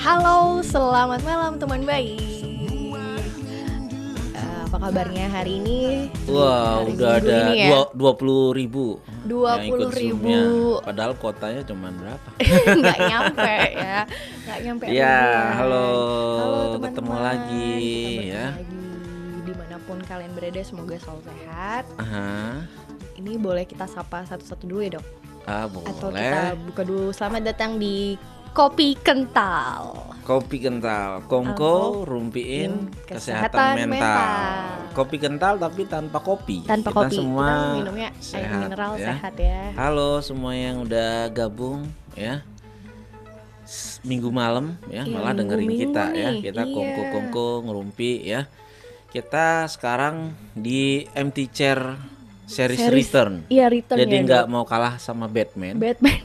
Halo, selamat malam teman baik. Eh, apa kabarnya hari ini? Wah, Hari udah ada ini ya? dua dua puluh ribu. 20.000. yang ikut Zoom-nya. Padahal kotanya cuma berapa? Nggak nyampe ya, nggak nyampe. Ya, ribuan. halo, teman-teman. ketemu lagi, Kita ya. lagi. Di mana pun kalian berada, semoga selalu sehat. Aha. Ini boleh kita sapa satu-satu dulu ya dok? Ah, Atau boleh. kita buka dulu. Selamat datang di Kopi Kental. Kopi kental, kongko, rumpiin, kesehatan kesehatan, mental. mental. Kopi kental tapi tanpa kopi. Tanpa Kita kopi, semua kita minumnya air sehat, mineral ya. sehat ya. Halo semua yang udah gabung ya. Minggu malam ya, Iya, malah dengerin minggu-minggu kita ya. nih, Kita iya. kongko-kongko ngerumpi ya. Kita sekarang di empty chair series, Series, return. Iya return Jadi ya nggak dok. mau kalah sama Batman. Batman.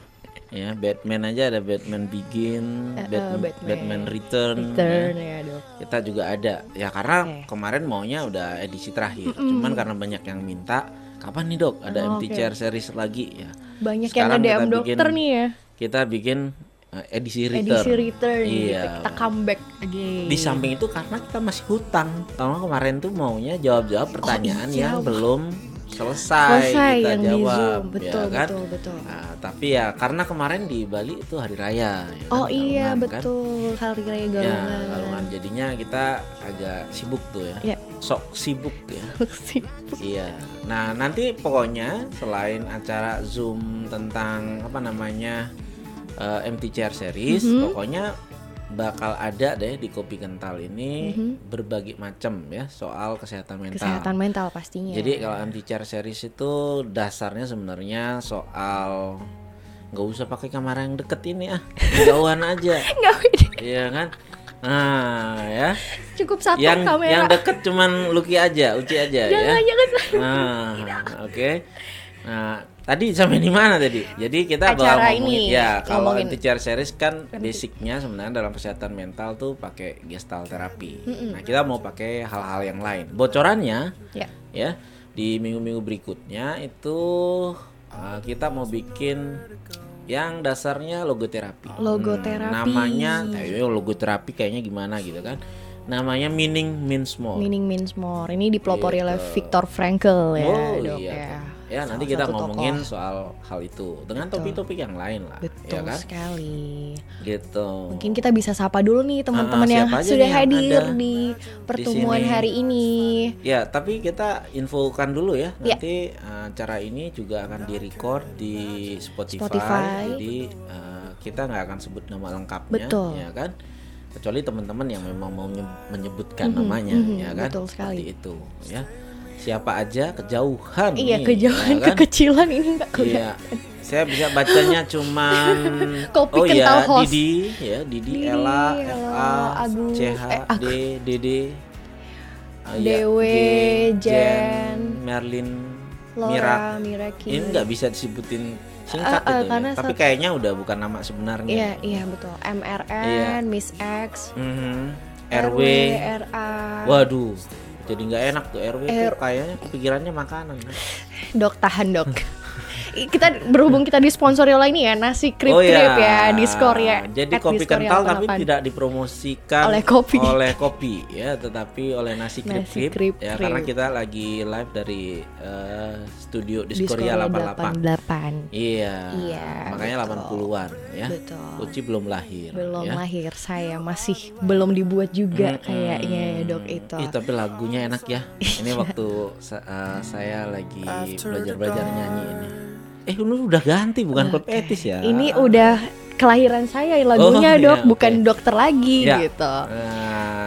Ya, Batman aja ada Batman Begin, Eh, eh, Batman, Batman. Batman Return. Return ya. ya dok. Kita juga ada. Ya karena Oke. kemarin maunya udah edisi terakhir. Cuman karena banyak yang minta, kapan nih Dok ada Oh, empty oke. chair series lagi ya. Banyak Sekarang yang nge-DM kita dokter bikin- nih ya. Kita bikin eh, edisi return. Edisi return gitu. Iya. Kita comeback again. Di samping itu karena kita masih hutang. Karena kemarin tuh maunya jawab-jawab pertanyaan iya, yang belum selesai, selesai kita yang di jawab, Zoom. Betul, ya kan? betul, betul. Nah, tapi ya karena kemarin di Bali itu hari raya. ya Oh kan, iya Galungan, kan? betul hari raya Ya, galungan. galungan. Jadinya kita agak sibuk tuh ya. Ya. Sok sibuk ya. Sibuk. Iya. Nah, nanti pokoknya selain acara Zoom tentang apa namanya eh, MT Chair Series, Mhm. pokoknya bakal ada deh di Kopi Kental ini Mhm. berbagai macam ya soal kesehatan mental. Kesehatan mental pastinya. Jadi kalau MT Chair Series itu dasarnya sebenarnya soal nggak usah pakai kamera yang deket ini ah, jauhan aja. Iya kan? Nah, ya. cukup satu Yang kamera. yang deket cuman Lucky aja, Uci aja ya. jangan jangan. Nah, oke. Nah, tadi sampai di mana tadi? Jadi kita Acara bakal ngomongin ini, ya kalau ngomongin. anti series kan basicnya sebenarnya dalam kesehatan mental tuh pakai gestalt terapi. Nah, kita mau pakai hal-hal yang lain. Bocorannya Ya. ya di minggu-minggu berikutnya itu uh, kita mau bikin yang dasarnya logoterapi. Logoterapi. Hmm, namanya, eh, logoterapi kayaknya gimana gitu kan? Namanya meaning means more. Meaning means more. Ini dipelopori oleh Gitu. Viktor Frankl ya, Oh dok iya. ya. Ya Salah nanti kita ngomongin tokoh. soal hal itu dengan topik-topik yang lain lah, Betul ya kan? sekali. Gitu. Mungkin kita bisa sapa dulu nih teman-teman Ah, yang sudah yang hadir ada di pertemuan sini? hari ini. Ya, tapi kita infokan dulu ya. Ya. Nanti uh, acara ini juga akan direcord di Spotify. Spotify. Jadi uh, kita nggak akan sebut nama lengkapnya, Betul. ya kan? Kecuali teman-teman yang memang mau nye- menyebutkan Mhm, namanya, mhm, ya kan? betul sekali. Seperti itu, ya. Siapa aja kejauhan Iya, nih, kejauhan ya kan? kekecilan ini enggak Iya. Saya bisa bacanya cuman Kopi Oh kental ya, host. Didi ya, Didi, Didi, Ella, Ella, FA, Agus, CH, eh, D, Dede, ah, ya, Dewe, J, Jen, Merlin, Laura, Mirak. Miraki. Ini nggak bisa disebutin singkat Eh, eh, itu karena ya. Tapi kayaknya udah bukan nama sebenarnya. Iya, iya betul. MRN, Iya. Miss X, Mhm. RW, RW. RA. Waduh. Jadi nggak enak tuh RW R- tuh kayaknya kepikirannya makanan. Dok tahan, Dok. kita berhubung kita disponsori oleh ini ya nasi krip oh krip iya. ya di skor ya Jadi kopi kental tapi 88. tidak dipromosikan Oleh kopi. oleh kopi ya, tetapi oleh nasi krip Nasi krip ya karena kita lagi live dari eh, studio Diskoria Diskoria 88. 88 Iya. Iya, Makanya betul. 80-an ya. Betul. Uci belum lahir. belum ya. lahir saya masih belum dibuat juga Mm-mm. kayaknya ya dok itu Ih, tapi lagunya enak ya. Ini waktu eh, saya lagi belajar-belajar nyanyi ini. Eh, ini udah ganti bukan klub Oke. etis ya. ini udah kelahiran saya lagunya Oh, dok iya, bukan oke. dokter lagi Ya. gitu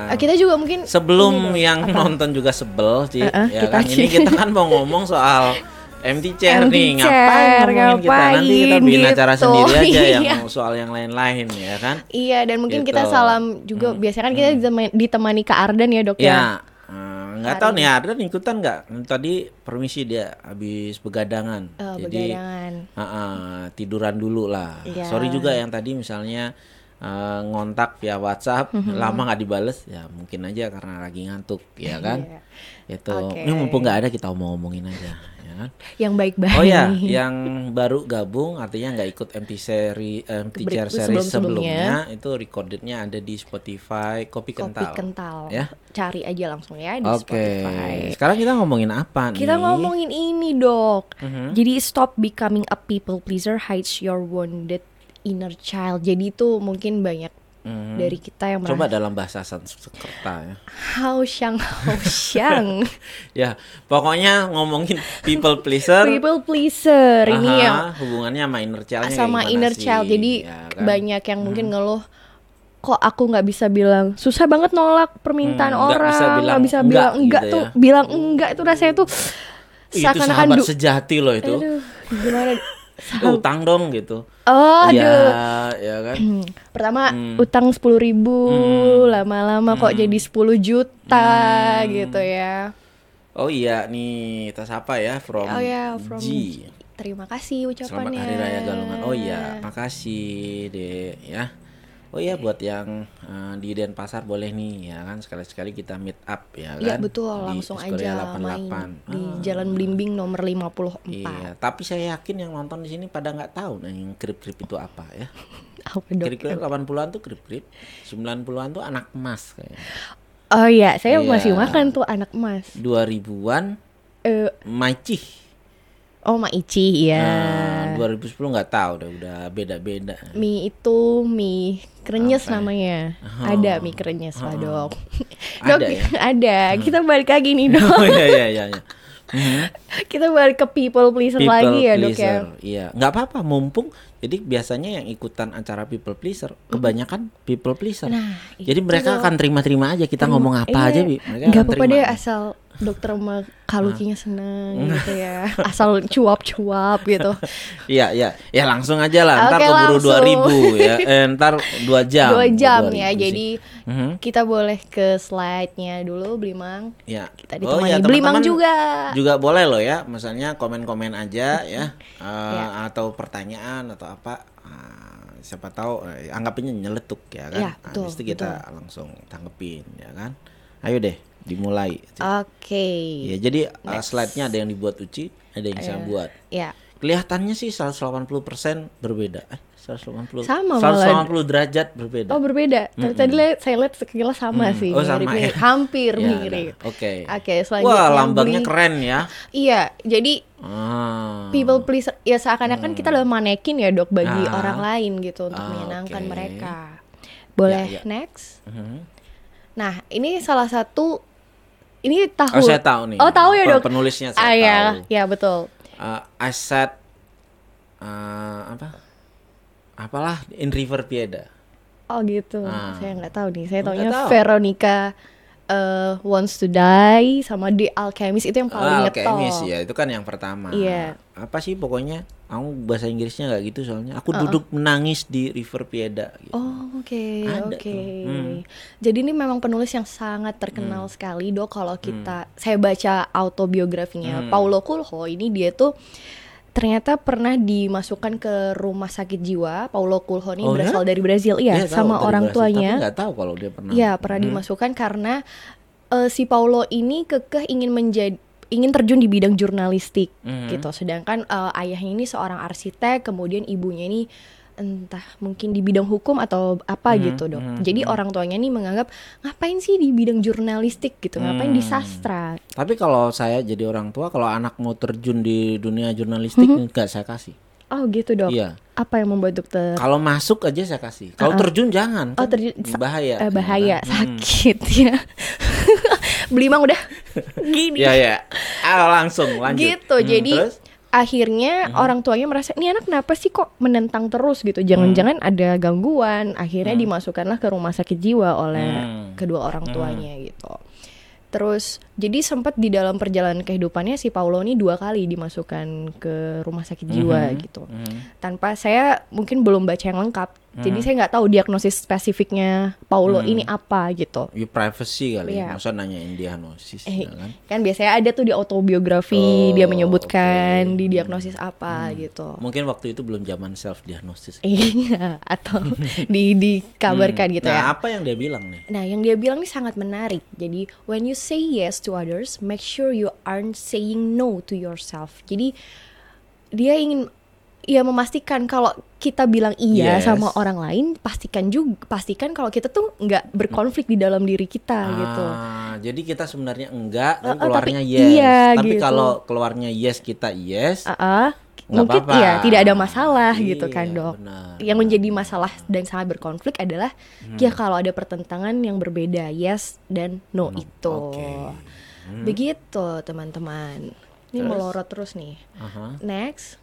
Nah, kita juga mungkin sebelum ini, Dok, yang apa? nonton juga sebel sih Uh-uh, ya kita kan ini kita kan mau ngomong soal MT chair MT nih ngapain chair, ngomongin kita nanti kita ngapain bikin acara gitu. sendiri aja yang Iya. mau soal yang lain-lain ya kan iya dan mungkin kita Gitu. salam juga Hmm. biasanya kan kita ditemani, ditemani Kak Ardan ya dok ya, ya eh, nggak tahu nih ada ikutan nggak? Tadi permisi dia habis begadangan. Eh, jadi begadangan. ah, ah, tiduran dulu lah. Iya. sorry juga yang tadi misalnya eh, ngontak via WhatsApp lama nggak dibales ya mungkin aja karena lagi ngantuk ya kan? Iya. itu Oke. ini mumpung nggak ada kita omong-omongin aja kan? Yang baik-baik. Oh ya, yang baru gabung artinya nggak ikut MP seri MP Ber- chair series sebelum-sebelumnya. sebelumnya itu recordednya ada di Spotify Kopi Kopi Kental. kental. Ya. Cari aja langsung ya di Oke. Spotify. Sekarang kita ngomongin apa nih? Kita ngomongin ini dok. Mhm. Jadi stop becoming a people pleaser hides your wounded inner child. Jadi itu mungkin banyak Mhm. dari kita yang Coba merasa dalam bahasa Sanskerta ya. how xiang how xiang Ya, pokoknya ngomongin people pleaser. people pleaser ini yang hubungannya sama inner child sama inner child. Jadi Ya banyak yang mungkin ngeluh kok aku nggak bisa bilang susah banget nolak permintaan Hmm, nggak orang bisa bilang nggak bisa bilang enggak gitu tuh ya. bilang enggak itu rasanya tuh itu seakan-akan sahabat du- sejati loh itu. aduh gimana Eh, utang dong gitu. oh ya, aduh ya kan. Hmm. Pertama Hmm. utang sepuluh ribu, Hmm. lama-lama kok jadi 10 juta gitu ya. Oh iya nih tas apa ya from, Oh ya, from G. Terima kasih Selamat ucapannya. Hari Raya Galungan. Oh iya, makasih deh ya. Oh iya buat yang eh, di Denpasar boleh nih ya kan sekali-sekali kita meet up ya kan. Iya betul, Di langsung Diskoria aja 88. main di Ah, Jalan Blimbing nomor 54. Iya, tapi saya yakin yang nonton di sini pada nggak tahu nih yang krip-krip itu apa ya. Apa dok? Kira-kira 80-an tuh krip-krip, 90-an tuh anak emas kayaknya. Oh iya, saya Iya. masih makan tuh anak emas. 2000-an Eh, Maici. Oh Maici ya. Nah, 2010 nggak tahu udah udah beda-beda. Mie itu mie krenyes Apa ya? namanya. Oh. Ada mie krenyes lah dok. Ada dok, ya? ada. Kita balik lagi nih dok. Oh iya iya iya. iya. Mhm. Kita balik ke people pleaser People lagi ya dok ya. pleaser. Iya, nggak apa-apa mumpung. Jadi biasanya yang ikutan acara people pleaser kebanyakan people pleaser. Nah, Jadi mereka dok. akan terima-terima aja kita ngomong apa Iya, aja, Bi. Mereka nggak apa-apa terima. deh asal dokter sama kalukinya seneng gitu ya. Asal cuap-cuap gitu. Iya, iya. Ya langsung aja lah. Ntar Oke, keburu langsung. 2000 ya. Eh, ntar 2 jam. Dua jam 2000 ya. sih. Jadi Mhm. kita boleh ke slide-nya dulu Blimang. Ya. Kita Oh, ditemani ya, Blimang teman-teman juga. Juga boleh loh ya. Misalnya komen-komen aja ya. Eh, Ya. atau pertanyaan atau apa. Ah, siapa tahu eh, anggapnya nyeletuk ya kan. Ya, Nah, betul, itu kita langsung tanggepin ya kan. Ayo deh dimulai. Oke. Ya, jadi uh, slide-nya ada yang dibuat Uci, ada yang saya buat. Ya. Kelihatannya sih 180% berbeda. Eh, 180. Sama 180 derajat berbeda. Oh berbeda. Tapi tadi lihat- saya lihat sekilas sama sih. Oh, sama mirip-mirip. ya? Hampir Ya, mirip. nah, Oke. Oke, selanjutnya Wah, lambangnya beli- keren ya. Iya, jadi Ah. people pleaser ya seakan-akan kita adalah manekin ya dok bagi Ah. orang lain gitu untuk Ah, menyenangkan oke. mereka. Boleh Ya, ya. next? Mhm. Nah ini salah satu ini tahu. Oh, saya tahu nih. Oh tahu ya dok. Penulisnya ah, saya ya, tahu. ya betul. Uh, I said uh, apa? Apalah in River Pieda. Oh gitu. Ah. Saya nggak tahu nih. Saya taunya tahu. Veronica eh, Wants to Die sama The Alchemist itu yang paling Ah, ngetop. Alchemist ya, itu kan yang pertama. Iya. Apa sih pokoknya? Aku bahasa Inggrisnya nggak gitu soalnya. Aku duduk menangis di River Pieda gitu. Oh oke Ada oke. tuh. Hmm. Jadi ini memang penulis yang sangat terkenal sekali dok. Kalau kita saya baca autobiografinya Hmm. Paulo Coelho ini dia tuh ternyata pernah dimasukkan ke rumah sakit jiwa. Paulo Coelho ini Oh, ya? berasal dari Brazil, iya, Dia sama orang Brasil, tuanya. Tapi nggak tahu kalau dia pernah. Iya pernah dimasukkan karena eh, si Paulo ini kekeh ingin menjadi ingin terjun di bidang jurnalistik Mhm. gitu. Sedangkan eh, ayahnya ini seorang arsitek, kemudian ibunya ini entah mungkin di bidang hukum atau apa Mhm, gitu dok. mhm, Jadi orang tuanya ini menganggap ngapain sih di bidang jurnalistik gitu, ngapain di Hmm. sastra. Tapi kalau saya jadi orang tua, kalau anak mau terjun di dunia jurnalistik, nggak saya kasih. Oh gitu dok. Iya. Apa yang membuat dokter Kalau masuk aja saya kasih. Kalau terjun jangan. Oh, kan terjun- sa- bahaya. eh, bahaya, ya kan? Hmm. sakit ya. Belimang udah gini. Ya ya. Ah, langsung lanjut. gitu Hmm, jadi terus? Akhirnya orang tuanya merasa ini anak kenapa sih kok menentang terus gitu? Jangan-jangan Hmm. ada gangguan. Akhirnya dimasukkanlah ke rumah sakit jiwa oleh Hmm. kedua orang tuanya gitu. Terus jadi sempat di dalam perjalanan kehidupannya si Paulo ini dua kali dimasukkan ke rumah sakit jiwa gitu. Hmm. tanpa saya mungkin belum baca yang lengkap Jadi saya nggak tahu diagnosis spesifiknya Paulo ini apa gitu. Ya privacy kali. Iya. Masa nanyain diagnosis Eh, ya kan? kan biasanya ada tuh di Oh, autobiografi dia menyebutkan. Hmm. di diagnosis apa gitu. Mungkin waktu itu belum zaman self diagnosis. Iya, atau di dikabarkan gitu nah, ya. apa yang dia bilang nih? Nah, yang dia bilang ini sangat menarik. Jadi, when you say yes to others, make sure you aren't saying no to yourself. Jadi, dia ingin ya memastikan kalau kita bilang iya Yes. sama orang lain, pastikan juga pastikan kalau kita tuh nggak berkonflik di dalam diri kita gitu. Ah, jadi kita sebenarnya enggak, tapi Eh, eh, keluarnya tapi yes. iya, tapi gitu. kalau keluarnya yes kita yes, ah, Nggak mungkin apa-apa. iya tidak ada masalah gitu Iya, kan dok. benar. Yang menjadi masalah dan sangat berkonflik adalah Hmm. ya kalau ada pertentangan yang berbeda yes dan no, itu. oke. Hmm. Begitu teman-teman. Ini Terus? melorot terus nih. Aha. Next.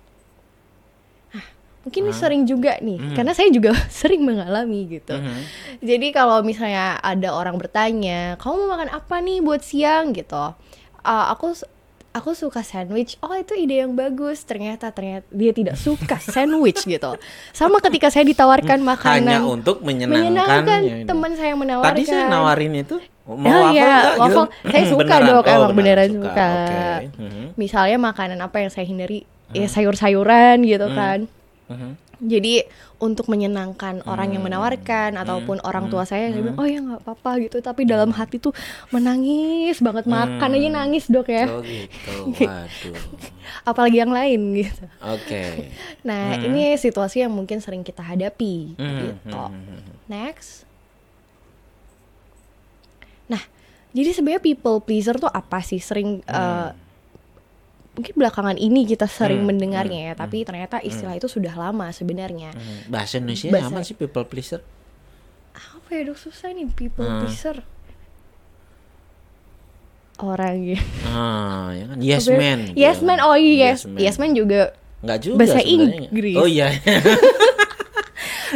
Mungkin ini sering juga nih, karena saya juga sering mengalami gitu. Mhm. Jadi kalau misalnya ada orang bertanya, kamu mau makan apa nih buat siang gitu? Ah, aku aku suka sandwich. Oh itu ide yang bagus. Ternyata ternyata dia tidak suka sandwich gitu. Sama ketika saya ditawarkan makanan Hanya untuk menyenangkan, teman saya yang menawarkan. Tadi saya nawarin itu mau Oh waffle iya, gitu? waffle. Saya suka Beneran? dok, Oh, emang beneran suka. suka. Oke. Mhm. Misalnya makanan apa yang saya hindari, ya sayur-sayuran gitu Hmm. kan. Mhm. Jadi untuk menyenangkan orang yang Hmm. menawarkan ataupun orang tua saya yang bilang, oh ya nggak apa-apa gitu, tapi dalam hati tuh menangis banget makan aja nangis dok ya, Oh gitu. Waduh. apalagi yang lain gitu. Oke. Nah ini situasi yang mungkin sering kita hadapi Hmm, gitu. hmm, hmm, hmm. Next. Nah, jadi sebenarnya people pleaser tuh apa sih? Sering eh, mungkin belakangan ini kita sering Hmm, mendengarnya ya, tapi ternyata istilah itu sudah lama sebenarnya. Hmm. Bahasa Indonesia Bahasa- apa sih people pleaser? Apa ya dok susah nih people Hmm. pleaser? Orang ya. Ah, ya kan yes Apa ya? man. Yes gitu. man, oh iya yes, man. yes man juga Nggak juga Bahasa sebenarnya. Inggris. Oh iya.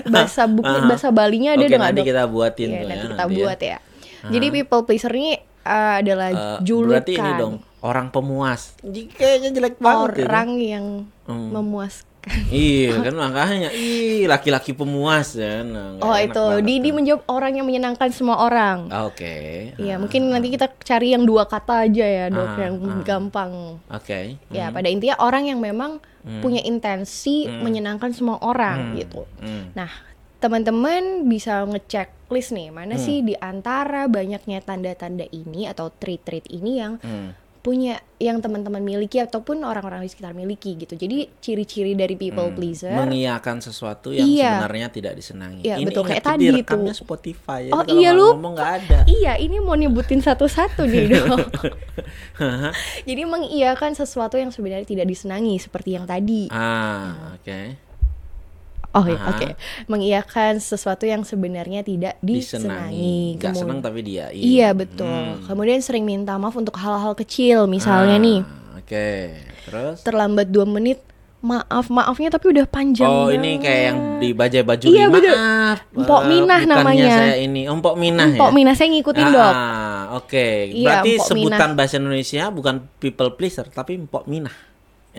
bahasa buku Aha. bahasa Balinya ada nggak nanti dok? kita buatin Iya, tuh nanti ya. kita nanti buat ya. Jadi people pleaser ini uh, adalah Eh, julukan berarti ini dong orang pemuas. Kayaknya jelek banget. ini. orang yang Hmm. memuaskan. Iya kan makanya ih laki-laki pemuas ya. Nah, Oh itu banget Didi menjawab orang yang menyenangkan semua orang. Ah, Oke. Iya Ah, mungkin nanti kita cari yang dua kata aja ya dok Ah, yang ah. gampang. Oke. Ya pada intinya orang yang memang punya intensi menyenangkan semua orang gitu. Hmm. Nah teman-teman bisa ngecek list nih mana sih di antara banyaknya tanda-tanda ini atau trait-trait ini yang Hmm. punya yang teman-teman miliki ataupun orang-orang di sekitar miliki gitu. Jadi ciri-ciri dari people pleaser. Mengiyakan sesuatu yang Iya. sebenarnya tidak disenangi. Iya, Ini betul, kayak tadi tuh. Spotify. Oh, Jadi kalau iya, lupa. ngomong nggak ada. Iya, ini mau nyebutin satu-satu nih dok. Jadi mengiyakan sesuatu yang sebenarnya tidak disenangi seperti yang tadi. ah, oke. Oh iya, oke. Mengiyakan sesuatu yang sebenarnya tidak Disenangi. disenangi. Gak Kemu- senang tapi dia. Iya betul. Kemudian sering minta maaf untuk hal-hal kecil, misalnya Ah, nih Oke. Terus? terlambat dua menit, maaf maafnya tapi udah panjang. Oh ini kayak yang di bajai baju Iya, betul. Maaf. Empok eh, Minah bukannya namanya. saya ini. Oh, Empok Minah ya. Empok Mina saya ngikutin Ah, dok. Oke. Iya, Berarti Empok sebutan bahasa Indonesia bukan people pleaser tapi Empok Minah.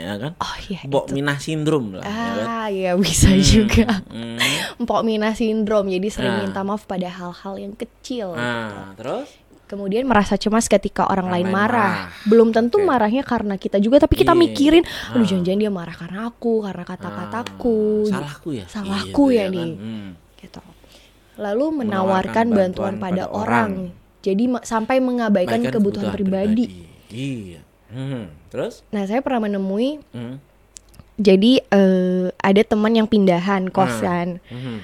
Ya kan? Oh iya. Itu. Minah sindrom lah. ya kan? Ah ya bisa juga. Hmm. Empok Mina sindrom. Jadi sering Ah. minta maaf pada hal-hal yang kecil. Ah, terus? Kemudian merasa cemas ketika orang, Orang lain marah. marah. Belum tentu Oke. marahnya karena kita juga, tapi kita Iya. mikirin, aduh Ah. jangan-jangan dia marah karena aku, karena kata-kataku. Ah, salahku ya? Salahku Gitu ya kan? nih. Hmm. Gitu. Lalu Menawarkan menawarkan bantuan, bantuan pada, pada orang. Jadi ma- sampai mengabaikan Baikkan kebutuhan, pribadi. Iya. Hmm. Terus? Nah, saya pernah menemui Hmm. jadi eh, ada teman yang pindahan kosan. Hmm.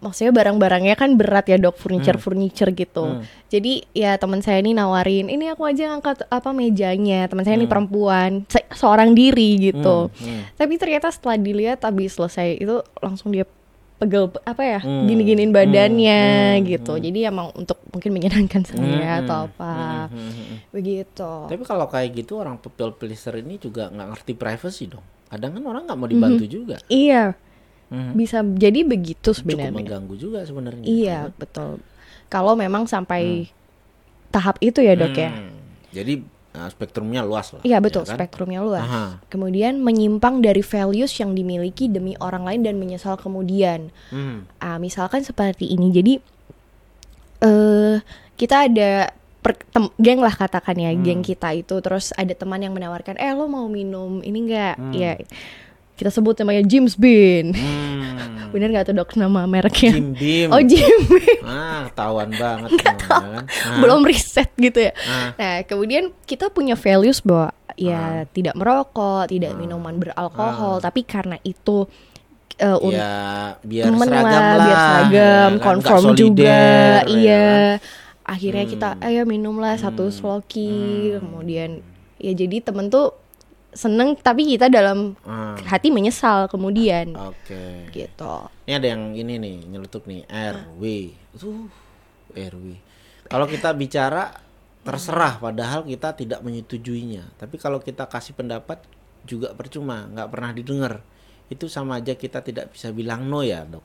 maksudnya barang-barangnya kan berat ya dok furniture furniture gitu Hmm. jadi ya teman saya ini nawarin ini aku aja ngangkat apa mejanya teman saya ini perempuan se- seorang diri gitu Hmm. Hmm. tapi ternyata setelah dilihat habis selesai itu langsung dia pegel apa ya Hmm. gini-giniin badannya Hmm. gitu jadi emang untuk mungkin menyenangkan saya Hmm. atau apa Hmm. Hmm. Hmm. begitu Tapi kalau kayak gitu orang people pleaser ini juga nggak ngerti privacy dong. Kadang kan orang nggak mau dibantu juga. iya Hmm. bisa jadi begitu Cukup sebenarnya mengganggu juga sebenarnya. iya betul kalau memang sampai tahap itu ya dok ya Hmm. Jadi Nah, spektrumnya luas lah. Iya betul, ya kan? spektrumnya luas. Aha. Kemudian menyimpang dari values yang dimiliki demi orang lain dan menyesal kemudian. Hmm. Ah, misalkan seperti ini. Jadi eh kita ada per- tem- geng lah katakan ya, Hmm. geng kita itu terus ada teman yang menawarkan, "Eh, lo mau minum ini enggak?" Hmm. Ya. Kita sebut namanya James Bean. Hmm. Bener nggak tuh dok nama mereknya? Jim Beam. Oh Jim Beam. Ah, ketahuan banget semua, ya kan? Ah. belum riset gitu ya. Ah. Nah, kemudian kita punya values bahwa ya tidak merokok, tidak minuman beralkohol, tapi karena itu uh, ya biar seragam lah, biar seragam, ya kan? Conform solider, juga, ya iya. kan? Akhirnya kita ayo minumlah satu Hmm. sloki, kemudian ya jadi temen tuh seneng tapi kita dalam Ah, hati menyesal kemudian Oke. gitu. Ini ada yang ini nih nyeletuk nih RW. Tuh RW. Kalau kita bicara terserah padahal kita tidak menyetujuinya. Tapi kalau kita kasih pendapat juga percuma, nggak pernah didengar. Itu sama aja kita tidak bisa bilang no ya, Dok.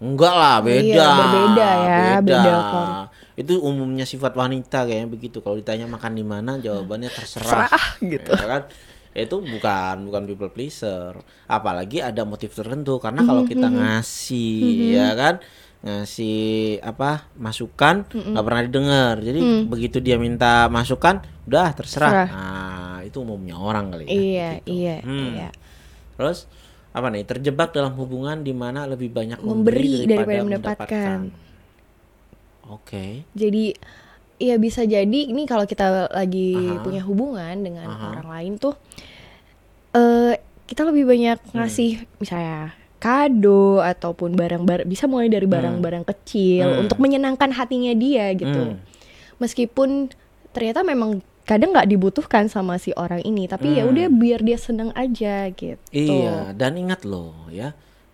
Enggak lah, Oh beda. iya, berbeda ya, beda kom- Itu umumnya sifat wanita kayaknya begitu. Kalau ditanya makan di mana, jawabannya terserah. Terserah, gitu. Ya kan? Itu bukan bukan people pleaser. Apalagi ada motif tertentu karena kalau kita Mm-hmm. ngasih ya kan ngasih apa masukan Mm-hmm. nggak pernah didengar. Jadi Mm. begitu dia minta masukan, udah terserah. Terserah. Nah, itu umumnya orang kali ya. Iya, begitu. iya, Hmm. iya. Terus apa nih? Terjebak dalam hubungan di mana lebih banyak Memberi memberi daripada daripada, mendapatkan. Oke. Jadi ya bisa jadi ini kalau kita lagi Aha. punya hubungan dengan Aha. orang lain tuh eh kita lebih banyak Hmm. ngasih misalnya kado ataupun barang-barang bisa mulai dari barang-barang kecil Hmm. untuk menyenangkan hatinya dia gitu. Hmm. Meskipun ternyata memang kadang nggak dibutuhkan sama si orang ini, tapi ya Hmm. udah biar dia seneng aja gitu. Iya, dan ingat loh ya,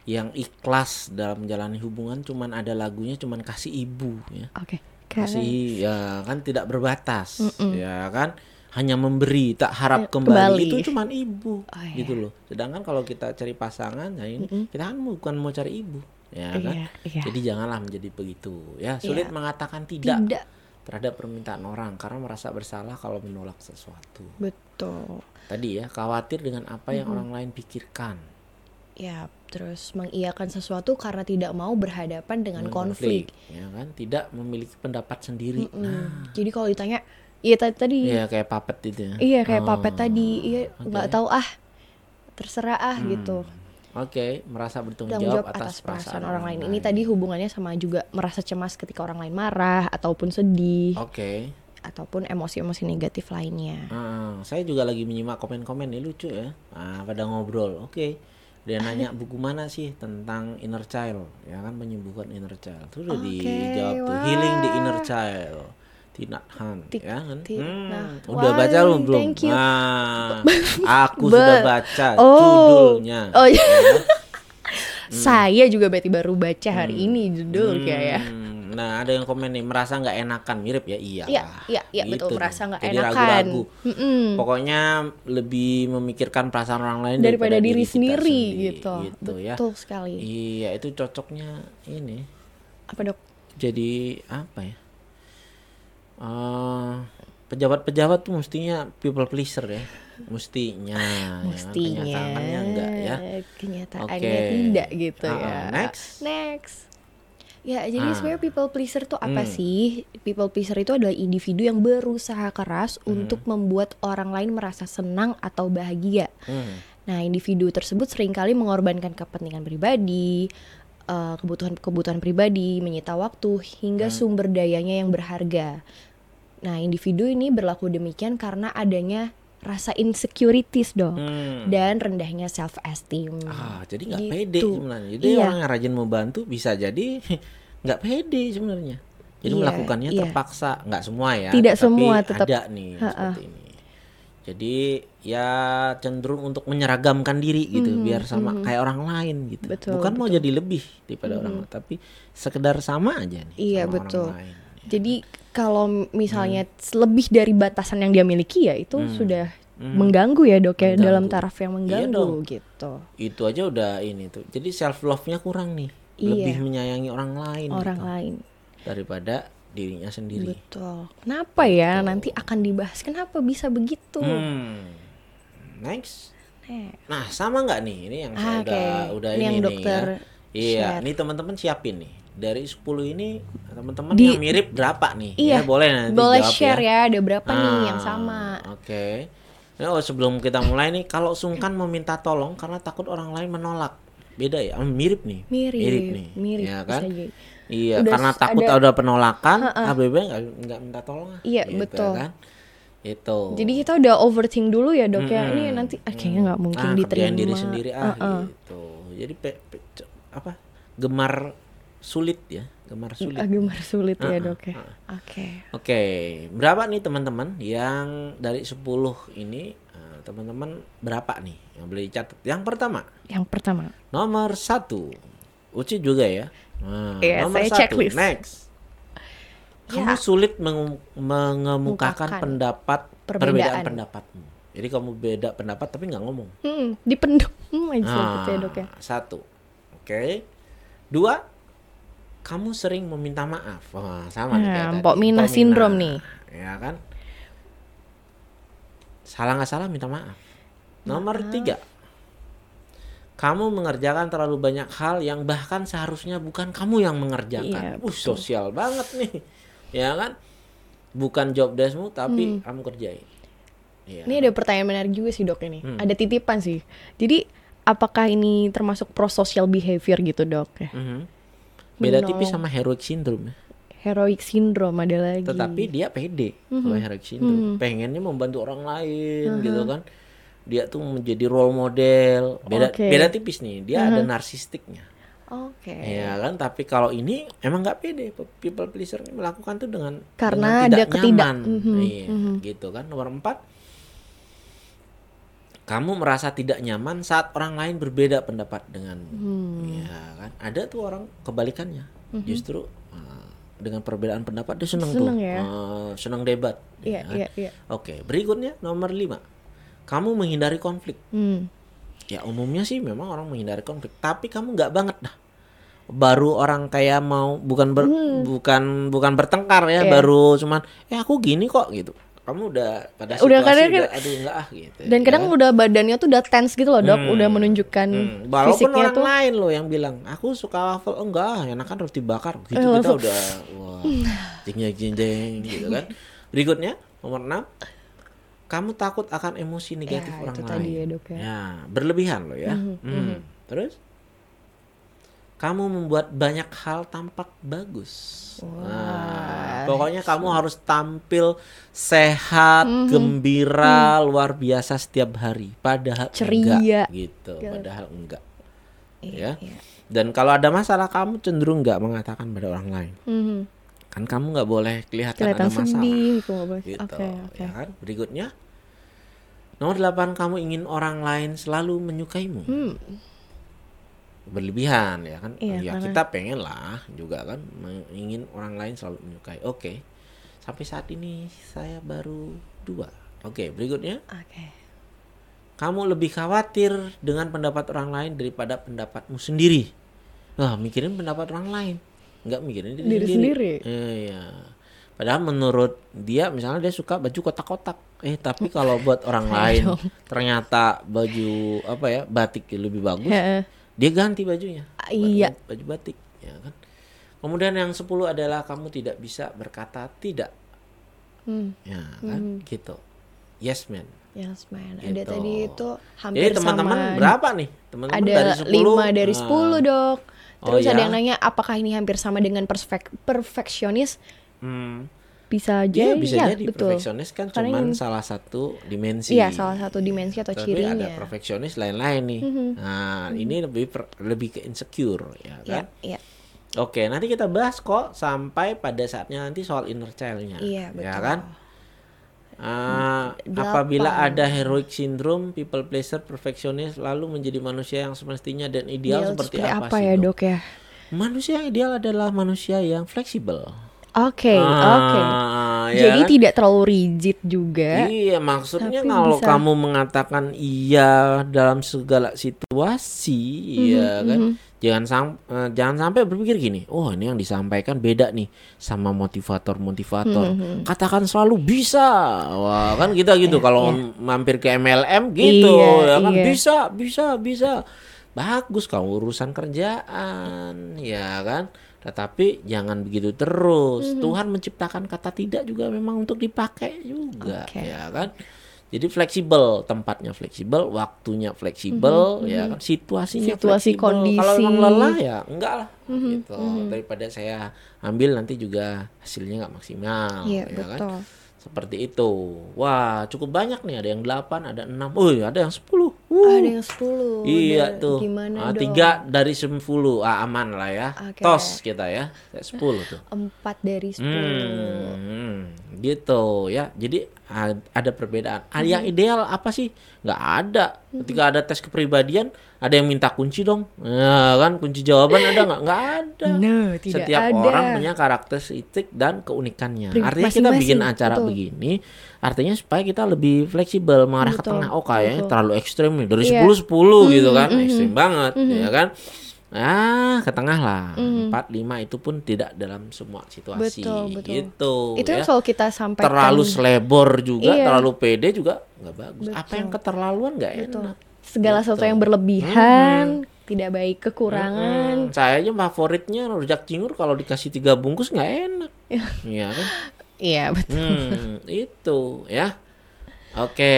yang ikhlas dalam menjalani hubungan cuman ada lagunya cuman kasih ibu ya. Oke. Kasih ya kan tidak berbatas ya kan hanya memberi tak harap Ya, kembali, kembali. itu cuman ibu Oh, iya. gitu loh. Sedangkan kalau kita cari pasangan ya ini kita kan bukan mau cari ibu ya kan. Iya, iya. Jadi janganlah menjadi begitu ya. Sulit Iya. mengatakan tidak, Tidak terhadap permintaan orang karena merasa bersalah kalau menolak sesuatu. betul. Tadi ya khawatir dengan apa yang orang lain pikirkan. Ya, terus mengiyakan sesuatu karena tidak mau berhadapan dengan konflik. ya kan? Tidak memiliki pendapat sendiri. Mm. nah. Jadi kalau ditanya, iya tadi tadi, iya kayak puppet itu ya? Iya kayak Oh, papet tadi, iya nggak tahu ah, terserah ah gitu. oke merasa bertanggung Tanggung jawab jawab atas, perasaan orang lain. Ini tadi hubungannya sama juga merasa cemas ketika orang lain marah ataupun sedih. Oke. Ataupun emosi-emosi negatif lainnya. Ah, saya juga lagi menyimak komen-komen ini lucu ya. Ah pada ngobrol. Oke dia nanya buku mana sih? Tentang inner child. Ya kan menyembuhkan inner child. Itu udah Oke, dijawab tuh healing the inner child. Tina Han ya kan? ti- Hmm, nah, udah baca belum? Belum. nah aku sudah baca Oh. judulnya. Oh iya. ya. Kan? Saya juga berarti baru baca hari ini judul kayak ya. Nah, ada yang komen nih merasa nggak enakan, mirip ya? Iya. Iya, iya, iya betul Gitu merasa tuh. nggak Jadi enakan. ragu-ragu. Mm-mm. Pokoknya lebih memikirkan perasaan orang lain Daripada diri kita sendiri sendiri, gitu. Gitu ya. Betul sekali. Iya, itu cocoknya ini. Apa dok? Jadi apa ya? Eh, pejabat-pejabat tuh mestinya people pleaser ya. Mestinya. ya? Mestinya. Kenyataannya enggak ya. Kenyataannya Oke. tidak gitu Ah, ya. ah, next. Next. Ya, jadi Ah. sebenarnya people pleaser tuh apa Hmm. sih? People pleaser itu adalah individu yang berusaha keras Hmm. untuk membuat orang lain merasa senang atau bahagia. Hmm. Nah, individu tersebut sering kali mengorbankan kepentingan pribadi, eh, kebutuhan-kebutuhan pribadi, menyita waktu, hingga Hmm. sumber dayanya yang berharga. Nah, individu ini berlaku demikian karena adanya rasa insecurities dong, Hmm. dan rendahnya self esteem. Ah, jadi nggak Gitu. pede sebenarnya. Jadi Iya. orang yang rajin membantu bisa jadi nggak pede sebenarnya. Jadi Iya, melakukannya iya. terpaksa, nggak semua ya. Tidak tapi semua, tetap- ada nih seperti ini. Jadi ya cenderung untuk menyeragamkan diri gitu, biar sama kayak orang lain gitu. Mhm, Betul, Bukan mau jadi lebih daripada orang lain, tapi sekedar sama aja nih. Iya, sama betul. Orang lain. Jadi kalau misalnya Hmm. lebih dari batasan yang dia miliki ya itu sudah mengganggu ya dok ya Mengganggu. dalam taraf yang Iya mengganggu dong. gitu. Itu aja udah ini tuh. Jadi self love-nya kurang nih. Iya. Lebih menyayangi orang lain Orang gitu. lain. daripada dirinya sendiri. Betul. Kenapa ya? Nanti akan dibahas kenapa bisa begitu. Hmm. Next. Nah, sama nggak nih? Ini yang saya Ah, udah udah Ini ini, yang nih dokter ya. Iya, share. nih teman-teman siapin nih. Dari 10 ini teman-teman yang mirip berapa nih? Iya. Ya, boleh nanti Boleh jawab share ya. Ada berapa nih Ah, yang sama? Oke. Nah, oh, sebelum kita mulai nih, kalau sungkan meminta tolong karena takut orang lain menolak. Beda ya? Ah, Mirip nih. Mirip. nih. Mirip, Ya kan? Iya, Udah karena takut ada- ada, penolakan, ABB nggak nggak minta tolong ah. Iya, Gitu betul. Kan? Itu. Jadi kita udah overthink dulu ya dok ya. Ini nanti ah, kayaknya nggak mungkin ah, diterima. diri sendiri ah Uh-uh. gitu. Jadi pe- pe- apa? Gemar sulit ya, gemar sulit. Ah, gemar sulit ya Uh-uh, dok ya. uh-uh. Oke. Oke, berapa nih teman-teman yang dari 10 ini eh, teman-teman berapa nih yang boleh dicatat? Yang pertama, Yang pertama. nomor satu, Uci juga ya. Nah, Iya, nomor saya satu, checklist. next. Kamu Ya. sulit mengu- mengemukakan Mukakan pendapat perbedaan. perbedaan pendapatmu. Jadi kamu beda pendapat tapi nggak ngomong. Hmm, dipendam aja Nah, gitu ya dok ya. Satu, oke. Dua, kamu sering meminta maaf. Wah, sama nih Nah, kayak tadi. Mpok Mina Mina. nih. Ya kan? Salah nggak salah minta maaf. Nomor tiga, kamu mengerjakan terlalu banyak hal yang bahkan seharusnya bukan kamu yang mengerjakan. Iya, uh, sosial banget nih, ya kan? Bukan job deskmu tapi kamu kerjain. Hmm. Ini ada pertanyaan menarik juga sih dok ini. Hmm. Ada titipan sih. Jadi apakah ini termasuk prosocial behavior gitu dok ya? Mhm. Beda Menolong. tipis sama heroic syndrome. ya. Heroic syndrome ada lagi. tetapi dia pede Mhm. kalau heroic syndrome pengennya membantu orang lain gitu kan dia tuh menjadi role model beda Oke. beda tipis nih dia ada narsistiknya Oke. ya kan tapi kalau ini emang nggak pede people pleaser melakukan tuh dengan Karena dengan ada tidak ketidak- nyaman Mhm, iya gitu kan nomor empat kamu merasa tidak nyaman saat orang lain berbeda pendapat denganmu Hmm. ya kan ada tuh orang kebalikannya justru uh, dengan perbedaan pendapat dia seneng, Seneng tuh ya. Uh, seneng debat Iya, ya kan? iya, iya. oke berikutnya nomor lima kamu menghindari konflik Hmm. ya umumnya sih memang orang menghindari konflik tapi kamu nggak banget dah baru orang kayak mau bukan ber- bukan bukan bertengkar ya Hmm. Iya. baru cuman eh aku gini kok gitu kamu udah pada Udah situasi kadang- udah, aduh enggak ah gitu Dan ya kadang kan? udah badannya tuh udah tense gitu loh dok, Hmm. udah menunjukkan Hmm, Walaupun fisiknya orang tuh. lain loh yang bilang aku suka waffle. Enggak enakan roti bakar. Gitu Eh, kita udah wah jeng jeng jeng gitu kan. Berikutnya nomor 6 kamu takut akan emosi negatif Ya, orang itu lain. tadi ya, Dok, ya. Ya, berlebihan loh ya. Hmm. terus kamu membuat banyak hal tampak bagus Nah, pokoknya kamu harus tampil sehat, Mhm. gembira, luar biasa setiap hari. Padahal Ceria. enggak gitu. Padahal enggak. Iya, ya. iya. Dan kalau ada masalah kamu cenderung nggak mengatakan pada orang lain. Mhm. Kan kamu nggak boleh kelihatan, Kelihatan ada masalah. sedih gitu. Oke, oke. Ya kan? Berikutnya nomor 8 kamu ingin orang lain selalu menyukaimu. Hmm. Berlebihan ya kan? Iya, ya karena- kita pengen lah juga kan ingin orang lain selalu menyukai. Oke. Sampai saat ini saya baru dua. Oke, berikutnya Oke. kamu lebih khawatir dengan pendapat orang lain daripada pendapatmu sendiri. Wah, mikirin pendapat orang lain, nggak mikirin diri, Diri sendiri. Iya. Padahal menurut dia, misalnya dia suka baju kotak-kotak. Eh, tapi kalau buat orang lain ternyata baju apa ya batik lebih bagus, Heeh. Dia ganti bajunya. Ah, iya. Baju, baju batik, ya kan. Kemudian yang 10 adalah kamu tidak bisa berkata tidak. Hmm. Ya, kan? Gitu. Yes, man. Yes, man. Ada Gitu. tadi itu hampir Jadi teman-teman sama. berapa nih? Teman-teman Ada dari 10. 5 dari Nah, 10, Dok. Oh, Terus ada ya? yang nanya apakah ini hampir sama dengan perfek perfeksionis? Hmm. Bisa. Iya bisa ya, jadi betul. perfeksionis kan Karena cuman ini- salah satu dimensi. Iya, salah satu dimensi atau Tapi cirinya. ada perfeksionis lain-lain nih. Mhm. Nah, ini lebih per- lebih ke insecure ya Iya, kan. iya. Oke, nanti kita bahas kok sampai pada saatnya nanti soal inner child-nya. Iya, betul. Ya kan? Delapan. apabila ada heroic syndrome, people pleaser, perfeksionis lalu menjadi manusia yang semestinya dan ideal Ideal seperti, apa, sih, ya, Dok? Dok ya? Manusia yang ideal adalah manusia yang fleksibel. Oke, Ah, oke. ya Jadi kan? tidak terlalu rigid juga. Iya, maksudnya Tapi kalau bisa- kamu mengatakan iya dalam segala situasi, Mhm, iya kan? Jangan sam eh, jangan sampai berpikir gini, oh ini yang disampaikan beda nih sama motivator-motivator. Mhm, Katakan selalu bisa. Wah, kan kita gitu kalau mampir ke MLM gitu, Iya, ya kan iya. bisa, bisa, bisa. Bagus kalau urusan kerjaan, ya kan? Tetapi jangan begitu terus. Mhm. Tuhan menciptakan kata tidak juga memang untuk dipakai juga, Oke. ya kan? Jadi fleksibel, tempatnya fleksibel, waktunya fleksibel, ya kan? Situasinya Mhm, Situasi, fleksibel. Kalau kondisi. emang lelah ya enggak lah, Mhm, gitu. Daripada saya ambil nanti juga hasilnya nggak maksimal, Iya, ya kan? Seperti itu. Wah, cukup banyak nih. Ada yang 8, ada 6. Oh, ada yang 10. Ada yang 10. Iya Udah tuh. Gimana Ah, dong? tiga dari 10. Ah, aman lah ya. Oke. Tos kita ya. Kayak 10 tuh. Empat dari 10. Hmm, gitu ya. Jadi ad- ada perbedaan. Ah, Yang ideal apa sih? Nggak ada. Ketika ada tes kepribadian, ada yang minta kunci dong. Ya kan, kunci jawaban ada nggak? Nggak ada. No, tidak Setiap ada. orang punya karakteristik dan keunikannya. Pri- artinya kita bikin acara betul. begini, artinya supaya kita lebih fleksibel mengarah ke Betul, tengah. Oh kayaknya betul. terlalu ekstrim nih. Dari Iya. 10 10 gitu Mhm, kan. mhm. Ekstrim banget, Mhm. ya kan? Ah, ke tengah lah. Mhm. 4 5 itu pun tidak dalam semua situasi. Betul, betul. Gitu. Itu ya. yang selalu kita sampaikan. Terlalu selebor juga, Iya. terlalu pede juga nggak bagus. Apa Betul. yang keterlaluan nggak enak. Segala Gitu. sesuatu yang berlebihan, tidak baik kekurangan. Saya aja favoritnya rujak cingur kalau dikasih tiga bungkus nggak enak. Iya kan? Iya, betul. Hmm, itu ya. Oke.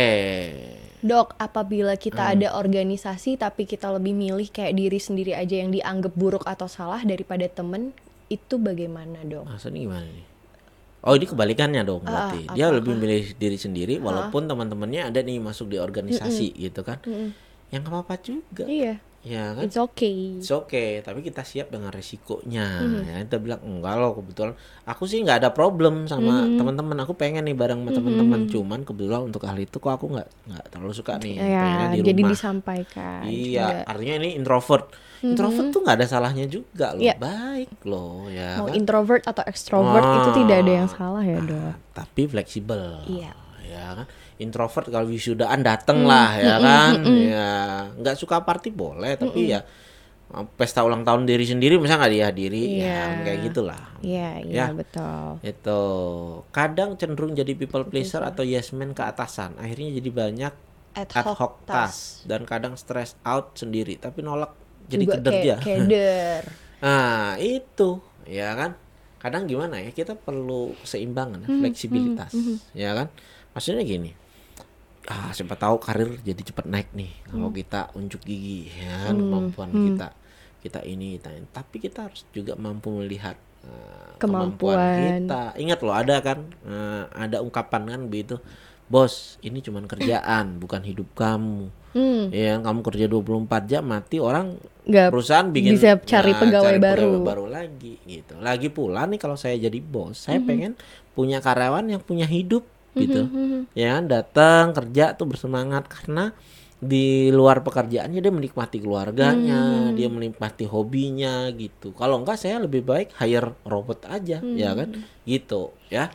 Dok, apabila kita Hmm. ada organisasi tapi kita lebih milih kayak diri sendiri aja yang dianggap buruk atau salah daripada temen, itu bagaimana dong? Maksudnya gimana nih? Oh ini kebalikannya dong Ah, berarti. Dia apakah? lebih milih diri sendiri walaupun teman-temannya ada nih masuk di organisasi gitu kan. Mm-mm. Yang nggak apa-apa juga. Iya, Ya kan? it's okay. It's okay, tapi kita siap dengan resikonya. Mhm. Ya, kita bilang enggak loh kebetulan aku sih nggak ada problem sama Mhm. teman-teman. Aku pengen nih bareng sama teman-teman. Cuman kebetulan untuk hal itu kok aku nggak nggak terlalu suka nih. pengennya Ya, di jadi rumah. disampaikan. Iya, juga. artinya ini introvert. Introvert tuh nggak ada salahnya juga loh, Iya. baik loh ya. Mau kan? introvert atau extrovert itu Ah. tidak ada yang salah ya, Dok. Tapi fleksibel. Iya. Ya kan. Introvert kalau wisudaan dateng lah ya kan. Ya nggak suka party boleh, tapi ya uh, pesta ulang tahun diri sendiri masa nggak dihadiri Iya. ya kayak gitulah. Iya, iya Ya. betul. Itu kadang cenderung jadi people pleaser atau yes man ke atasan. Akhirnya jadi banyak Ad ad hoc hoc task. task dan kadang stress out sendiri tapi nolak jadi Juga keder dia. keder. Nah, itu ya kan. Kadang gimana ya? Kita perlu keseimbangan, Hmm, fleksibilitas, ya kan? Maksudnya gini. Ah, siapa tahu karir jadi cepat naik nih kalau kita unjuk gigi ya kan Hmm, kemampuan kita. Kita ini, kita ini. Tapi kita harus juga mampu melihat eh, Kemampuan. kita. Ingat loh ada kan eh, ada ungkapan kan begitu. Bos, ini cuman kerjaan, bukan hidup kamu. Hmm, Ya, kamu kerja 24 jam mati orang nggak perusahaan bikin bisa cari nah, pegawai cari baru. baru lagi gitu. Lagi pula nih kalau saya jadi bos, saya pengen punya karyawan yang punya hidup gitu. Mhm. Ya, kan, datang kerja tuh bersemangat karena di luar pekerjaannya dia menikmati keluarganya, Hmm. dia menikmati hobinya gitu. Kalau enggak saya lebih baik hire robot aja, ya kan? Hmm. Gitu, ya.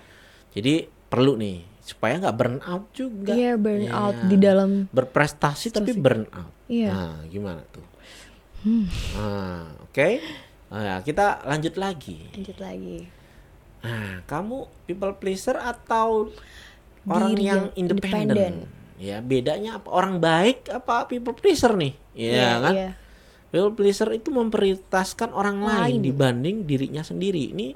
Jadi perlu nih supaya nggak burn out juga. Iya, burn out Iya. di dalam berprestasi tapi burn out. Hmm. Nah, gimana tuh? Nah, oke. Nah, kita lanjut lagi. lanjut lagi. Nah, kamu people pleaser atau orang Diri yang yang independen? Ya, bedanya apa? Orang baik apa people pleaser nih? Iya kan? Iya. People pleaser itu memprioritaskan orang lain, Lain. dibanding dirinya sendiri. Ini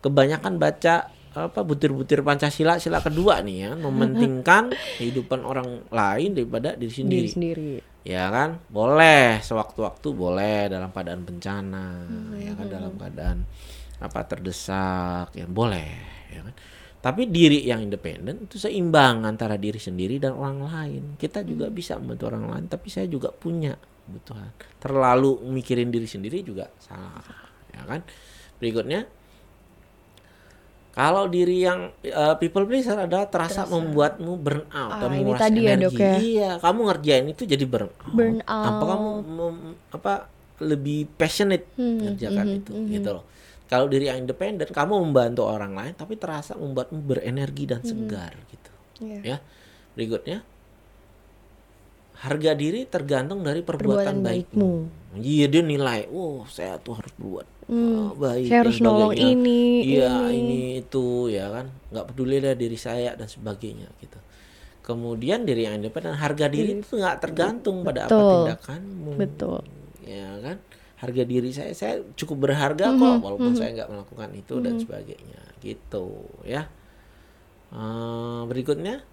kebanyakan baca apa butir-butir Pancasila sila kedua nih ya, mementingkan kehidupan orang lain daripada diri sendiri. Diri sendiri. Ya kan, boleh sewaktu-waktu boleh dalam keadaan bencana, Hmm, ya kan dalam keadaan apa terdesak, ya boleh, ya kan. Tapi diri yang independen itu seimbang antara diri sendiri dan orang lain. Kita juga Hmm. bisa membantu orang lain, tapi saya juga punya kebutuhan. Terlalu mikirin diri sendiri juga salah, ya kan. Berikutnya, kalau diri yang uh, people pleaser adalah terasa, membuatmu burn out Ah, dan ini tadi ya, energi. Dok, ya. Iya, kamu ngerjain itu jadi burn out. Burn Apa kamu out. mem- apa lebih passionate Hmm, ngerjakan mhm, itu mhm. gitu loh. Kalau diri yang independen, kamu membantu orang lain, tapi terasa membuatmu berenergi dan segar gitu. Iya. Ya, berikutnya harga diri tergantung dari perbuatan, Perbuatan baikmu. baikmu. Iya dia nilai, oh saya tuh harus berbuat Hmm, uh, baik. saya harus nolong ini, Iya ini. ini itu ya kan, nggak peduli lah diri saya dan sebagainya gitu. Kemudian diri yang independen, harga diri itu nggak tergantung pada apa Betul. tindakanmu. Betul. Ya kan, harga diri saya saya cukup berharga Mhm, kok walaupun saya nggak melakukan itu dan sebagainya gitu ya. Eh, berikutnya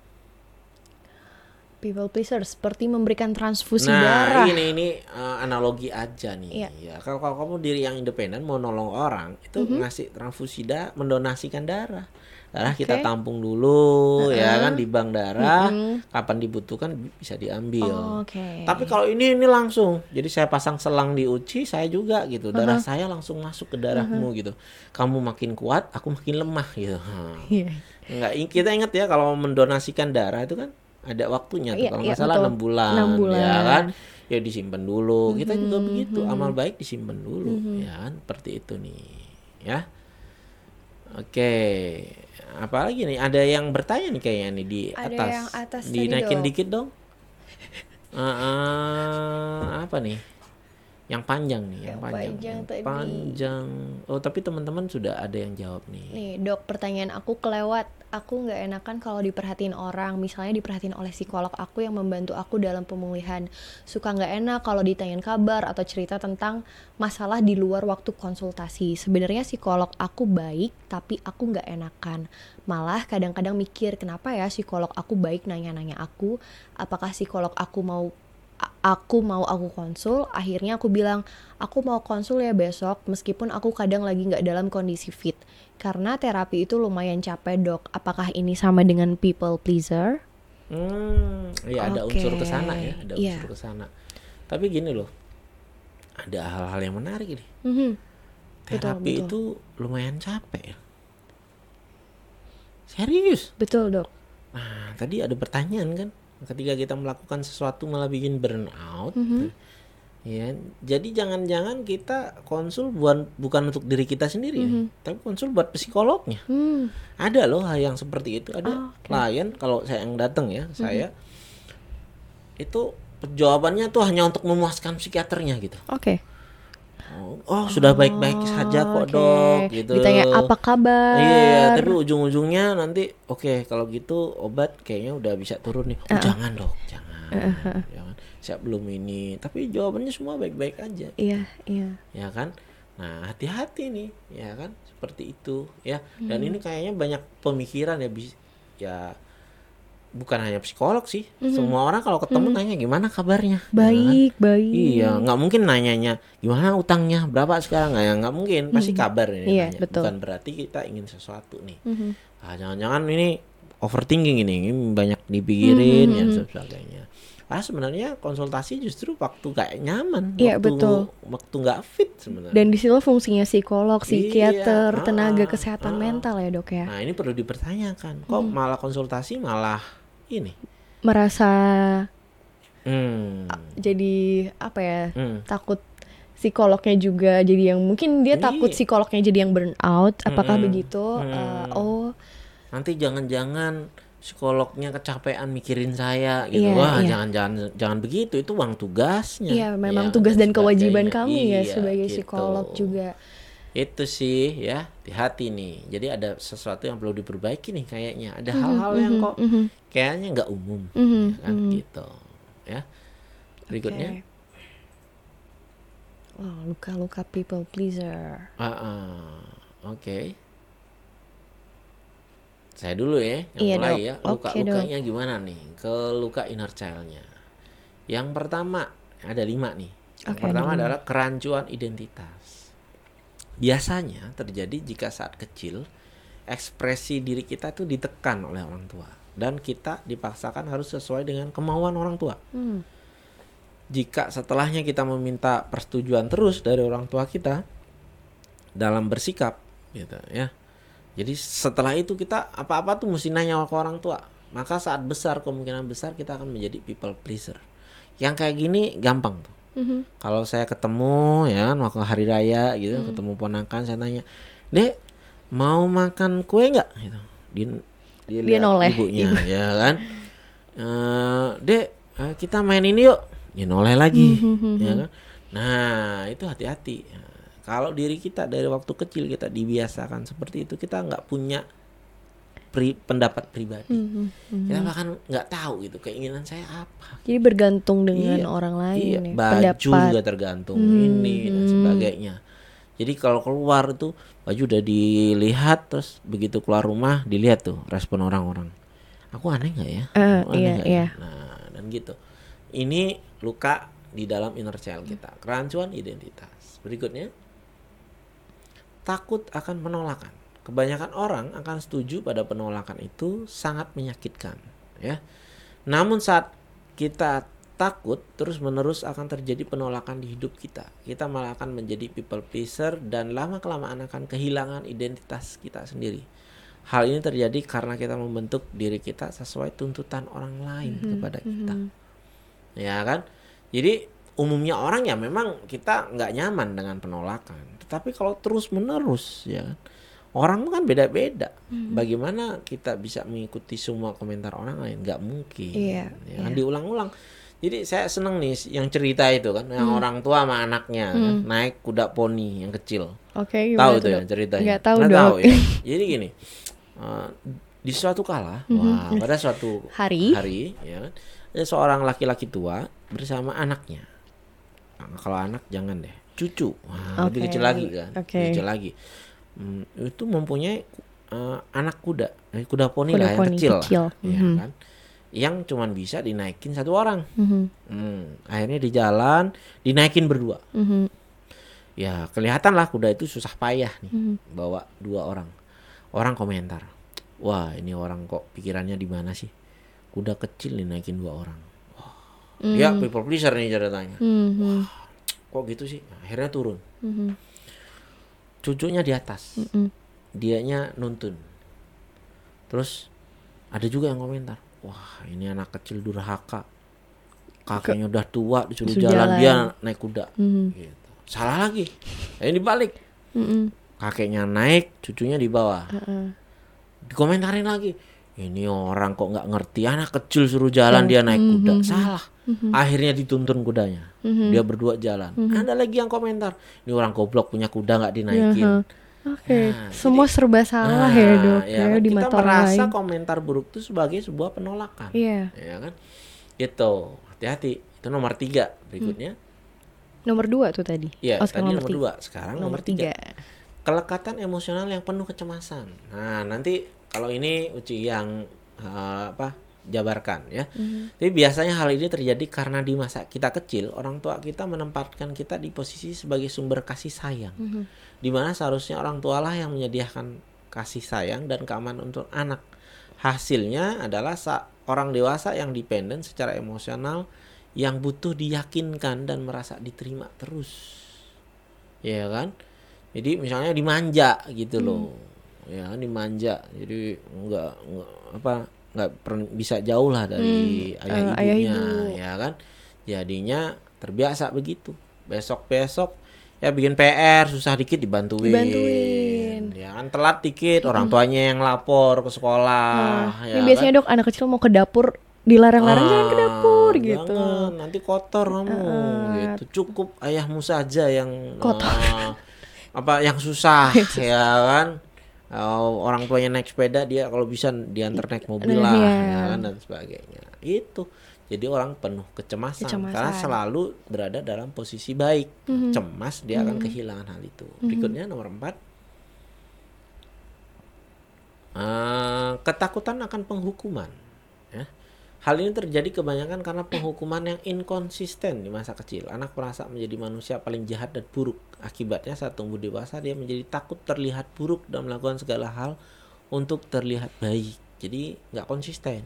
People pleaser seperti memberikan transfusi nah darah. ini ini eh, analogi aja nih Iya. ya kalau, kalau kamu diri yang independen mau nolong orang itu Mhm. ngasih transfusi darah mendonasikan darah darah kita tampung dulu ya kan di bank darah kapan dibutuhkan bi- bisa diambil Oh, Oke. tapi kalau ini ini langsung jadi saya pasang selang di uci saya juga gitu darah saya langsung masuk ke darahmu gitu kamu makin kuat aku makin lemah gitu. Iya. Enggak, kita ingat ya kalau mendonasikan darah itu kan ada waktunya tuh Iya, kalau iya, nggak salah enam bulan, ya bulan. Mm-hmm, kan? Ya disimpan dulu. Kita juga begitu. amal baik disimpan dulu ya kan? Seperti itu nih ya. Oke. Apalagi nih? Ada yang bertanya nih kayaknya nih di Ada atas, yang atas dinaikin dikit dong. Eh, apa nih? Yang panjang nih yang, Yang panjang. panjang Yang tadi. panjang. Oh tapi teman-teman sudah ada yang jawab nih. Nih dok, pertanyaan aku kelewat. Aku nggak enakan kalau diperhatiin orang. Misalnya diperhatiin oleh psikolog aku yang membantu aku dalam pemulihan. Suka nggak enak kalau ditanyain kabar atau cerita tentang masalah di luar waktu konsultasi. Sebenarnya psikolog aku baik, tapi aku nggak enakan. Malah kadang-kadang mikir kenapa ya psikolog aku baik nanya-nanya aku. Apakah psikolog aku mau aku mau aku konsul akhirnya aku bilang aku mau konsul ya besok meskipun aku kadang lagi nggak dalam kondisi fit karena terapi itu lumayan capek dok apakah ini sama dengan people pleaser Hmm, ya ada Oke, unsur ke sana ya, ada iya. unsur ke sana. Tapi gini loh. Ada hal-hal yang menarik ini. Mhm. Betul, Terapi betul. itu lumayan capek ya. Serius. betul dok Nah, tadi ada pertanyaan kan, ketika kita melakukan sesuatu malah bikin burnout. Mhm. Ya, jadi jangan-jangan kita konsul bukan bukan untuk diri kita sendiri, ya, tapi konsul buat psikolognya. hmm. Ada loh hal yang seperti itu. Ada Oh, oke. klien kalau saya yang datang ya, saya itu jawabannya tuh hanya untuk memuaskan psikiaternya gitu. oke Oh, oh, sudah baik-baik saja kok Oke. dok gitu. ditanya apa kabar Iya, tapi ujung-ujungnya nanti oke kalau gitu obat kayaknya udah bisa turun nih. Oh, jangan dok, jangan, jangan. Saya belum ini. Tapi jawabannya semua baik-baik aja, iya iya ya kan? Nah hati-hati nih, ya kan? Seperti itu, ya. Dan Hmm. ini kayaknya banyak pemikiran ya, bis, ya bukan hanya psikolog sih. Semua orang kalau ketemu nanya gimana kabarnya, ya kan? Hmm. baik baik Iya, nggak mungkin nanyanya gimana utangnya berapa sekarang nggak ya nggak mungkin pasti kabar ini Iya, nanya. betul. bukan berarti kita ingin sesuatu nih. Mhm. Ah, jangan-jangan ini overthinking ini, ini banyak dipikirin Mhm, dan sebagainya. Ah sebenarnya konsultasi justru waktu gak nyaman, Iya, waktu betul. waktu nggak fit sebenarnya. dan di situ fungsinya psikolog psikiater Iya, tenaga ah, kesehatan ah. mental ya dok ya Nah ini perlu dipertanyakan, kok Mhm. malah konsultasi malah ini. merasa Hmm. jadi apa ya hmm. takut psikolognya juga jadi yang mungkin dia takut Iya. psikolognya jadi yang burn out apakah Mm-mm. begitu Eh, Mm. oh nanti jangan-jangan psikolognya kecapean mikirin saya gitu Iya, wah iya. jangan-jangan jangan begitu itu uang tugasnya iya memang Ya, tugas dan kewajiban sebagainya. kami ya Iya, sebagai gitu. psikolog juga itu sih ya. Hati-hati nih. Jadi ada sesuatu yang perlu diperbaiki nih kayaknya. Ada Mhm, hal-hal yang mhm, kok mhm, kayaknya nggak umum mhm, ya kan? mhm. gitu ya. Berikutnya. Oh, luka-luka people pleaser. Ah, ah, oke. Saya dulu ya yang Iya, mulai Dok. ya. Oke, luka lukanya gimana nih? Ke luka inner childnya. Yang pertama ada lima nih. Yang Oke, pertama adalah kerancuan identitas biasanya terjadi jika saat kecil ekspresi diri kita tuh ditekan oleh orang tua. Dan kita dipaksakan harus sesuai dengan kemauan orang tua. Hmm. jika setelahnya kita meminta persetujuan terus dari orang tua kita dalam bersikap gitu ya. Jadi setelah itu kita apa-apa tuh mesti nanya ke orang tua. Maka saat besar kemungkinan besar kita akan menjadi people pleaser. Yang kayak gini gampang tuh Mhm. Kalau saya ketemu ya kan waktu hari raya gitu, Hmm. ketemu ponakan saya tanya, "Dek, mau makan kue nggak?" gitu. Dia dia, Dia lihat noleh, ibunya ya kan. Eh, "Dek, eh, kita main ini yuk." Dia noleh lagi Hmm, ya kan. Nah, itu hati-hati. Kalau diri kita dari waktu kecil kita dibiasakan seperti itu, kita nggak punya pri- pendapat pribadi. Mhm, mhm. Kita bahkan nggak tahu gitu keinginan saya apa. Jadi bergantung dengan Iya, orang lain Iya, ya. baju Pendapat. juga tergantung Hmm, ini dan hmm. sebagainya. Jadi kalau keluar itu baju udah dilihat terus begitu keluar rumah dilihat tuh respon orang-orang. Aku aneh nggak ya? Aku aneh iya, nggak ya? iya. Nah dan gitu. Ini luka di dalam inner child kita. Kerancuan identitas. Berikutnya takut akan penolakan. Kebanyakan orang akan setuju pada penolakan itu sangat menyakitkan, ya. Namun saat kita takut terus-menerus akan terjadi penolakan di hidup kita. Kita malah akan menjadi people pleaser dan lama kelamaan akan kehilangan identitas kita sendiri. Hal ini terjadi karena kita membentuk diri kita sesuai tuntutan orang lain kepada kita. Ya kan? Jadi umumnya orang ya memang kita nggak nyaman dengan penolakan. Tetapi kalau terus-menerus ya kan, Orang kan beda-beda. Bagaimana kita bisa mengikuti semua komentar orang lain? Nggak mungkin. Iya, ya kan diulang-ulang. Jadi saya seneng nih yang cerita itu kan, yang Hmm. orang tua sama anaknya kan, naik kuda poni yang kecil. Oke, Tahu gimana itu tuh, ya ceritanya? Nggak tahu, Dok. tahu ya. Jadi gini, eh, di suatu kala, wah pada suatu. Hari. hari, ya kan, ada seorang laki-laki tua bersama anaknya. Nah, kalau anak jangan deh, cucu, wah, lebih Oke, kecil lagi kan, lebih kecil lagi. Hmm, itu mempunyai eh, anak kuda, eh, kuda poni Kuda lah yang poni kecil, kecil, lah, ya mhm. kan, yang cuman bisa dinaikin satu orang. Mhm, Hmm, akhirnya di jalan dinaikin berdua. mhm, Ya kelihatan lah kuda itu susah payah nih mhm. bawa dua orang. Orang komentar, wah ini orang kok pikirannya di mana sih? Kuda kecil dinaikin dua orang. Wah, ya people pleaser nih ceritanya. Mhm, Kok gitu sih? Akhirnya turun. mhm, Cucunya di atas, mhm. dianya nuntun. Terus ada juga yang komentar, wah ini anak kecil durhaka. Kakeknya udah tua disuruh jalan, jalan. dia naik kuda. Mhm, Gitu. Salah lagi. Ini dibalik. mhm, Kakeknya naik, cucunya di bawah. heeh. dikomentarin lagi ini orang kok nggak ngerti anak kecil suruh jalan dia naik kuda salah akhirnya dituntun kudanya dia berdua jalan ada lagi yang komentar ini orang goblok punya kuda nggak dinaikin Aha. Oke, Nah, semua serba salah ya Nah, dok ya ya, kan, di kita mata merasa lain. komentar buruk itu sebagai sebuah penolakan Iya. ya kan itu hati-hati itu nomor tiga berikutnya Nomor dua tuh tadi. Iya, oh, tadi sekarang nomor, tiga. dua sekarang nomor, Nomor tiga. tiga. kelekatan emosional yang penuh kecemasan. Nah, nanti kalau ini Uci yang eh, apa jabarkan ya. Tapi biasanya hal ini terjadi karena di masa kita kecil orang tua kita menempatkan kita di posisi sebagai sumber kasih sayang. Di mana seharusnya orang tua lah yang menyediakan kasih sayang dan keamanan untuk anak. Hasilnya adalah sa- orang dewasa yang dependen secara emosional yang butuh diyakinkan dan merasa diterima terus. Ya kan? Jadi misalnya dimanja gitu loh. Ya kan dimanja. Jadi enggak, enggak apa nggak bisa jauh lah dari ayah eh, ayah ibunya ibu. ya kan. Jadinya terbiasa begitu. Besok-besok ya bikin PR susah dikit dibantuin. Dibantuin. Ya kan telat dikit orang tuanya yang lapor ke sekolah ya Ini biasanya dok anak kecil mau ke dapur dilarang-larang jangan ke dapur Ah, gitu. Jangan, nanti kotor kamu gitu. Cukup ayahmu saja yang Kotor. eh, apa yang susah ya kan. Eh, orang tuanya naik sepeda dia kalau bisa diantar naik mobil lah iya. ya kan dan sebagainya. Itu. Jadi orang penuh kecemasan, Kecemasan. karena selalu berada dalam posisi baik. Mhm. Cemas dia akan kehilangan hal itu. Berikutnya nomor empat Eh, ketakutan akan penghukuman. Ya. Hal ini terjadi kebanyakan karena penghukuman yang inkonsisten di masa kecil. Anak merasa menjadi manusia paling jahat dan buruk. Akibatnya saat tumbuh dewasa dia menjadi takut terlihat buruk dan melakukan segala hal untuk terlihat baik. Jadi nggak konsisten.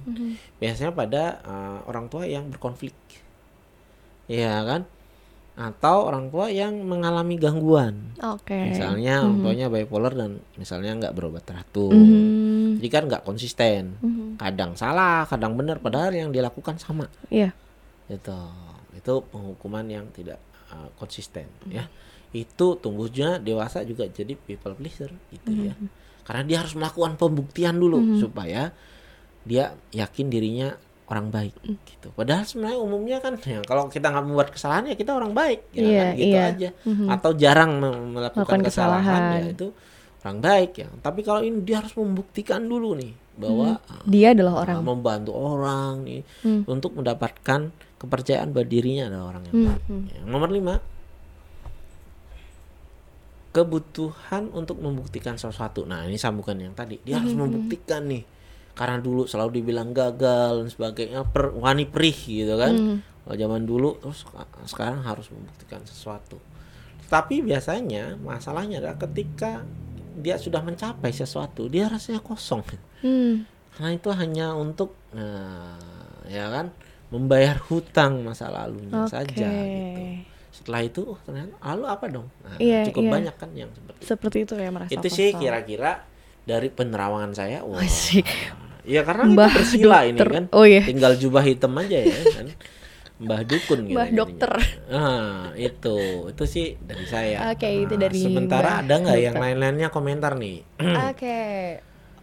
Biasanya pada eh, orang tua yang berkonflik, ya kan? Atau orang tua yang mengalami gangguan. Oke. Misalnya orang tuanya bipolar dan misalnya nggak berobat teratur. Mhm. Jadi kan nggak konsisten. Mhm. Kadang salah, kadang benar padahal yang dilakukan sama. Iya. Itu. Itu itu penghukuman yang tidak uh, konsisten ya itu tumbuhnya dewasa juga jadi people pleaser gitu ya karena dia harus melakukan pembuktian dulu supaya dia yakin dirinya orang baik gitu padahal sebenarnya umumnya kan ya, kalau kita nggak membuat kesalahan ya kita orang baik ya Iya, kan gitu iya. aja atau jarang me- melakukan Melakukan kesalahan, kesalahan. ya itu orang baik ya tapi kalau ini dia harus membuktikan dulu nih bahwa uh, Dia adalah orang. membantu orang nih Hmm. untuk mendapatkan kepercayaan bahwa dirinya adalah orang yang Hmm, baik. hmm. Yang nomor lima, kebutuhan untuk membuktikan sesuatu. Nah ini sambungan yang tadi, dia Hmm, harus membuktikan nih, karena dulu selalu dibilang gagal dan sebagainya, per, wani perih gitu kan. Hmm. Kalau zaman dulu, terus seka- sekarang harus membuktikan sesuatu. Tapi biasanya masalahnya adalah ketika dia sudah mencapai sesuatu, dia rasanya kosong. Hmm. Karena itu hanya untuk nah, ya kan membayar hutang masa lalunya Oke. saja gitu. Setelah itu oh, ternyata lalu apa dong? Nah, Iya, cukup iya. banyak kan yang seperti itu. Seperti itu ya merasa Itu sih kosong. kira-kira dari penerawangan saya. Wah. Asik. Iya karena Mbah itu bersila ini kan. Oh iya. Tinggal jubah hitam aja ya kan. Mbah dukun gitu. Mbah dokter. Ah, itu. Itu sih dari saya. Oke, itu Nah, dari Sementara Mbah ada nggak yang lain-lainnya komentar nih? Oke.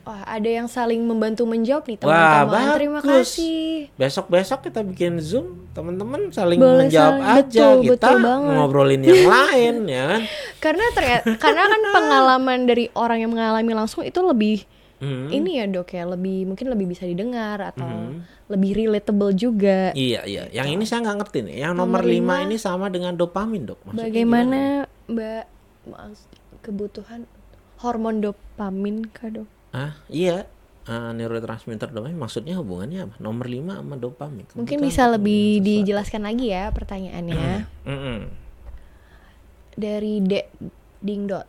Wah, ada yang saling membantu menjawab nih Wah, teman-teman. Terima bagus. kasih. Besok-besok kita bikin Zoom, teman-teman saling Boleh menjawab saling- aja betul, kita betul banget. ngobrolin yang lain ya kan. Karena ternyata karena kan pengalaman dari orang yang mengalami langsung itu lebih Hmm. ini ya dok ya lebih mungkin lebih bisa didengar atau lebih relatable juga. Iya iya, yang ini saya nggak ngerti nih. Yang nomor, Nomor lima lima. ini sama dengan dopamin dok. Maksudnya gimana? Bagaimana mbak kebutuhan hormon dopamin kah dok? Ah iya, Ah, neurotransmitter dopamin maksudnya hubungannya apa? Nomor lima sama dopamin. Mungkin Kebutuhan bisa untuk lebih sesuatu. dijelaskan lagi ya pertanyaannya. Mm-mm. Dari Dek Ding Dot.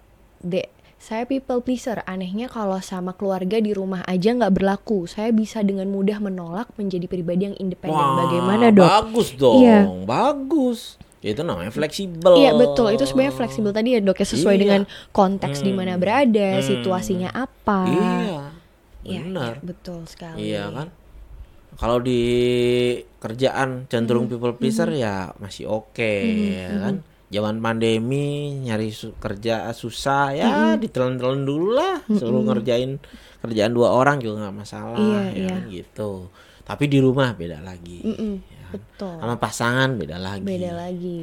Saya people pleaser. Anehnya kalau sama keluarga di rumah aja nggak berlaku. Saya bisa dengan mudah menolak menjadi pribadi yang independen. Wah, Bagaimana dok? Bagus dong, Iya. bagus. Itu namanya fleksibel. Iya betul, itu sebenarnya fleksibel tadi ya dok ya sesuai Iya. dengan konteks di mana berada, Hmm. situasinya apa. Iya, Iya, benar. iya, betul sekali. Iya kan? Kalau di kerjaan cenderung Hmm. people pleaser ya masih oke ya kan. Zaman pandemi nyari su- kerja susah ya Hmm. ditelan-telan dulu lah suruh ngerjain kerjaan dua orang juga nggak masalah Iya, ya iya. kan gitu. Tapi di rumah beda lagi. Mm-mm, ya kan? betul. Sama pasangan beda lagi. Beda lagi.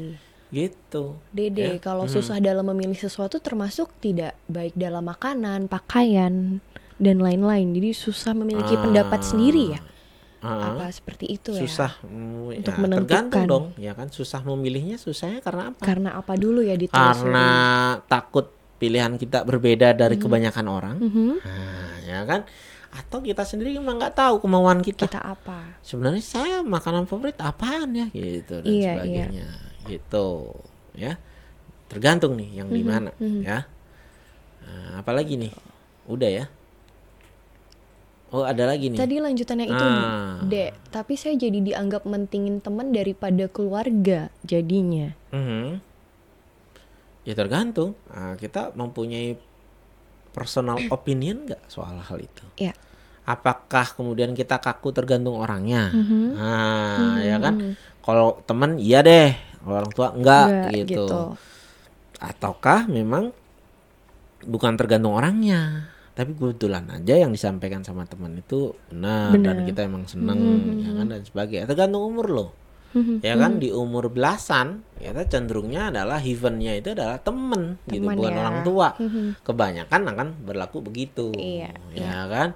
Gitu. Dede, Ya, kalau susah dalam memilih sesuatu termasuk tidak baik dalam makanan, pakaian, dan lain-lain. Jadi susah memiliki pendapat sendiri ya. Ah, Apa seperti itu ya? susah mm, Untuk ya, tergantung menentukan. dong ya kan? Susah memilihnya susahnya karena apa? Karena apa dulu ya ditulis karena takut pilihan kita berbeda dari kebanyakan orang. Mhm. nah, ya kan? Atau kita sendiri memang nggak tahu kemauan kita. kita apa? sebenarnya saya makanan favorit apaan ya? Gitu dan Iya, sebagainya. Gitu ya. Tergantung nih yang di mana ya. Nah, apalagi nih? Udah ya oh ada lagi nih Tadi lanjutannya itu, Ah. Dek. Tapi saya jadi dianggap mentingin teman daripada keluarga jadinya. Mhm. Ya tergantung. Nah, kita mempunyai personal opinion nggak soal hal itu? Ya. Apakah kemudian kita kaku tergantung orangnya? Mhm. Nah, ya kan. Kalau teman iya deh, kalau orang tua enggak, Enggak, gitu. gitu. Ataukah memang bukan tergantung orangnya, tapi kebetulan aja yang disampaikan sama teman itu benar, dan Benar. kita emang seneng, Mhm. ya kan dan sebagainya. Tergantung umur loh. Mhm. ya kan di umur belasan kita cenderungnya adalah heavennya itu adalah temen, gitu Teman bukan ya. orang tua. Mhm. kebanyakan akan berlaku begitu Iya, ya kan.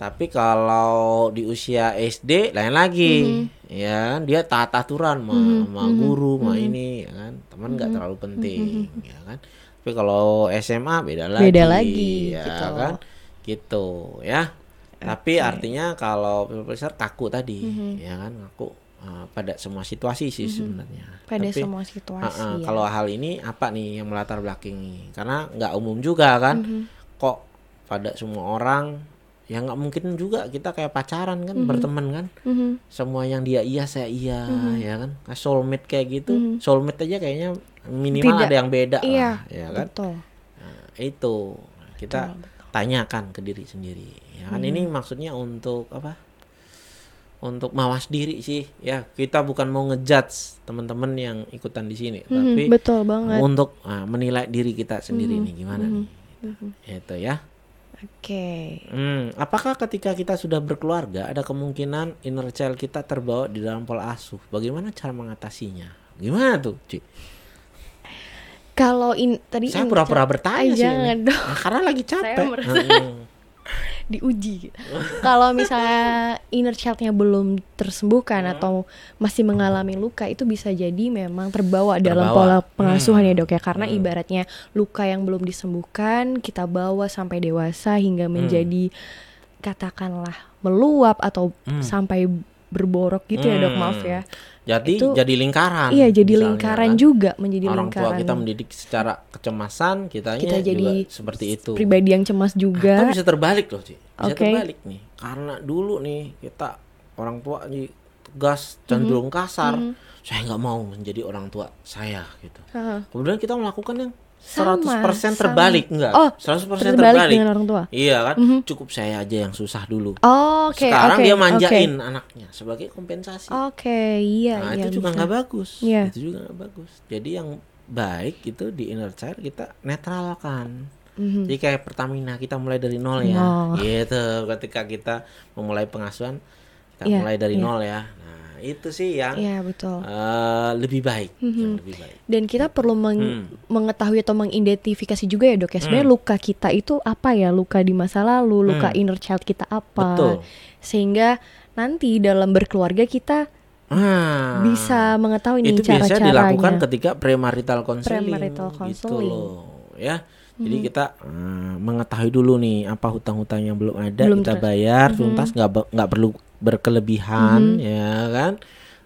Tapi kalau di usia SD lain lagi. Ya kan dia taat aturan sama, sama guru sama ini ya kan. Teman nggak terlalu penting ya kan tapi kalau SMA beda lagi. Beda lagi, ya gitu. kan? Gitu ya. Tapi artinya kalau pleaser kaku tadi ya kan? Kaku uh, pada semua situasi sih sebenarnya. Pada Tapi, semua situasi uh-uh, ya. kalau hal ini apa nih yang melatar belakangi karena nggak umum juga kan? Mhm. kok pada semua orang ya nggak mungkin juga kita kayak pacaran kan berteman kan? Mhm. semua yang dia iya saya iya ya kan? Soulmate kayak gitu. Soulmate aja kayaknya minimal Tidak. ada yang beda Iya, lah ya kan betul. Nah, itu kita tanyakan ke diri sendiri ya kan ini maksudnya untuk apa untuk mawas diri sih ya kita bukan mau ngejudge teman-teman yang ikutan di sini Mhm, tapi betul banget. Untuk ah, menilai diri kita sendiri nih gimana nih itu ya Oke. Hmm, apakah ketika kita sudah berkeluarga ada kemungkinan inner child kita terbawa di dalam pola asuh? Bagaimana cara mengatasinya? Gimana tuh, Ci? Kalau in tadi Saya pura-pura bertanya Ay, sih. jangan ini. dong. Nah, karena lagi capek. Saya merasa- diuji. Kalau misalnya inner child-nya belum tersembuhkan Hmm. atau masih mengalami luka itu bisa jadi memang terbawa, dalam Terbawa. pola pengasuhan ya dok ya Hmm. karena ibaratnya luka yang belum disembuhkan kita bawa sampai dewasa hingga Hmm. menjadi katakanlah meluap atau sampai berborok gitu ya dok Hmm. maaf ya. Jadi Itu- jadi lingkaran. Iya jadi misalnya, lingkaran kan. juga menjadi Orang lingkaran. tua kita mendidik secara kecemasan, kitanya Kita juga jadi seperti itu. pribadi yang cemas juga. Atau bisa terbalik loh, Ci. Bisa Oke. terbalik nih. Karena dulu nih kita orang tua nih tegas, cenderung Mhm. kasar. Saya nggak mau menjadi orang tua saya gitu. Heeh. Kemudian kita melakukan yang 100% sama. terbalik enggak? Oh, 100% terbalik terbalik. dengan orang tua. Iya kan? Cukup saya aja yang susah dulu. Oh, Oke, Sekarang oke, dia manjain anaknya sebagai kompensasi. Oke, iya, nah, iya. itu juga nggak bagus. Iya. Itu juga nggak bagus. Jadi yang baik itu di inner child kita netralkan. Mhm. Jadi kayak Pertamina kita mulai dari nol ya. Nol. Gitu. Ketika kita memulai pengasuhan kita Iya, mulai dari iya. nol ya. Nah, itu sih yang Iya, betul. eh, lebih baik, yang lebih baik. Dan kita perlu meng- Hmm. mengetahui atau mengidentifikasi juga ya, Dok ya. Sebenarnya luka kita itu apa ya? Luka di masa lalu, luka Hmm. inner child kita apa? Betul. Sehingga nanti dalam berkeluarga kita Ah. bisa mengetahui nih itu biasanya cara-caranya. dilakukan ketika premarital counseling Premarital gitu counseling. Mhm. loh ya jadi kita eh, mengetahui dulu nih apa hutang-hutang yang belum ada Belum kita Mhm. bayar tuntas nggak nggak perlu berkelebihan ya kan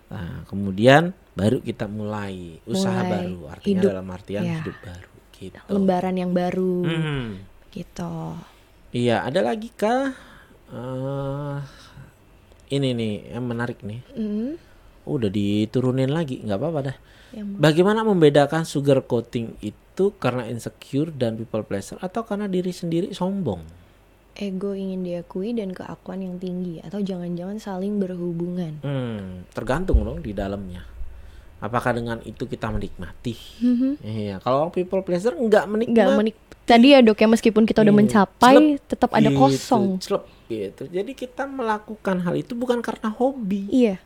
nah, kemudian baru kita mulai usaha Mulai baru artinya hidup, dalam artian ya. hidup baru gitu lembaran yang baru Mhm. gitu. iya ada lagi kah Eh, ini nih yang menarik nih Mhm. udah diturunin lagi nggak apa-apa dah Yang- Bagaimana membedakan sugar coating itu karena insecure dan people pleaser atau karena diri sendiri sombong? Ego ingin diakui dan keakuan yang tinggi atau jangan-jangan saling berhubungan. Hmm, tergantung dong di dalamnya. Apakah dengan itu kita menikmati? Iya, kalau people pleaser nggak menikmati. Enggak menik tadi ya dok ya meskipun kita udah Iya, mencapai celep tetap ada Gitu, kosong. celep gitu. Jadi kita melakukan hal itu bukan karena hobi, Iya.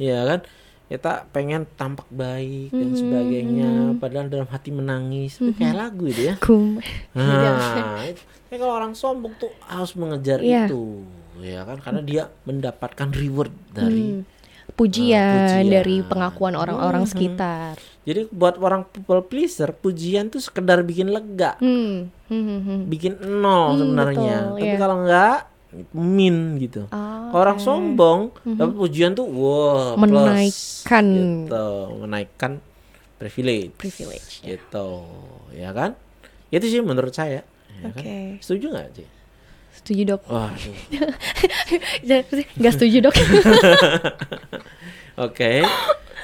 ya kan? Kita pengen tampak baik dan Mhm, sebagainya, padahal dalam hati menangis. Itu kayak lagu itu ya. Nah. Tapi kalau orang sombong tuh harus mengejar Iya. itu, ya kan? Karena dia mendapatkan reward dari. Hmm. Pujian, pujian. dari pengakuan orang-orang Mhm. sekitar. Jadi buat orang people pleaser, pujian tuh sekedar bikin lega, Hmm. Hmm, hmm, hmm. bikin nol Hmm, sebenarnya. betul, Tapi iya. kalau enggak, min gitu. Kalau orang oke. sombong, dapat pujian tuh wow, plus, Menaikkan. gitu, menaikkan privilege, Privilege, ya. gitu, ya kan? Itu sih menurut saya. ya kan? Oke. Setuju nggak sih? Setuju dok. Wah. Gak setuju dok. Oke.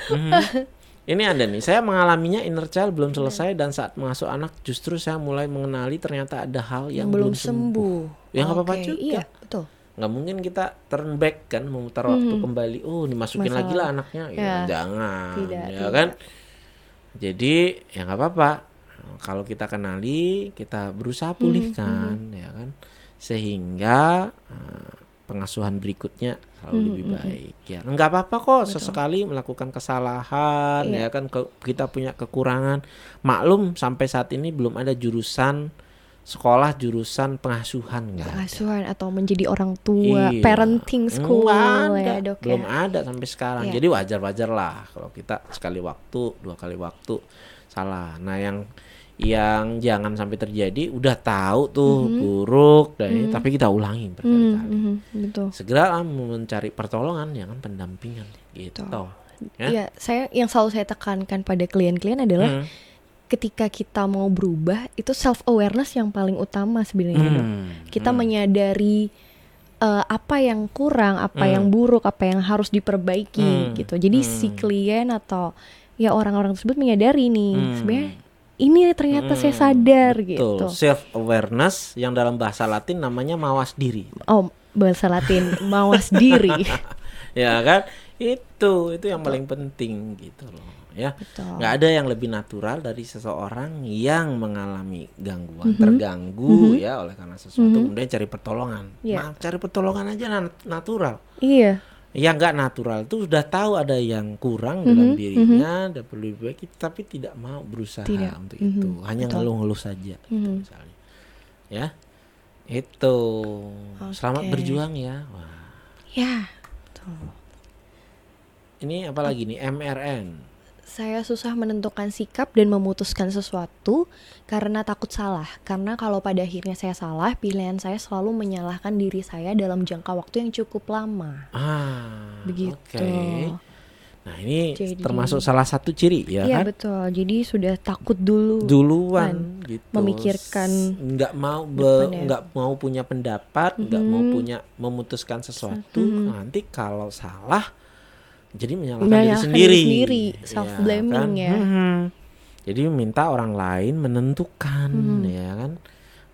Mhm. Ini ada nih, saya mengalaminya inner child belum selesai dan saat mengasuh anak justru saya mulai mengenali ternyata ada hal yang, yang belum sembuh. Ya nggak apa-apa Oke, juga. Iya betul. Nggak mungkin kita turn back kan, memutar waktu kembali. Oh, dimasukin Masalah. lagi lah anaknya. Ya, Ya. Jangan, Tidak, ya tidak. kan? Jadi ya nggak apa-apa. Kalau kita kenali, kita berusaha pulihkan, ya kan, sehingga eh, pengasuhan berikutnya selalu lebih baik. Ya, nggak apa-apa kok sesekali melakukan kesalahan, Iya. ya kan. ke- kita punya kekurangan. Maklum sampai saat ini belum ada jurusan sekolah jurusan pengasuhan nggak ada. Asuhan atau menjadi orang tua, Iya. parenting school Nggak ya ada, dok belum ya. ada sampai sekarang. Iya. Jadi wajar-wajar lah kalau kita sekali waktu, dua kali waktu salah. Nah yang yang jangan sampai terjadi udah tahu tuh buruk dan ini, tapi kita ulangi Hmm, berkali-kali. mhm, betul. Segera mencari pertolongan, jangan pendampingan gitu. Ya? Iya, saya yang selalu saya tekankan pada klien-klien adalah Hmm. ketika kita mau berubah itu self awareness yang paling utama sebenarnya. Hmm. Kita menyadari eh, apa yang kurang, apa yang buruk, apa yang harus diperbaiki Hmm. gitu. Jadi si Hmm. klien atau ya orang-orang tersebut menyadari nih Hmm. sebenarnya ini ternyata saya Hmm, sadar Betul. gitu. Self awareness yang dalam bahasa Latin namanya mawas diri. Oh, bahasa Latin mawas diri. ya kan itu itu yang paling penting gitu loh ya Betul. nggak ada yang lebih natural dari seseorang yang mengalami gangguan Mhm. terganggu ya oleh karena sesuatu kemudian cari pertolongan Iya. Nah, cari pertolongan aja nat- natural Iya. Yang nggak natural itu sudah tahu ada yang kurang Mhm, dalam dirinya ada perlu diperbaiki tapi tidak mau berusaha Tidak. untuk Mhm, itu hanya betul. ngeluh-ngeluh saja gitu Mhm. misalnya ya itu selamat Oke. berjuang ya wah Ya. Betul. ini apa lagi nih MRN Saya susah menentukan sikap dan memutuskan sesuatu karena takut salah. Karena kalau pada akhirnya saya salah, pilihan saya selalu menyalahkan diri saya dalam jangka waktu yang cukup lama. ah Begitu. oke nah ini Jadi- termasuk salah satu ciri ya Iya kan betul. Jadi sudah takut dulu. duluan gitu memikirkan nggak mau be- depannya. nggak mau punya pendapat nggak mau Mhm. punya memutuskan sesuatu Mhm. nanti kalau salah jadi menyalahkan diri Menyalahkan sendiri diri sendiri, ya self blaming kan? ya. Mhm. jadi minta orang lain menentukan Mhm. ya kan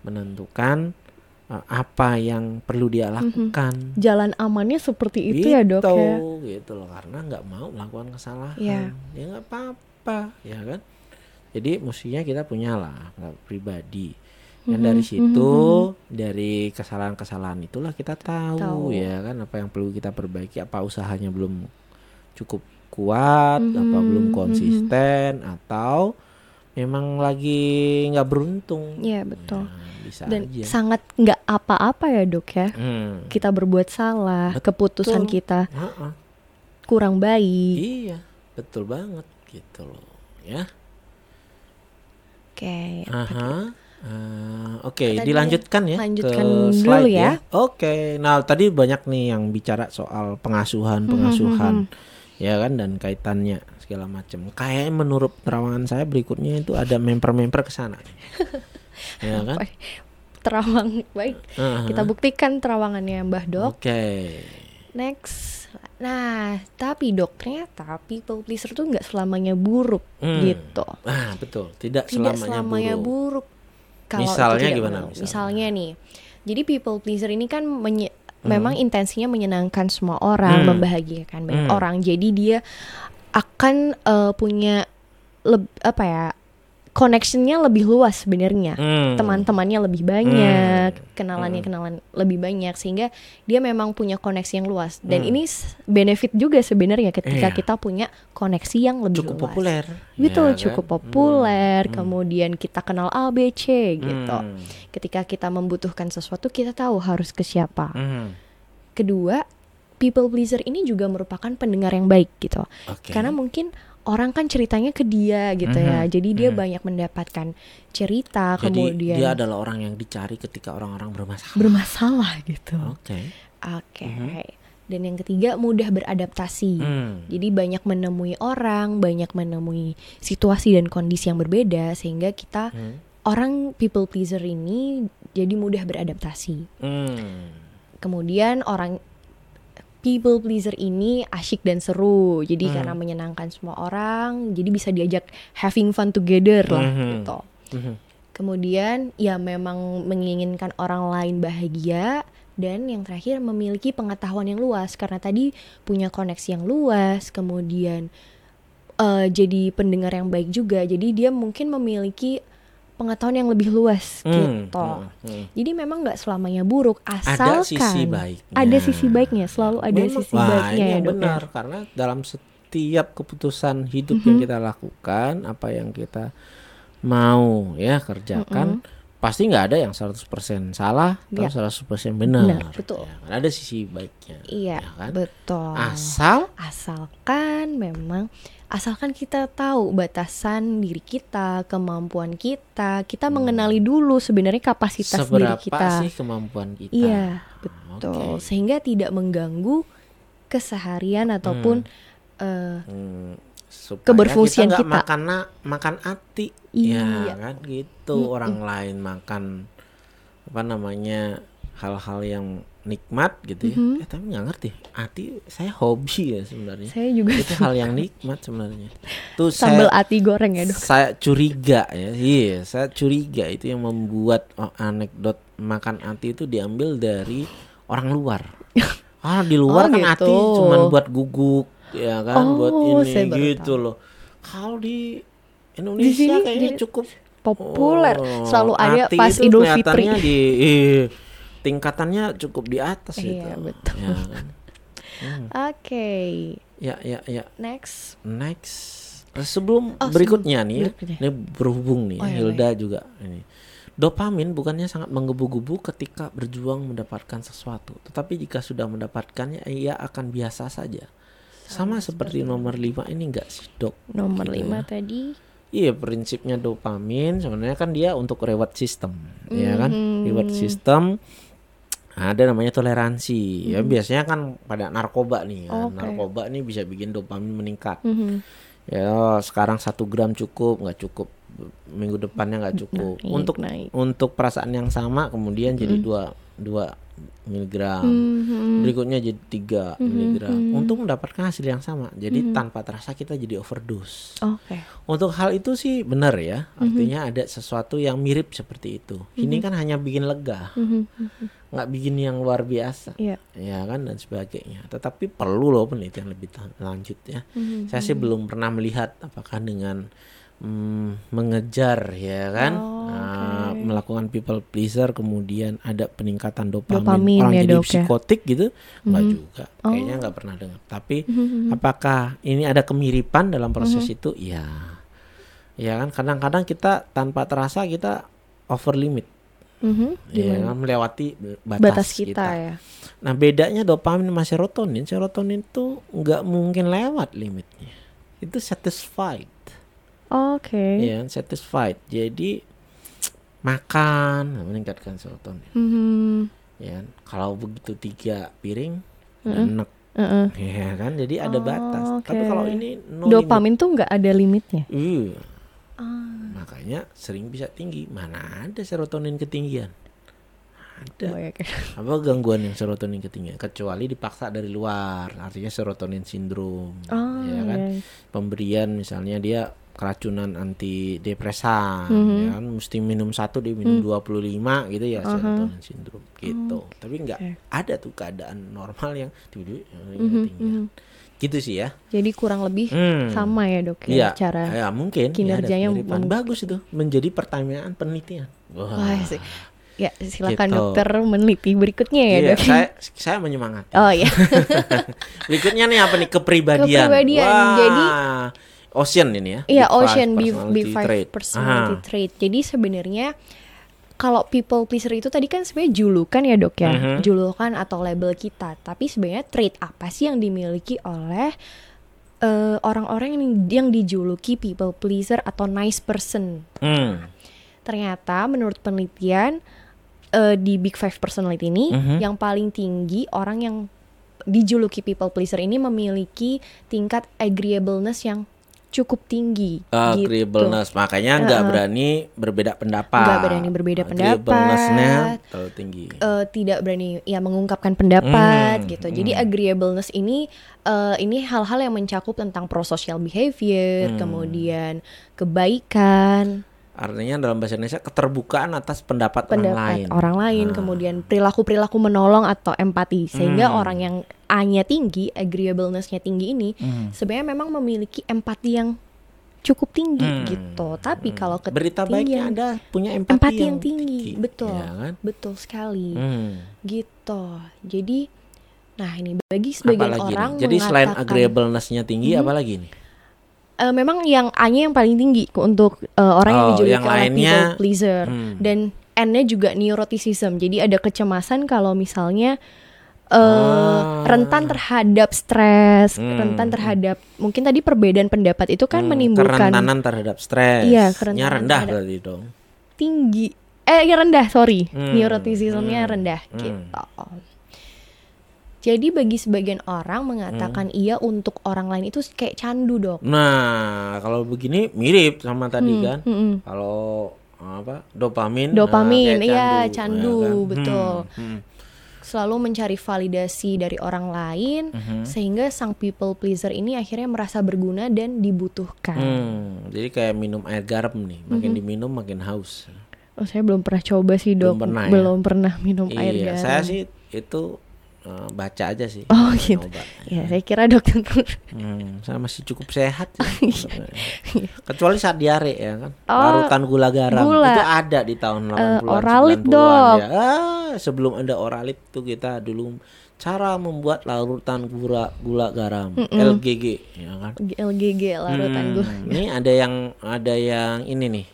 menentukan uh, apa yang perlu dia lakukan Jalan amannya seperti itu ya dok Gitu, ya. gitu loh karena nggak mau melakukan kesalahan Iya. ya nggak apa-apa ya kan jadi mestinya kita punya lah pribadi dan Mhm, dari situ mhm, dari kesalahan-kesalahan itulah kita tahu, Tahu. ya kan apa yang perlu kita perbaiki apa usahanya belum cukup kuat apa Mhm, belum mhm. konsisten atau memang lagi nggak beruntung Iya betul. Ya, bisa Dan aja sangat nggak apa-apa ya dok ya. Hmm. Kita berbuat salah, Betul. keputusan kita Heeh. kurang baik. Iya, betul banget gitu loh, ya. Oke. Aha. Eh, Oke, Tadi dilanjutkan ya lanjutkan ke dulu slide ya. Oke, nah tadi banyak nih yang bicara soal pengasuhan, Hmm, pengasuhan, ya kan dan kaitannya segala macam. Kayak menurut terawangan saya berikutnya itu ada member-member ke sana, ya kan? Terawang baik. Aha. Kita buktikan terawangannya Mbah Dok. Oke, Next. Nah, tapi dok ternyata people pleaser tuh nggak selamanya buruk Hmm. gitu. ah betul, tidak, Tidak selamanya, selamanya buruk. buruk. Kalau Misalnya gimana, misalnya? Misalnya nih. Jadi people pleaser ini kan menye- memang intensinya menyenangkan semua orang, Hmm. membahagiakan banyak Hmm. orang. Jadi dia akan eh, punya leb- apa ya? Connectionnya lebih luas sebenarnya. Hmm. teman-temannya lebih banyak, Hmm. kenalannya Hmm. kenalan lebih banyak sehingga dia memang punya koneksi yang luas dan Hmm. ini benefit juga sebenarnya ketika Iya. kita punya koneksi yang lebih cukup luas. populer, Betul, ya kan? cukup populer. Hmm. Kemudian kita kenal ABC gitu. Hmm. Ketika kita membutuhkan sesuatu kita tahu harus ke siapa. Hmm. Kedua, people pleaser ini juga merupakan pendengar yang baik gitu. Oke. Karena mungkin orang kan ceritanya ke dia gitu ya. Mhm, Jadi dia mhm. banyak mendapatkan cerita Jadi kemudian dia adalah orang yang dicari ketika orang-orang bermasalah. bermasalah gitu. Oke. Oke. Mhm. Dan yang ketiga mudah beradaptasi. Hmm. Jadi banyak menemui orang, banyak menemui situasi dan kondisi yang berbeda sehingga kita Hmm. orang people pleaser ini jadi mudah beradaptasi. Hmm. Kemudian orang people pleaser ini asyik dan seru. Jadi Hmm. karena menyenangkan semua orang, jadi bisa diajak having fun together lah Mhm. gitu. Mhm. Kemudian ya memang menginginkan orang lain bahagia dan yang terakhir memiliki pengetahuan yang luas karena tadi punya koneksi yang luas, kemudian eh, jadi pendengar yang baik juga. Jadi dia mungkin memiliki pengetahuan yang lebih luas Hmm. gitu. Hmm. Hmm. Jadi memang nggak selamanya buruk Ada asalkan sisi baiknya. ada sisi baiknya, selalu ada Memang- sisi Wah, baiknya ini ya yang ya. benar karena dalam setiap keputusan hidup yang Mhm. kita lakukan, apa yang kita mau ya kerjakan, pasti nggak ada yang 100% salah atau Ya. 100% benar. Benar, betul. Ya, kan? ada sisi baiknya. Iya, ya kan? betul. Asal asalkan memang asalkan kita tahu batasan diri kita, kemampuan kita, kita mengenali dulu sebenarnya kapasitas diri Hmm. seberapa kita. sih kemampuan kita. Iya, Ah, betul. oke. Sehingga tidak mengganggu keseharian ataupun eh, Hmm, supaya Keberfungsian kita. kita. makan na- makan hati Iya. ya kan gitu orang lain makan apa namanya hal-hal yang nikmat gitu ya Mhm. eh, tapi nggak ngerti hati saya hobi ya sebenarnya saya juga itu hal yang nikmat sebenarnya tuh sambal saya ati goreng ya dok. saya curiga ya iya saya curiga itu yang membuat oh, anekdot makan hati itu diambil dari orang luar Ah di luar Oh, kan gitu. hati cuman buat guguk ya kan buat Oh, ini saya baru gitu loh. Kalau di Indonesia sini kayaknya jadi cukup Populer, oh, selalu ada pas Idul Fitri. di ih, tingkatannya cukup di atas Iya, itu. betul. Ya, kan? Oke, ya ya ya. next. Next. Eh, Sebelum Oh, berikutnya nih, ya, berikutnya. ini berhubung nih, Oh, iya, Hilda juga ini. Dopamin bukannya sangat menggebu-gebu ketika berjuang mendapatkan sesuatu, tetapi jika sudah mendapatkannya, ia akan biasa saja. Sama, seperti nomor 5 ini enggak sih, Dok? Nomor Gitu lima ya. tadi. Iya, prinsipnya dopamin sebenarnya kan dia untuk reward system, ya kan? Mhm. Reward system ada namanya toleransi. Ya biasanya kan pada narkoba nih, kan. Oke. narkoba nih bisa bikin dopamin meningkat. Mhm. Ya sekarang satu gram cukup, nggak cukup minggu depannya nggak cukup. Naik, untuk naik. untuk perasaan yang sama kemudian jadi dua dua miligram. Mhm. Berikutnya jadi tiga miligram. Untuk mendapatkan hasil yang sama. Jadi Mhm. tanpa terasa kita jadi overdose. Oke. Untuk hal itu sih benar ya. Mhm. Artinya ada sesuatu yang mirip seperti itu. Ini kan hanya bikin lega, Mhm. nggak bikin yang luar biasa. Iya. Ya kan dan sebagainya. Tetapi perlu loh penelitian lebih lanjut ya. Mhm. Saya sih belum pernah melihat apakah dengan mm, mengejar ya kan, Oh, Nah, oke. melakukan people pleaser kemudian ada peningkatan dopamin, Dopamin orang ya, jadi Dok, ya? psikotik gitu, nggak Mhm. juga. Kayaknya nggak pernah dengar. Tapi Mhm. apakah ini ada kemiripan dalam proses Mm-hmm. itu? Iya. Ya kan kadang-kadang kita tanpa terasa kita over limit. Mhm. Ya kan melewati batas, Batas kita, ya. Nah bedanya dopamin sama serotonin, serotonin itu nggak mungkin lewat limitnya. Itu satisfied, Oke. ya satisfied. Jadi makan meningkatkan serotonin. Mhm. Ya, kan? kalau begitu tiga piring Heeh. enak, Heeh. ya kan. Jadi ada Oh, batas. oke. Tapi kalau ini no limit. Dopamin tuh nggak ada limitnya. Iya. Ah. Makanya sering bisa tinggi. Mana ada serotonin ketinggian? Ada. Oh, ya, oke. Apa gangguan yang serotonin ketinggian? Kecuali dipaksa dari luar, artinya serotonin sindrom. Oh, ya kan? iya. Pemberian misalnya dia keracunan antidepresan, Mhm. ya kan? Mesti minum satu dia minum 25 gitu ya Aha. serotonin sindrom gitu. Tapi nggak ada tuh keadaan normal yang tiba-tiba eh, Mhm, ketinggian. Gitu sih ya. Jadi kurang lebih Hmm. sama ya dok ya Iya, cara. ya mungkin kinerjanya ya, kemiripan. mem- bagus itu menjadi pertanyaan penelitian. Wah, Wah, sih. Ya silakan Gitu. dokter meneliti berikutnya ya Iya, dok. saya saya menyemangati. Oh ya. Berikutnya nih apa nih kepribadian. Kepribadian, Wah, jadi- Ocean ini ya. Iya Big Five Ocean B, personality B5 trait. personality Ah, trait. Jadi sebenarnya kalau people pleaser itu tadi kan sebenarnya julukan ya dok ya, Mhm. julukan atau label kita. Tapi sebenarnya trait apa sih yang dimiliki oleh eh, orang-orang yang, yang dijuluki people pleaser atau nice person? hmm. Ternyata menurut penelitian eh, di Big Five personality ini Mhm. yang paling tinggi orang yang dijuluki people pleaser ini memiliki tingkat agreeableness yang cukup tinggi. gitu. Agreeableness, makanya nggak Heeh. berani berbeda pendapat. Nggak berani berbeda Agreeableness-nya pendapat. terlalu tinggi. Eh, tidak berani ya mengungkapkan pendapat Hmm, gitu. Jadi hmm. agreeableness ini eh, ini hal-hal yang mencakup tentang prosocial behavior, Hmm. kemudian kebaikan, Artinya dalam bahasa Indonesia keterbukaan atas pendapat, pendapat orang lain. orang lain, Nah. kemudian perilaku-perilaku menolong atau empati. Sehingga Hmm. orang yang A-nya tinggi, agreeableness-nya tinggi ini Hmm. sebenarnya memang memiliki empati yang cukup tinggi Hmm. gitu. Tapi kalau berita baiknya ada punya empati, empati yang tinggi, betul. ya kan? betul sekali. Hmm. gitu jadi nah ini bagi sebagian Apalagi orang nih? Jadi selain agreeableness-nya tinggi, Mhm. apa lagi nih? Eh, memang yang A-nya yang paling tinggi untuk eh, orang yang Oh, dijuluki yang oleh lainnya, people pleaser Hmm. dan N-nya juga neuroticism jadi ada kecemasan kalau misalnya eh, Oh. rentan terhadap stres Hmm. rentan terhadap mungkin tadi perbedaan pendapat itu kan Hmm, menimbulkan kerentanan terhadap stres. Iya, kerentanan rendah terhadap- berarti dong. tinggi eh ya rendah sorry Hmm, neuroticismnya hmm, rendah hmm. gitu jadi bagi sebagian orang mengatakan Hmm. iya untuk orang lain itu kayak candu dok Nah, kalau begini mirip sama tadi Hmm, kan. hmm, hmm. Kalau apa? Dopamin. Dopamin, nah, iya, ya candu, betul. Hmm, hmm, selalu mencari validasi dari orang lain mhm. sehingga sang people pleaser ini akhirnya merasa berguna dan dibutuhkan Hmm, jadi kayak minum air garam nih, makin diminum makin haus. oh saya belum pernah coba sih dok Belum pernah ya? belum pernah minum air iya, garam saya sih itu eh, baca aja sih. Oh, gitu. Nyoba. Ya, saya kira dokter. Hmm, saya masih cukup sehat sih. Kecuali saat diare ya kan. Oh, Larutan gula garam gula. itu ada di tahun 80-an Oralit 90-an dok. ya. Ah, sebelum ada oralit tuh kita dulu cara membuat larutan gula gula garam LGG ya kan. LGG larutan Hmm, gula. Ini ada yang ada yang ini nih.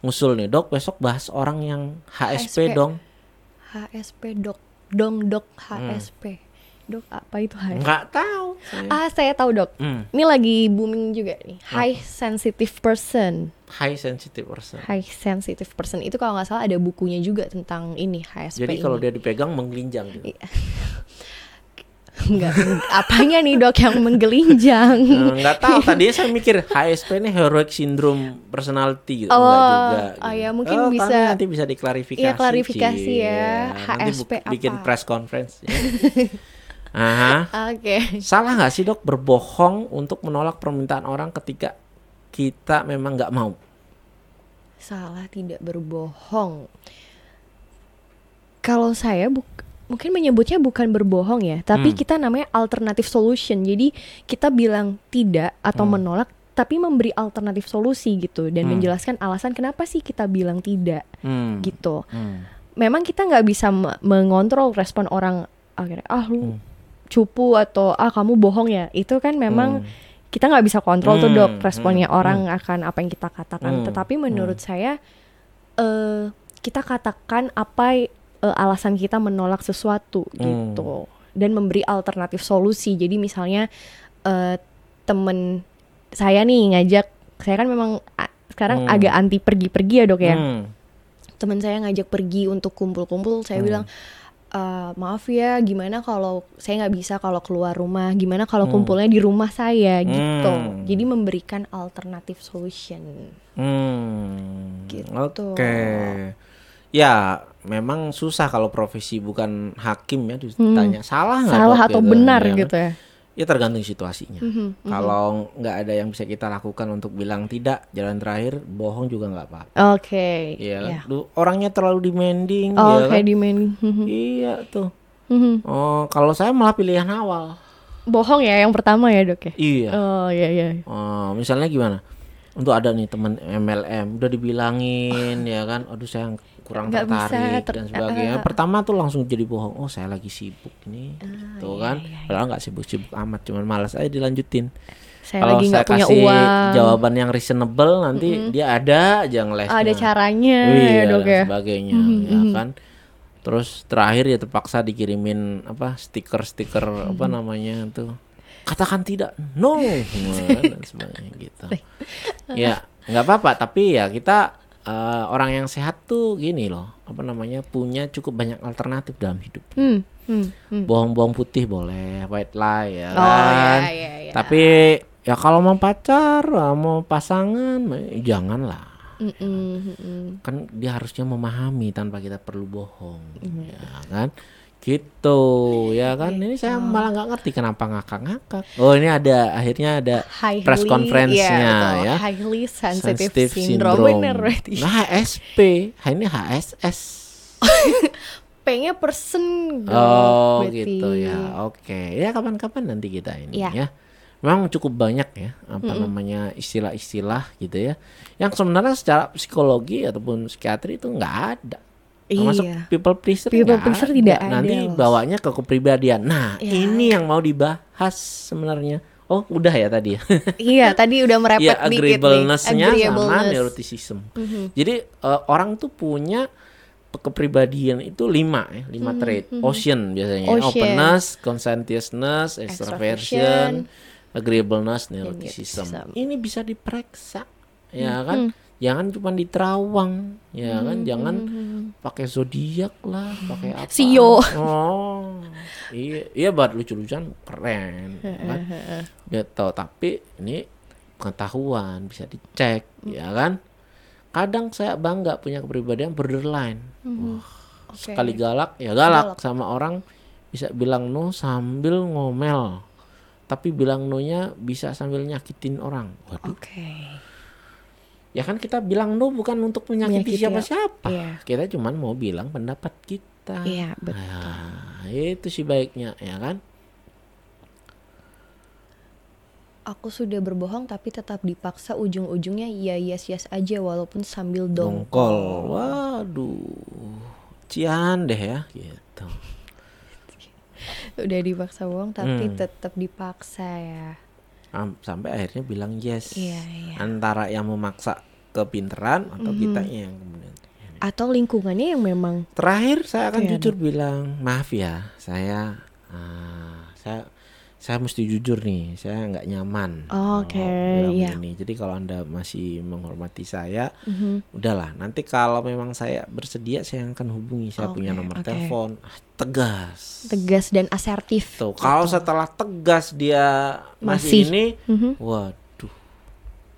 Ngusul nih, Dok, besok bahas orang yang HSP, HSP. dong. HSP dok, dong dok Hmm. HSP. Dok apa itu HSP? Enggak tahu. saya. Ah saya tahu dok. Hmm, Ini lagi booming juga nih. High sensitive person. high sensitive person. High sensitive person itu kalau nggak salah ada bukunya juga tentang ini HSP. Jadi ini. kalau dia dipegang menggelinjang gitu. Enggak, apanya nih dok yang menggelinjang? Eh, Enggak tahu tadi saya mikir HSP ini heroic syndrome personality gitu. Oh, Enggak juga. oh gitu. ya, mungkin Oh, bisa- nanti bisa diklarifikasi. Iya, klarifikasi ya. Nanti HSP buk- bikin apa? press conference. ya. Aha. Oke. Salah nggak sih dok berbohong untuk menolak permintaan orang ketika kita memang nggak mau? Salah tidak berbohong. Kalau saya buk mungkin menyebutnya bukan berbohong ya, tapi Hmm. kita namanya alternative solution. Jadi kita bilang tidak atau Hmm. menolak tapi memberi alternatif solusi gitu dan Hmm. menjelaskan alasan kenapa sih kita bilang tidak Hmm. gitu. Hmm. Memang kita nggak bisa me- mengontrol respon orang akhirnya ah lu Hmm. cupu atau ah kamu bohong ya. Itu kan memang Hmm. kita nggak bisa kontrol tuh Hmm, dok responnya hmm, orang akan apa yang kita katakan Hmm, tetapi menurut saya eh kita katakan apa eh, alasan kita menolak sesuatu Hmm. gitu dan memberi alternatif solusi jadi misalnya eh temen saya nih ngajak saya kan memang sekarang Hmm. agak anti pergi-pergi ya dok ya Hmm. teman saya ngajak pergi untuk kumpul-kumpul saya Hmm. bilang "Eh, maaf ya gimana kalau saya nggak bisa kalau keluar rumah gimana kalau Hmm. kumpulnya di rumah saya gitu Hmm. jadi memberikan alternatif solution Hmm. Gitu. Oke. Ya, memang susah kalau profesi bukan hakim ya ditanya salah nggak Hmm. salah atau gitu. benar Ya kan? gitu ya Ya tergantung situasinya. Mhm, Kalau nggak ada yang bisa kita lakukan untuk bilang tidak, jalan terakhir bohong juga nggak apa-apa. oke Iya kan? ya. Lu orangnya terlalu demanding, oh ya kan? kayak di main Mhm, Iya tuh. mhm. Oh, kalau saya malah pilihan awal. bohong ya yang pertama ya dok ya Iya. oh iya iya Oh, misalnya gimana? Untuk ada nih teman MLM udah dibilangin ya kan, aduh saya kurang Nggak bisa tertarik ter- dan sebagainya. ah, Pertama tuh langsung jadi bohong. Oh, saya lagi sibuk nih. Ah, tuh iya, kan. iya, iya. Padahal nggak sibuk-sibuk amat, cuman malas aja dilanjutin. saya Kalau lagi saya nggak punya kasih uang jawaban yang reasonable nanti dia ada aja ngelesnya. ada caranya Iya, ya dok dan ya sebagainya Mhm, ya mhm. kan. Terus terakhir ya terpaksa dikirimin apa stiker-stiker apa Mhm. namanya tuh. Katakan tidak, no, dan sebagainya gitu. Ya, nggak apa-apa, tapi ya kita eh, orang yang sehat tuh gini loh, apa namanya punya cukup banyak alternatif dalam hidup. hmm, hmm, hmm. Bohong-bohong putih boleh, white lie ya oh iya kan. iya iya Tapi ya kalau mau pacar, mau pasangan, janganlah Mm-mm, mm-mm. kan dia harusnya memahami tanpa kita perlu bohong Iya. ya kan gitu ya kan? Ini saya malah nggak ngerti kenapa ngakak-ngakak. Oh ini ada akhirnya ada highly press conference-nya iya, betul. ya. highly sensitive, sensitive syndrome, syndrome. Bener berarti. Nah HSP ha, ini HSS P-nya person oh berarti. gitu ya. Oke. Ya kapan-kapan nanti kita ini Iya. ya. Memang cukup banyak ya apa namanya istilah-istilah gitu ya. Yang sebenarnya secara psikologi ataupun psikiatri itu nggak ada termasuk Iya. people pleaser People nggak pleaser tidak ada, nanti Mas. bawanya ke kepribadian. Nah Ya. ini yang mau dibahas sebenarnya. Oh udah ya tadi. Ya iya tadi udah merepet ya dikit nih. agreeableness-nya sama neuroticism. Mhm. jadi eh, orang tuh punya kepribadian itu lima ya lima trait. ocean biasanya. Hmm, Ocean. openness conscientiousness extraversion agreeableness neuroticism. neuroticism. ini bisa diperiksa ya kan jangan cuma diterawang. Ya kan jangan pakai zodiak lah pakai apa. Sio. oh. Iya iya buat lucu-lucuan keren kan? gitu tapi ini pengetahuan bisa dicek ya kan? Kadang saya bangga punya kepribadian borderline. Wah Oke. sekali galak ya galak, Galak. sama orang bisa bilang no sambil ngomel. Tapi bilang no-nya bisa sambil nyakitin orang. Waduh. Oke. Ya kan kita bilang no bukan untuk menyakiti ya. siapa-siapa Iya. kita cuman mau bilang pendapat kita kita. Iya, betul. Nah, itu sih baiknya, ya kan? Aku sudah berbohong tapi tetap dipaksa ujung-ujungnya ya yes yes aja walaupun sambil dongkol. Dongkol. Waduh. Cian deh ya, gitu. Udah dipaksa bohong tapi Hmm. tetap dipaksa ya. Am- Sampai akhirnya bilang yes. Iya, iya. Antara yang memaksa kepinteran atau kita yang kemudian. Atau lingkungannya yang memang Terakhir saya akan Iya, jujur bilang maaf ya, saya ah, saya saya mesti jujur nih, saya nggak nyaman. Oke, kalau bilang iya. begini. Jadi kalau anda masih menghormati saya, Mhm. udahlah. Nanti kalau memang saya bersedia, saya akan hubungi. Saya punya Oke, nomor oke. telepon. Ah, tegas. tegas dan asertif. Tuh, kalau setelah tegas dia masih, Masih. ini, Mhm. waduh,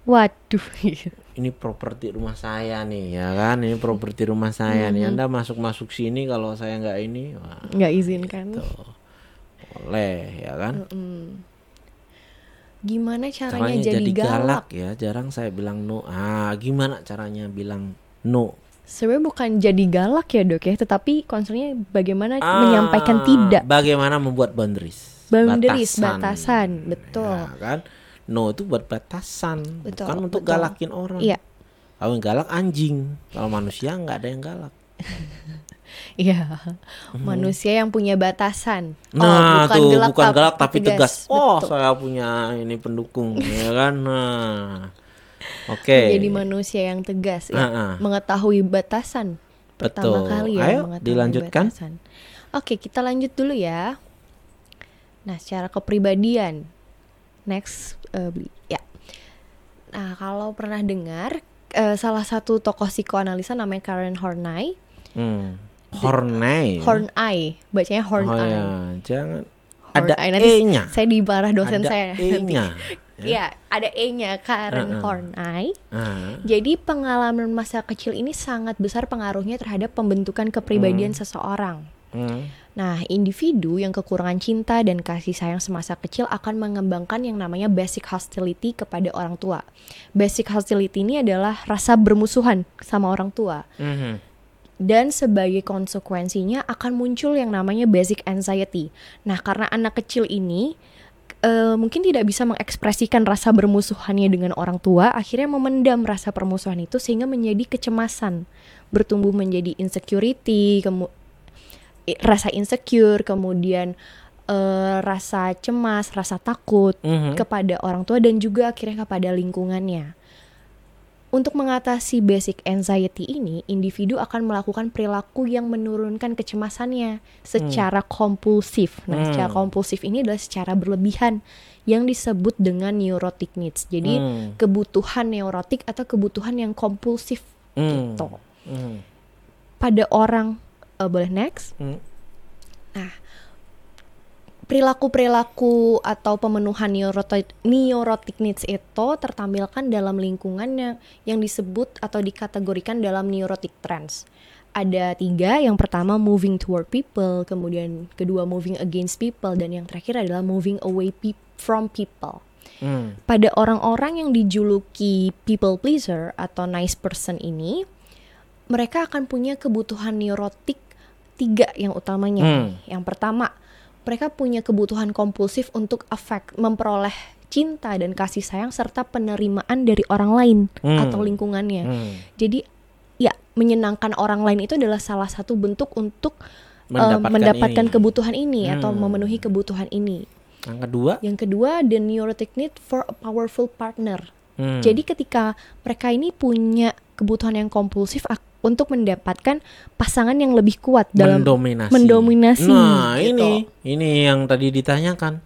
Waduh. ini properti rumah saya nih, ya kan? Ini properti rumah saya Mhm. nih. Anda masuk-masuk sini kalau saya nggak ini, Nggak izinkan. tuh. Boleh, ya kan? Mm. Gimana caranya, Caranya jadi, galak? ya, jarang saya bilang no. Ah, gimana caranya bilang no? Sebenarnya bukan jadi galak ya dok ya, tetapi concernnya bagaimana Ah, menyampaikan tidak. Bagaimana membuat boundaries? Boundaries, batasan, betul. Ya, kan? No itu buat batasan, Betul, bukan untuk betul. galakin orang. Iya. Kalau yang galak anjing, kalau manusia nggak ada yang galak. Iya, manusia yang punya batasan. Oh, Nah, tuh galak, bukan galak tapi tegas. Oh, Betul. saya punya ini pendukung, ya kan? Nah, oke. Jadi manusia yang tegas ya, Ah, ah. mengetahui batasan. Pertama Betul. kali ya Ayo, mengetahui dilanjutkan. batasan. Oke, kita lanjut dulu ya. Nah, secara kepribadian. Next, beli ya. Nah, kalau pernah dengar eh, salah satu tokoh psikoanalisa namanya Karen Horney, Hmm. Horney. Horney, bacanya Oh Horney. ya, jangan Horney. ada E-nya. Saya dibarah dosen Ada saya nanti. E-nya. Iya, ada E-nya Karen Heeh. Horney. Ah, Jadi pengalaman masa kecil ini sangat besar pengaruhnya terhadap pembentukan kepribadian seseorang. hmm. Nah, individu yang kekurangan cinta dan kasih sayang semasa kecil akan mengembangkan yang namanya basic hostility kepada orang tua. Basic hostility ini adalah rasa bermusuhan sama orang tua. Mhm. Dan sebagai konsekuensinya akan muncul yang namanya basic anxiety. Nah, karena anak kecil ini eh, mungkin tidak bisa mengekspresikan rasa bermusuhannya dengan orang tua, akhirnya memendam rasa permusuhan itu sehingga menjadi kecemasan, bertumbuh menjadi insecurity, kemu- rasa insecure, kemudian eh, rasa cemas, rasa takut Mhm. kepada orang tua dan juga akhirnya kepada lingkungannya. Untuk mengatasi basic anxiety ini, individu akan melakukan perilaku yang menurunkan kecemasannya secara kompulsif. Nah, Hmm. secara kompulsif ini adalah secara berlebihan yang disebut dengan neurotic needs. Jadi, Hmm. kebutuhan neurotik atau kebutuhan yang kompulsif Hmm. gitu. Mhm. Pada orang eh, boleh next? Hmm. Perilaku-perilaku atau pemenuhan neurotic, neurotic needs itu tertampilkan dalam lingkungan yang, yang disebut atau dikategorikan dalam neurotic trends. Ada tiga, yang pertama moving toward people, kemudian kedua moving against people, dan yang terakhir adalah moving away pe- from people. Hmm. Pada orang-orang yang dijuluki people pleaser atau nice person ini, mereka akan punya kebutuhan neurotik tiga yang utamanya. Hmm. Yang pertama, mereka punya kebutuhan kompulsif untuk affect, memperoleh cinta dan kasih sayang serta penerimaan dari orang lain Hmm. atau lingkungannya. Hmm. Jadi ya menyenangkan orang lain itu adalah salah satu bentuk untuk eh, Mendapatkan mendapatkan ini. kebutuhan ini atau Hmm. memenuhi kebutuhan ini. Yang kedua, Yang kedua, the neurotic need for a powerful partner. hmm. Jadi ketika mereka ini punya kebutuhan yang kompulsif untuk mendapatkan pasangan yang lebih kuat dalam mendominasi. mendominasi, Nah, gitu. ini ini yang tadi ditanyakan.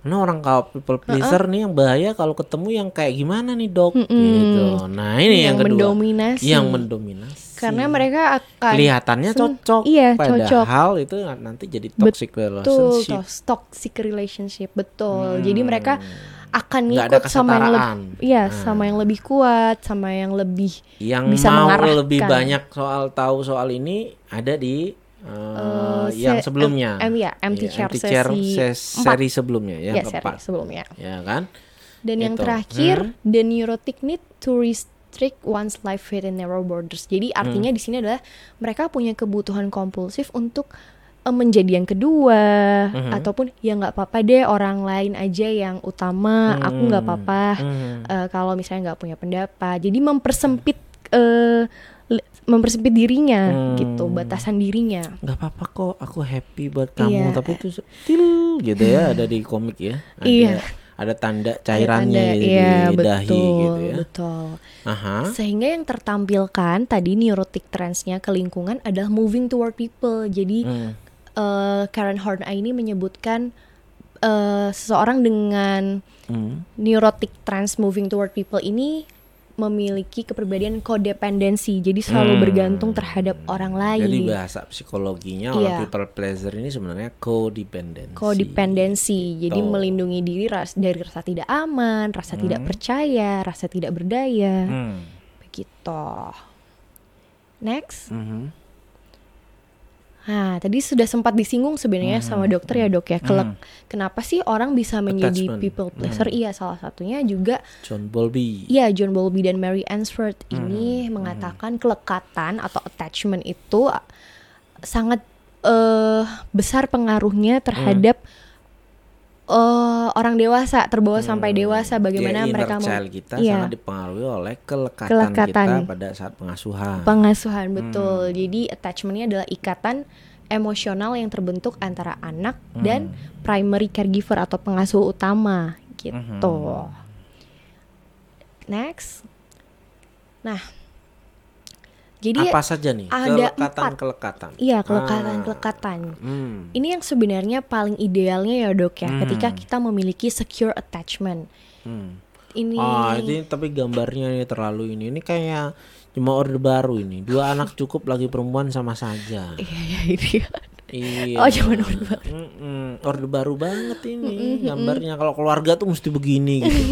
Nah, orang kalau people pleaser nih yang bahaya kalau ketemu yang kayak gimana nih, Dok? Mm-mm. Gitu. Nah, ini yang, kedua. mendominasi. Yang mendominasi. Karena mereka akan kelihatannya cocok. iya, cocok. Padahal itu nanti jadi toxic betul relationship. tos- toxic relationship betul. Jadi mereka akan Hmm. Ngikut sama yang lebih iya, Nah. sama yang lebih kuat, sama yang lebih yang bisa mau mengarahkan. lebih banyak soal tahu soal ini ada di uh, Eh, yang se- sebelumnya. M- M- ya, empty Iya, chair empty chair sesi seri sebelumnya yang ya seri sebelumnya. Ya kan? Dan yang Itu. terakhir, Hmm. the neurotic need to res- restrict one's life within narrow borders. Jadi artinya di sini adalah mereka punya kebutuhan kompulsif untuk menjadi yang kedua Mhm. ataupun ya nggak apa-apa deh orang lain aja yang utama aku nggak Hmm. apa-apa Hmm. Eh, kalau misalnya nggak punya pendapat jadi mempersempit eh, li- mempersempit dirinya Hmm. gitu batasan dirinya nggak apa-apa kok aku happy buat kamu Iya. tapi itu til gitu ya ada di komik ya ada, Iya. ada tanda Ada cairannya tanda- di iya, dahi betul, gitu ya betul aha sehingga yang tertampilkan tadi neurotic trendsnya ke lingkungan adalah moving toward people jadi Hmm. Eh, Karen Horney ini menyebutkan eh, seseorang dengan Hmm. neurotic trends moving toward people ini memiliki kepribadian kodependensi jadi selalu Hmm. bergantung terhadap orang lain Jadi bahasa psikologinya Iya. orang people pleasure ini sebenarnya codependency. kodependensi jadi Gitu. melindungi diri ras dari rasa tidak aman rasa tidak percaya rasa tidak berdaya Hmm. begitu next Mhm. Nah, tadi sudah sempat disinggung sebenarnya sama dokter ya dok ya. Kelek- Kenapa sih orang bisa menjadi Hmm. Attachment. people pleaser? Iya, salah satunya juga John Bowlby. Iya, John Bowlby dan Mary Ainsworth ini Hmm. mengatakan kelekatan atau attachment itu uh, sangat eh, besar pengaruhnya terhadap eh, orang dewasa, terbawa sampai dewasa. Bagaimana Ya, mereka child kita Iya. sangat dipengaruhi oleh kelekatan, Kelekatan. kita pada saat pengasuhan. pengasuhan Hmm. betul. Jadi attachmentnya adalah ikatan emosional yang terbentuk antara anak Hmm. dan primary caregiver atau pengasuh utama gitu. Hmm. Next. Nah. Jadi Apa saja nih ada kelekatan-kelekatan? iya Ah. kelekatan-kelekatan. Hmm. Ini yang sebenarnya paling idealnya ya dok ya, Hmm. ketika kita memiliki secure attachment. Hmm. Ini Ah, ini tapi gambarnya ini terlalu ini. Ini kayak cuma orde baru ini. Dua anak cukup lagi perempuan sama saja. iya iya ini. Iya. Oh, zaman Orde Baru. Mm-mm. Orde baru banget ini gambarnya. Kalau keluarga tuh mesti begini gitu.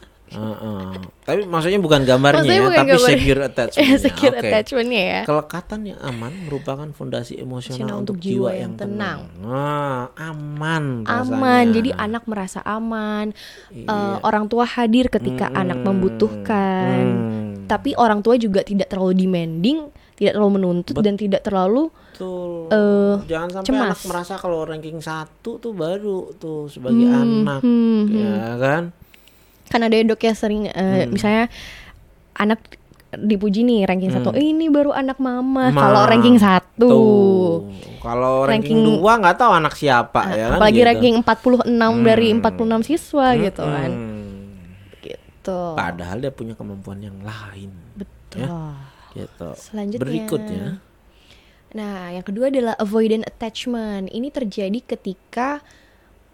Heeh. Tapi maksudnya bukan gambarnya Maksudnya ya, bukan tapi gambarnya. secure attachment. secure attachmentnya ya. Kelekatan yang aman merupakan fondasi emosional untuk untuk jiwa yang yang tenang. tenang. Nah, aman aman rasanya. jadi anak merasa aman Iya. Eh, orang tua hadir ketika anak Mm-mm. membutuhkan Hmm. tapi orang tua juga tidak terlalu demanding tidak terlalu menuntut dan tidak terlalu Betul. eh, Jangan sampai cemas. anak merasa kalau ranking satu tuh baru tuh sebagai Hmm, anak, hmm, ya kan? Kan ada ya dok ya sering eh, Hmm. misalnya anak dipuji nih ranking satu "Eh, ini baru anak mama Ma. kalau ranking satu. Kalau ranking, Ranking- dua nggak tahu anak siapa ya kan? apalagi gitu. ranking 46 dari Hmm. 46 siswa gitu kan Hmm. gitu Padahal dia punya kemampuan yang lain, betul gitu. Selanjutnya. Berikutnya, Nah, yang kedua adalah avoidant attachment. Ini terjadi ketika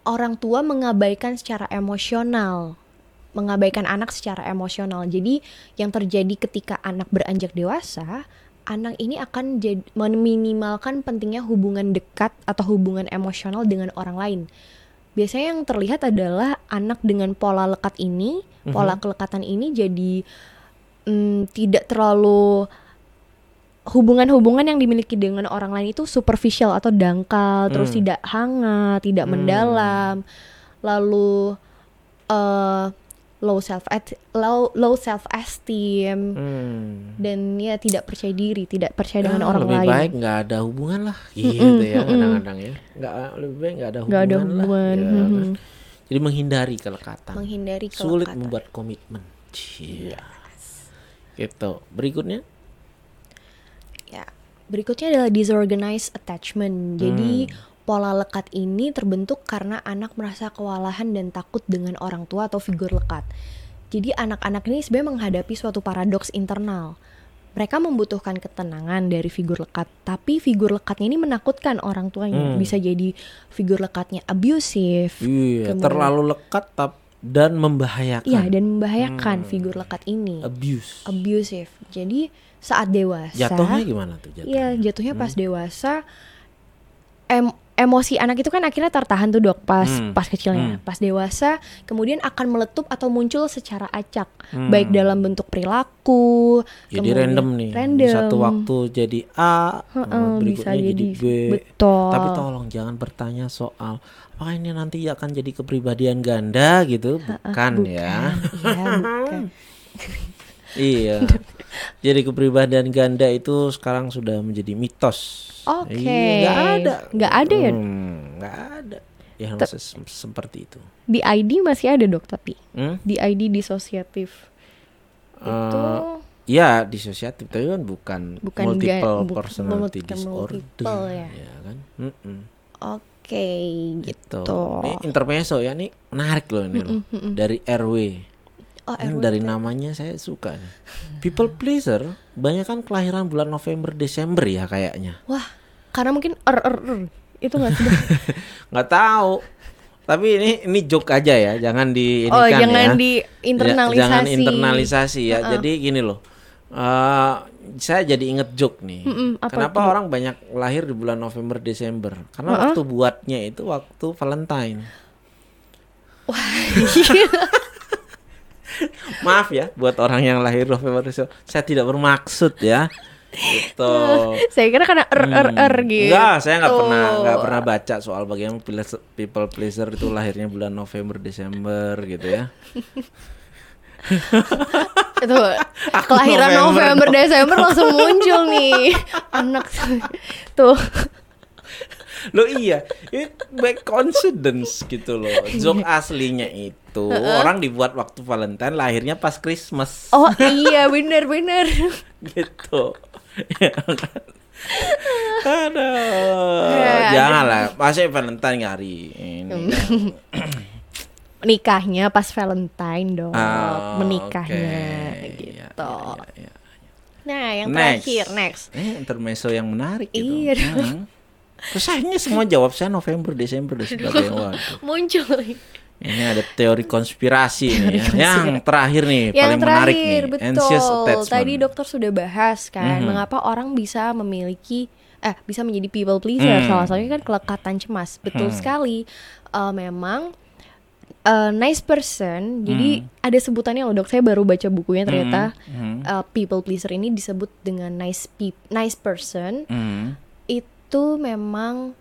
orang tua mengabaikan secara emosional, mengabaikan anak secara emosional. Jadi, yang terjadi ketika anak beranjak dewasa, anak ini akan jadi meminimalkan pentingnya hubungan dekat atau hubungan emosional dengan orang lain. Biasanya yang terlihat adalah anak dengan pola lekat ini, pola kelekatan ini jadi mm, tidak terlalu hubungan-hubungan yang dimiliki dengan orang lain itu superficial atau dangkal, terus Hmm. tidak hangat, tidak Hmm. mendalam, lalu eh, low self low low self esteem hmm. dan ya tidak percaya diri, tidak percaya Ya, dengan orang lebih lain. baik nggak ada hubungan lah, gitu ya kadang-kadang ya. Nggak lebih baik nggak ada hubungan Nggak ada lah, hubungan, ya kan? mhm. Jadi menghindari kelekatan. Menghindari Sulit kelekatan. membuat komitmen. Iya. Gitu. Berikutnya, Ya. Berikutnya adalah disorganized attachment. Jadi pola lekat ini terbentuk karena anak merasa kewalahan dan takut dengan orang tua atau figur lekat. Jadi anak-anak ini sebenarnya menghadapi suatu paradoks internal. Mereka membutuhkan ketenangan dari figur lekat, tapi figur lekatnya ini menakutkan orang tuanya. Hmm. Bisa jadi figur lekatnya abusive, iya, Kemudian- terlalu lekat tap dan membahayakan. iya dan membahayakan Hmm. figur lekat ini. Abuse. Abusive. Jadi saat dewasa Jatuhnya gimana tuh jatuhnya? Iya, jatuhnya pas dewasa em- emosi anak itu kan akhirnya tertahan tuh dok pas Hmm. pas kecilnya. Hmm. Pas dewasa kemudian akan meletup atau muncul secara acak, Hmm. baik dalam bentuk perilaku. Jadi kemudian random nih. Di Random. Satu waktu jadi A, Heeh, berikutnya bisa jadi, jadi B. betul. Tapi tolong jangan bertanya soal apakah ini nanti akan jadi kepribadian ganda gitu, bukan, ya. Iya, bukan. Iya. Jadi kepribadian ganda itu sekarang sudah menjadi mitos. Oke. Iya, nggak ada. Nggak ada ya? Hmm, nggak ada. Yang ses- seperti itu. Di ID masih ada dok tapi Hmm? di ID disosiatif itu Ya, disosiatif tapi kan bukan, Bukan multiple ga- bu- personality bukan disorder. multiple ya. kan? Mm-mm. oke gitu. Gitu. Ini intermezzo ya, nih menarik loh ini loh. Dari RW. Oh, dari namanya saya suka nih. People pleaser, banyak kan kelahiran bulan November Desember ya kayaknya. Wah, karena mungkin er er er. itu nggak sih? Nggak tahu tapi ini ini joke aja ya jangan di ini oh, kan jangan ya. di Ya, internalisasi. jangan internalisasi ya jadi gini loh eh, saya jadi inget joke nih apa kenapa orang banyak lahir di bulan November Desember karena waktu buatnya itu waktu Valentine maaf ya buat orang yang lahir November Desember saya tidak bermaksud ya. Gitu. Saya kira karena er er er gitu. Enggak, saya nggak pernah nggak pernah baca soal bagaimana people pleaser itu lahirnya bulan November Desember gitu ya. itu kelahiran November November, Desember langsung muncul nih. Anak tuh Loh iya, itu back coincidence gitu loh. Joke aslinya itu orang dibuat waktu Valentine, lahirnya pas Christmas oh iya bener bener gitu. Aduh, Ya, janganlah. Masih Valentine hari ini. nikahnya pas Valentine dong Ah, menikahnya oke. gitu Iya, iya, iya. nah yang Next. terakhir next Eh, intermezzo yang menarik gitu. Iya. Hmm. Terus akhirnya semua jawab saya November, Desember dan sebagainya. Waduh. muncul Ini ada teori konspirasi nih ya. Yang terakhir nih, yang paling menarik terakhir nih. betul Anxious attachment. tadi dokter sudah bahas kan Mhm. mengapa orang bisa memiliki eh bisa menjadi people pleaser Hmm. salah satunya kan kelekatan cemas betul Hmm. sekali Eh, memang eh, nice person jadi ada sebutannya loh dok saya baru baca bukunya ternyata Hmm. eh, people pleaser ini disebut dengan nice peop nice person Hmm. itu memang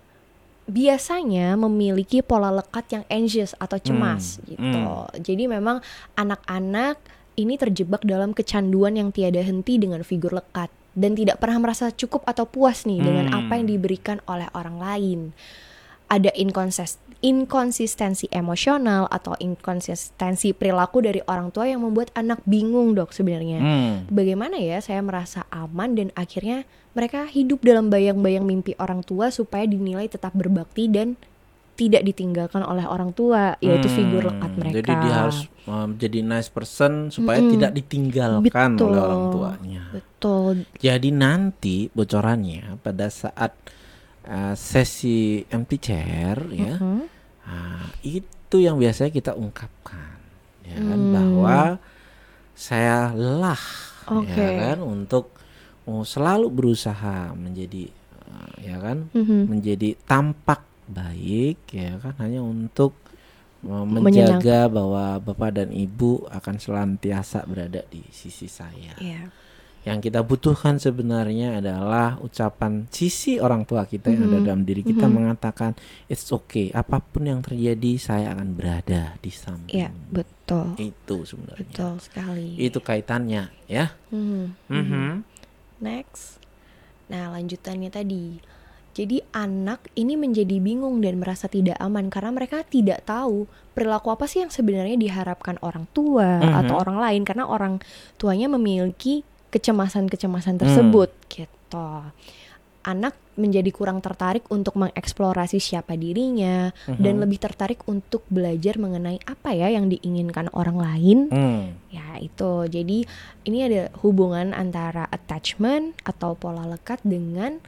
biasanya memiliki pola lekat yang anxious atau cemas Hmm, gitu. Jadi memang anak-anak ini terjebak dalam kecanduan yang tiada henti dengan figur lekat dan tidak pernah merasa cukup atau puas nih dengan Hmm. apa yang diberikan oleh orang lain. Ada inkonsis- inkonsistensi emosional atau inkonsistensi perilaku dari orang tua yang membuat anak bingung dok sebenarnya Hmm. bagaimana ya saya merasa aman dan akhirnya mereka hidup dalam bayang-bayang mimpi orang tua supaya dinilai tetap berbakti dan tidak ditinggalkan oleh orang tua yaitu figur Hmm. lekat mereka. Jadi dia harus um, jadi nice person supaya Mm-mm. tidak ditinggalkan Betul. oleh orang tuanya. betul. Jadi nanti bocorannya pada saat uh, sesi empty chair ya, Mhm. ah, itu yang biasanya kita ungkapkan, ya kan Hmm. bahwa saya lelah, Oke. ya kan untuk oh, selalu berusaha menjadi, uh, ya kan, Mhm. menjadi tampak baik, ya kan hanya untuk uh, menjaga bahwa bapak dan ibu akan selantiasa berada di sisi saya. Iya. Yang kita butuhkan sebenarnya adalah ucapan sisi orang tua kita yang ada Mhm. dalam diri kita Mhm. mengatakan it's okay, apa pun yang terjadi saya akan berada di samping. Iya, betul. Itu sebenarnya. Betul sekali. Itu kaitannya ya. Mhm. Mhm. Next. Nah, lanjutannya tadi. Jadi anak ini menjadi bingung dan merasa tidak aman karena mereka tidak tahu perilaku apa sih yang sebenarnya diharapkan orang tua Mhm. atau orang lain karena orang tuanya memiliki kecemasan-kecemasan Hmm. tersebut gitu. Anak menjadi kurang tertarik untuk mengeksplorasi siapa dirinya dan Mhm. lebih tertarik untuk belajar mengenai apa ya yang diinginkan orang lain Hmm. Ya itu, jadi ini ada hubungan antara attachment atau pola lekat dengan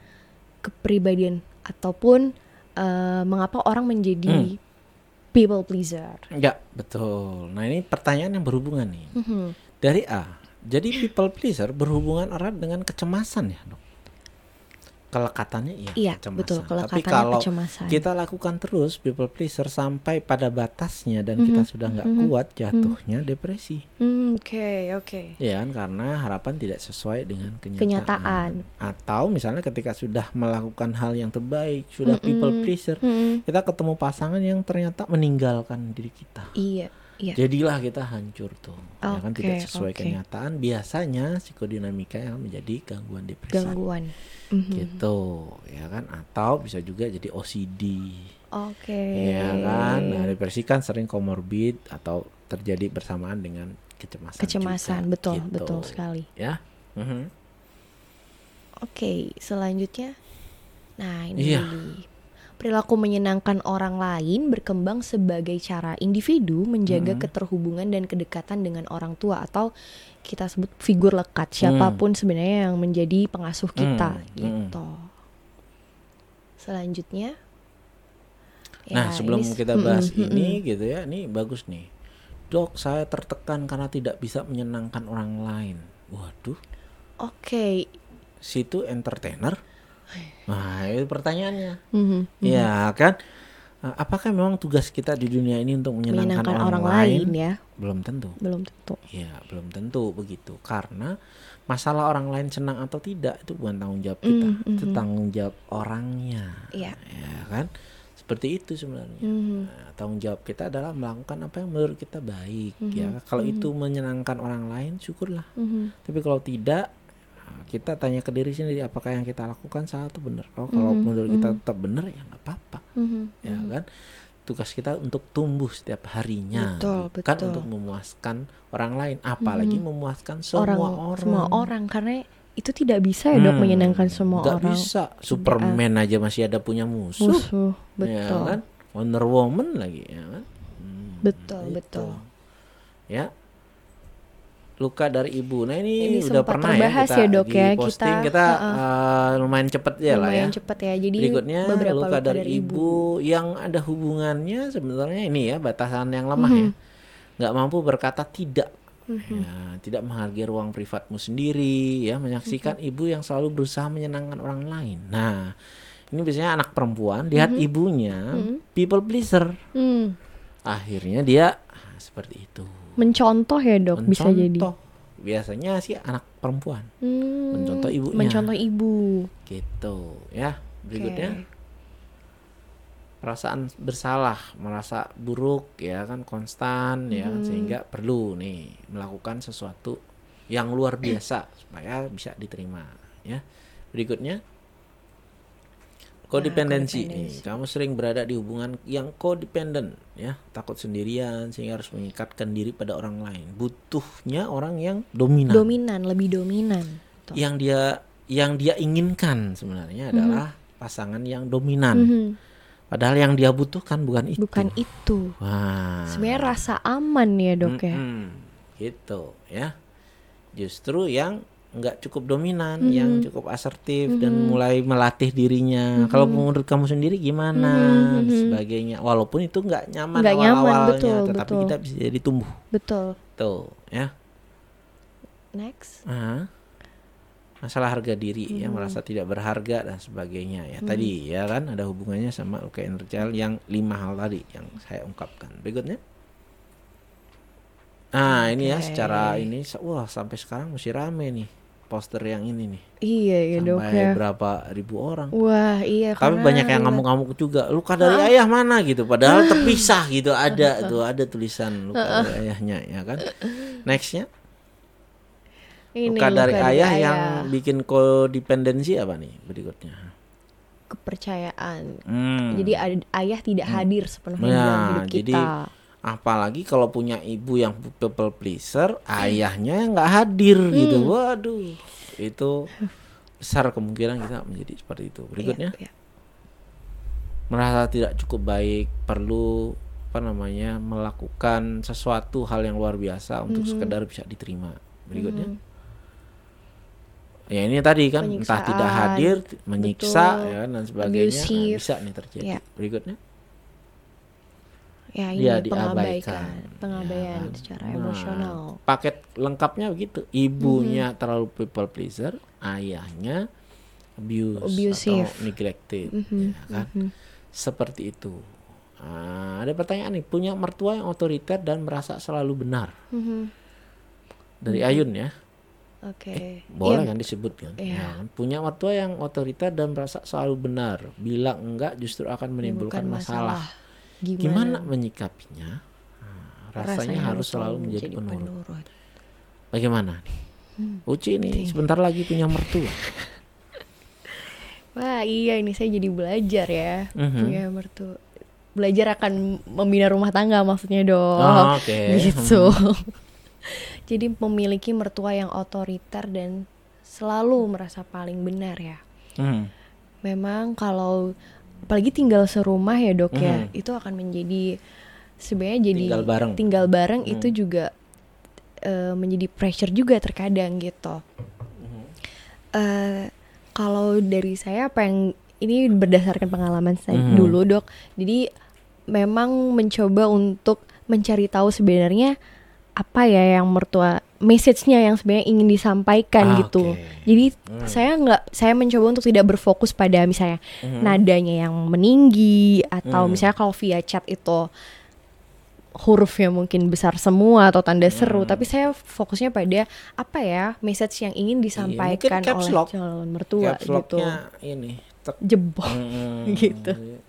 kepribadian ataupun eh, mengapa orang menjadi people pleaser. Ya, betul. Nah, ini pertanyaan yang berhubungan nih. Mhm. Dari A. Jadi people pleaser berhubungan erat dengan kecemasan ya, Dok. Kelekatannya iya, Iya, kecemasan. betul. Tapi Kelekatannya kalau kecemasan. kita lakukan terus people pleaser sampai pada batasnya dan kita Mhm, sudah nggak mhm, kuat jatuhnya depresi Hmm, Oke, oke. ya kan karena harapan tidak sesuai dengan kenyataan. Kenyataan. atau misalnya ketika sudah melakukan hal yang terbaik sudah Mm-mm. people pleaser Mm-mm. kita ketemu pasangan yang ternyata meninggalkan diri kita Iya, Iya. jadilah kita hancur tuh. ya kan tidak sesuai oke. kenyataan. Biasanya psikodinamika yang menjadi gangguan depresi. Gangguan. Mhm. Gitu, ya kan? Atau bisa juga jadi OCD. Oke. Ya kan? Nah, depresi kan sering komorbid atau terjadi bersamaan dengan kecemasan. Kecemasan, juga, betul, gitu. betul sekali. Ya. Mhm. Oke, selanjutnya. Nah, ini Iya. Perilaku menyenangkan orang lain berkembang sebagai cara individu menjaga Hmm. keterhubungan dan kedekatan dengan orang tua atau kita sebut figur lekat siapa pun sebenarnya yang menjadi pengasuh kita Hmm, hmm. gitu. Selanjutnya. Nah, ya, sebelum ini- kita bahas Mm-mm, ini mm-mm. gitu ya, ini bagus nih. Dok, saya tertekan karena tidak bisa menyenangkan orang lain. Waduh, Oke. situ entertainer. Nah, itu pertanyaannya. Mhm. Ya kan? Eh, Apakah memang tugas kita di dunia ini untuk menyenangkan, Menyenangkan orang, orang, lain? lain ya, Belum tentu. belum tentu. Ya, belum tentu begitu. Karena masalah orang lain senang atau tidak itu bukan tanggung jawab kita, Mm, itu mhm. tanggung jawab orangnya. Iya. Ya kan? Seperti itu sebenarnya. Mhm. Nah, tanggung jawab kita adalah melakukan apa yang menurut kita baik ya. Mhm, Kalau mhm. itu menyenangkan orang lain, syukurlah. Mhm. Tapi kalau tidak, kita tanya ke diri sendiri apakah yang kita lakukan salah atau benar. Kalau kalau Mhm, menurut kita mhm. tetap benar ya nggak apa-apa, Mhm. ya kan. Tugas kita untuk tumbuh setiap harinya, Betul, bukan betul. untuk memuaskan orang lain, apalagi Mhm. memuaskan semua orang, orang. semua orang karena itu tidak bisa ya dok Hmm, menyenangkan semua nggak orang bisa. Superman aja masih ada punya musuh, musuh ya betul kan? Wonder Woman lagi, ya kan? Hmm, Betul, gitu. betul. Ya. Luka dari ibu. Nah ini, Ini udah pernah terbahas ya kita ya, Dok, di ya. posting. Kita, Kita, uh-uh. uh, lumayan cepet ya lah ya. lumayan cepat ya jadi Berikutnya beberapa luka, dari, ibu, yang ada hubungannya sebenarnya ini ya batasan yang lemah Mhm. ya. Nggak mampu berkata tidak. Ya, tidak menghargai ruang privatmu sendiri ya, menyaksikan Mhm. ibu yang selalu berusaha menyenangkan orang lain. Nah, ini biasanya anak perempuan lihat ibunya people pleaser. Hmm, Akhirnya dia ah, seperti itu. Mencontoh ya dok bisa jadi Mencontoh. Biasanya sih anak perempuan Hmm, mencontoh ibunya. mencontoh ibu gitu ya. Berikutnya Oke. perasaan bersalah, merasa buruk ya kan konstan ya Hmm. kan, sehingga perlu nih melakukan sesuatu yang luar biasa supaya bisa diterima ya. Berikutnya kodependensi nih. kodependensi. Kamu sering berada di hubungan yang kodependen ya, takut sendirian sehingga harus mengikatkan diri pada orang lain. Butuhnya orang yang dominan. dominan lebih dominan Tuh. yang dia yang dia inginkan sebenarnya adalah pasangan yang dominan. Mhm, Padahal yang dia butuhkan bukan itu. bukan itu Wah. sebenarnya rasa aman ya dok ya Mm-mm. Gitu ya. Justru yang nggak cukup dominan, Mhm. yang cukup asertif dan mulai melatih dirinya. Kalau menurut kamu sendiri gimana dan Mhm. sebagainya. Walaupun itu nggak nyaman nyaman, awal-awalnya, betul, tetapi betul. kita bisa jadi tumbuh. betul Tuh, ya. next Ah. masalah harga diri Hmm. ya merasa tidak berharga dan sebagainya ya tadi ya kan ada hubungannya sama luka inner child yang lima hal tadi yang saya ungkapkan berikutnya nah ini ya secara ini wah sampai sekarang masih rame nih poster yang ini nih. Iya ya dok sampai ya berapa ribu orang. Wah iya tapi karena banyak yang ngamuk-ngamuk juga. Luka dari ayah mana gitu? Padahal terpisah gitu. Ada tuh ada tulisan luka dari ayahnya ya kan? Nextnya? Ini luka dari luka ayah, yang bikin kodependensi apa nih berikutnya? kepercayaan. Hmm. jadi ad- ayah tidak hadir sepenuhnya Ya, dalam hidup jadi kita apalagi kalau punya ibu yang people pleaser, ayahnya nggak hadir gitu. Hmm. Waduh, itu besar kemungkinan kita menjadi seperti itu. Berikutnya, Iya, iya. merasa tidak cukup baik, perlu apa namanya melakukan sesuatu hal yang luar biasa untuk Mhm. sekedar bisa diterima. Berikutnya. Ya ini tadi kan entah tidak hadir, menyiksa betul. ya dan sebagainya Nah, bisa nih terjadi. Ya. Berikutnya ya ini dia pengabaikan diabaikan. pengabaian ya kan. secara Nah, emosional Paket lengkapnya begitu. Ibunya Mhm. terlalu people pleaser, ayahnya abuse Abusive. atau neglected, Mhm, ya kan? mhm. Seperti itu. Nah, ada pertanyaan nih, punya mertua yang otoriter dan merasa selalu benar. Mhm. Dari Ayun ya. oke Boleh Iya, kan disebut kan? Iya. Ya? Punya mertua yang otoriter dan merasa selalu benar. Bilang enggak justru akan menimbulkan menimbulkan masalah. Gimana, Gimana menyikapinya? Nah, rasanya, harus selalu menjadi penurut. Bagaimana nih? Uci ini sebentar lagi punya mertua. Wah iya ini saya jadi belajar ya Mhm. punya mertua. Belajar akan membina rumah tangga maksudnya dong. Oh, oke. Gitu. jadi memiliki mertua yang otoriter dan selalu merasa paling benar ya. Hmm. Memang kalau apalagi tinggal serumah ya dok ya Mhm. itu akan menjadi sebenarnya jadi Tinggal bareng. tinggal bareng Hmm. itu juga eh, menjadi pressure juga terkadang gitu. Mhm. eh kalau dari saya apa yang ini berdasarkan pengalaman saya Mhm. dulu dok. Jadi memang mencoba untuk mencari tahu sebenarnya apa ya yang mertua message-nya yang sebenarnya ingin disampaikan Ah, gitu. oke. Jadi saya nggak saya mencoba untuk tidak berfokus pada misalnya Mhm. nadanya yang meninggi atau Hmm. misalnya kalau via chat itu hurufnya mungkin besar semua atau tanda seru, Hmm. tapi saya fokusnya pada apa ya message yang ingin disampaikan Iya, oleh calon mertua Caps gitu. ini. Jebol Hmm, gitu.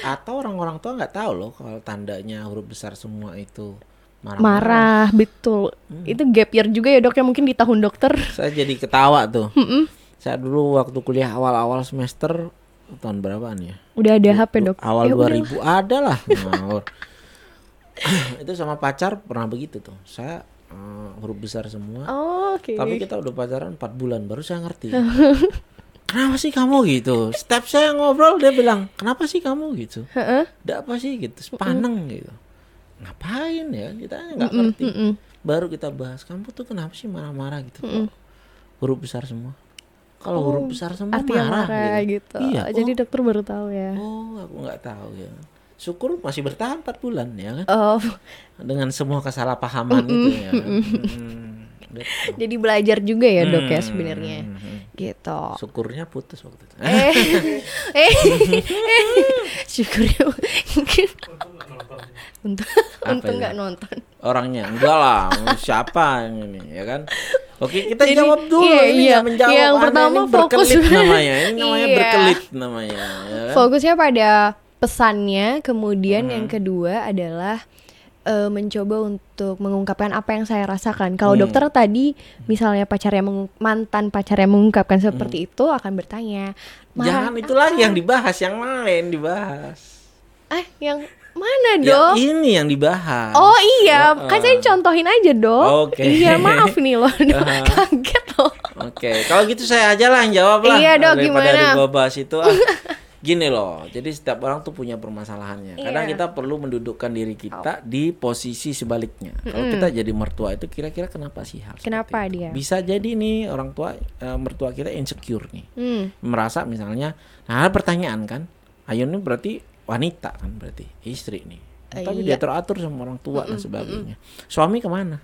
Atau orang-orang tua nggak tahu loh kalau tandanya huruf besar semua itu marah. marah betul. Hmm. Itu gap year juga ya dok ya mungkin di tahun dokter. Saya jadi ketawa tuh. Saya dulu waktu kuliah awal-awal semester tahun berapaan ya? Udah ada HP dok. Awal Ya udah. 2000 ada lah. Itu sama pacar pernah begitu tuh. Saya eh, huruf besar semua. Oh, Oke. Tapi kita udah pacaran 4 bulan baru saya ngerti. kenapa sih kamu gitu? Step saya ngobrol dia bilang, "Kenapa sih kamu gitu?" Heeh. Ada apa sih gitu? Sepaneng gitu. Ngapain ya? Kita nggak ngerti. Mm-mm. Baru kita bahas, "Kamu tuh kenapa sih marah-marah gitu?" Kok Huruf besar semua. Kalau huruf besar semua marah, marah gitu. Iya. Jadi oh, dokter baru tahu ya. oh, aku nggak tahu ya. Syukur masih bertahan 4 bulan ya kan. Oh, Dengan semua kesalahpahaman itu ya. kan. Hmm, betul. jadi belajar juga ya dok ya Hmm, sebenarnya. hmm, hmm. Gitu. Syukurnya putus waktu itu. eh, eh, syukurnya untuk untuk itu? nggak nonton. Orangnya enggak lah, siapa yang ini ya kan? Oke, kita Jadi, jawab dulu iya, ini iya. yang menjawab. Yang Anda pertama ini fokus. berkelit namanya. Ini namanya Iya. berkelit namanya, ya kan? Fokusnya pada pesannya, kemudian Hmm. yang kedua adalah eh, mencoba untuk mengungkapkan apa yang saya rasakan. Kalau Hmm. dokter tadi misalnya pacarnya mantan pacarnya mengungkapkan Hmm. seperti itu akan bertanya, Jangan "Marah itu lagi yang dibahas, yang lain dibahas. Eh, yang mana Ya, dok? ini yang dibahas. Oh iya, Heeh. kan saya contohin aja dok. Oke. Iya maaf nih loh. Heeh. kaget loh. Oke, kalau gitu saya aja lah yang jawab lah. Iya, Dok, daripada gimana? gua bahas itu. ah. Gini loh, jadi setiap orang tuh punya permasalahannya. Kadang Iya. kita perlu mendudukkan diri kita di posisi sebaliknya. Kalau kita jadi mertua itu kira-kira kenapa sih hal seperti Kenapa itu? dia? Bisa jadi nih orang tua eh, mertua kita insecure nih. Hmm. Merasa misalnya, nah pertanyaan kan, Ayun ini berarti wanita kan berarti istri nih. Eh, Tapi iya. dia teratur sama orang tua dan sebagainya. Suami ke mana?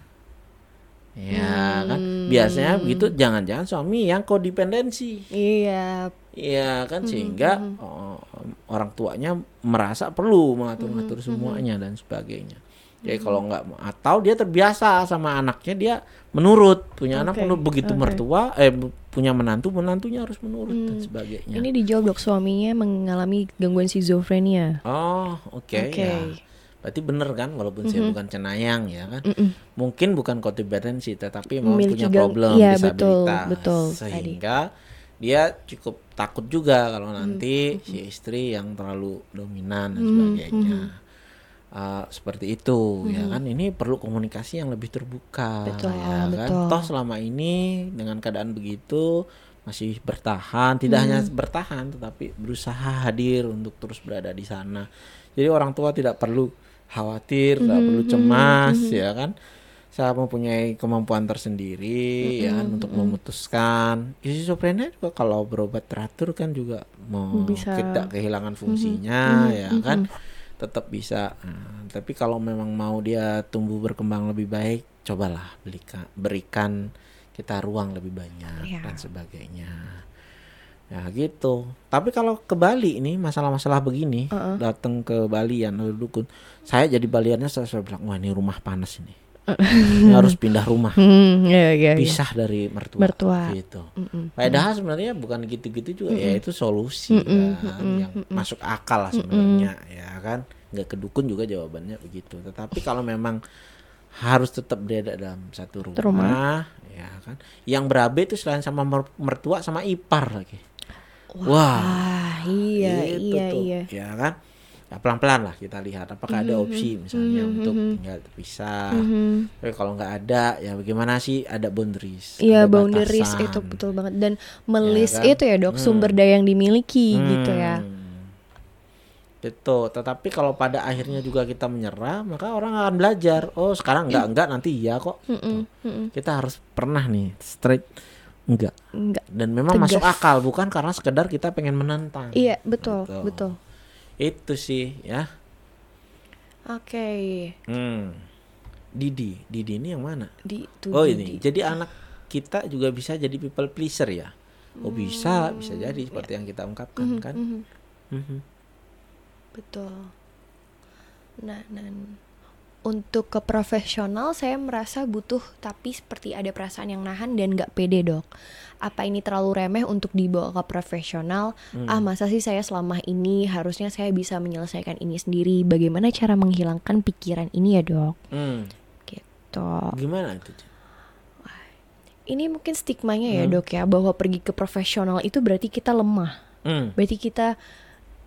Ya kan, Hmm. biasanya begitu. Jangan-jangan suami yang kodependensi. Iya. Iya kan sehingga oh, orang tuanya merasa perlu mengatur-ngatur semuanya dan sebagainya. Jadi kalau nggak atau dia terbiasa sama anaknya dia menurut punya anak Oke, menurut begitu oke. mertua eh punya menantu menantunya harus menurut dan sebagainya. Ini dijawab dok suaminya mengalami gangguan schizophrenia. Oh oke Oke. ya. Berarti bener kan walaupun saya bukan cenayang ya kan. Mm-mm. Mungkin bukan kodependensi tetapi memang Memiliki punya problem iya, disabilitas. betul, betul, tadi. Sehingga dia cukup takut juga kalau nanti si istri yang terlalu dominan dan sebagainya. Uh, seperti itu ya kan? Ini perlu komunikasi yang lebih terbuka Betul, ya kan? betul. toh selama ini dengan keadaan begitu masih bertahan tidak hanya bertahan tetapi berusaha hadir untuk terus berada di sana. Jadi orang tua tidak perlu khawatir tidak perlu cemas ya kan? Saya mempunyai kemampuan tersendiri ya kan untuk memutuskan. Schizophrenia juga kalau berobat teratur kan juga mau Bisa. tidak kehilangan fungsinya ya kan tetap bisa. Nah, tapi kalau memang mau dia tumbuh berkembang lebih baik cobalah belikan berikan kita ruang lebih banyak Iya. dan sebagainya. Ya gitu. Tapi kalau ke Bali ini masalah-masalah begini Uh-uh. datang ke Bali ya dukun saya jadi Baliannya saya, saya bilang wah ini rumah panas Ini harus pindah rumah iya, iya, iya. pisah dari mertua, Mertua. gitu Mm-mm. Padahal sebenarnya bukan gitu-gitu juga ya itu solusi kan yang masuk akal lah sebenarnya ya kan nggak ke dukun juga jawabannya begitu. Tetapi kalau memang harus tetap berada dalam satu rumah, Rumah. ya kan. Yang berabe itu selain sama mer- mertua sama ipar lagi. Wah, Ah, iya, itu iya, tuh, iya. ya kan. Ya pelan-pelan lah kita lihat apakah ada opsi misalnya untuk tinggal terpisah. Mhm. Tapi kalau nggak ada, ya bagaimana sih ada boundaries? Iya boundaries batasan. itu betul banget dan melis kan? itu ya dok sumber daya yang dimiliki gitu ya. Hmm. Gitu. Tetapi kalau pada akhirnya juga kita menyerah, maka orang akan belajar. Oh, sekarang enggak enggak nanti iya kok. Mm-mm, mm-mm. Kita harus pernah nih straight enggak. Enggak. Dan memang Tegas. masuk akal bukan karena sekedar kita pengen menantang. Iya betul Gitu. betul. Itu sih ya. Oke Hmm. Didi, Didi ini yang mana? di itu Oh Didi. ini. Jadi anak kita juga bisa jadi people pleaser ya. Oh bisa, bisa jadi seperti yang kita ungkapkan kan. Mhm, Mhm. betul. Nah, dan untuk ke profesional saya merasa butuh tapi seperti ada perasaan yang nahan dan nggak pede dok. Apa ini terlalu remeh untuk dibawa ke profesional? Hmm. Ah masa sih saya selama ini harusnya saya bisa menyelesaikan ini sendiri. Bagaimana cara menghilangkan pikiran ini ya dok? Hmm. Gitu. Gimana itu? Ini mungkin stigmanya ya dok ya bahwa pergi ke profesional itu berarti kita lemah. Hmm. Berarti kita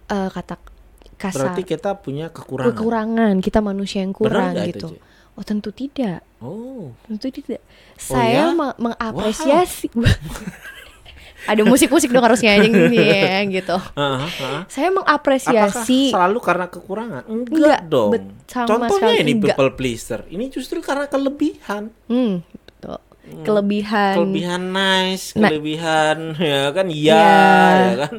eh, kata kasar Berarti kita punya kekurangan. kekurangan, kita manusia yang kurang itu, gitu. Cik? oh tentu tidak, Oh, tentu tidak. Oh, Saya ya? me- mengapresiasi. Ada musik-musik dong harusnya aja gini ya gitu. Aha, aha. Saya Apakah mengapresiasi. selalu karena kekurangan? Enggak, Enggak, dong. bet- sama Contohnya ini enggak. people pleaser. Ini justru karena kelebihan. Hmm, betul. Kelebihan. Kelebihan nice, Nah. kelebihan ya kan iya, Iya, ya kan.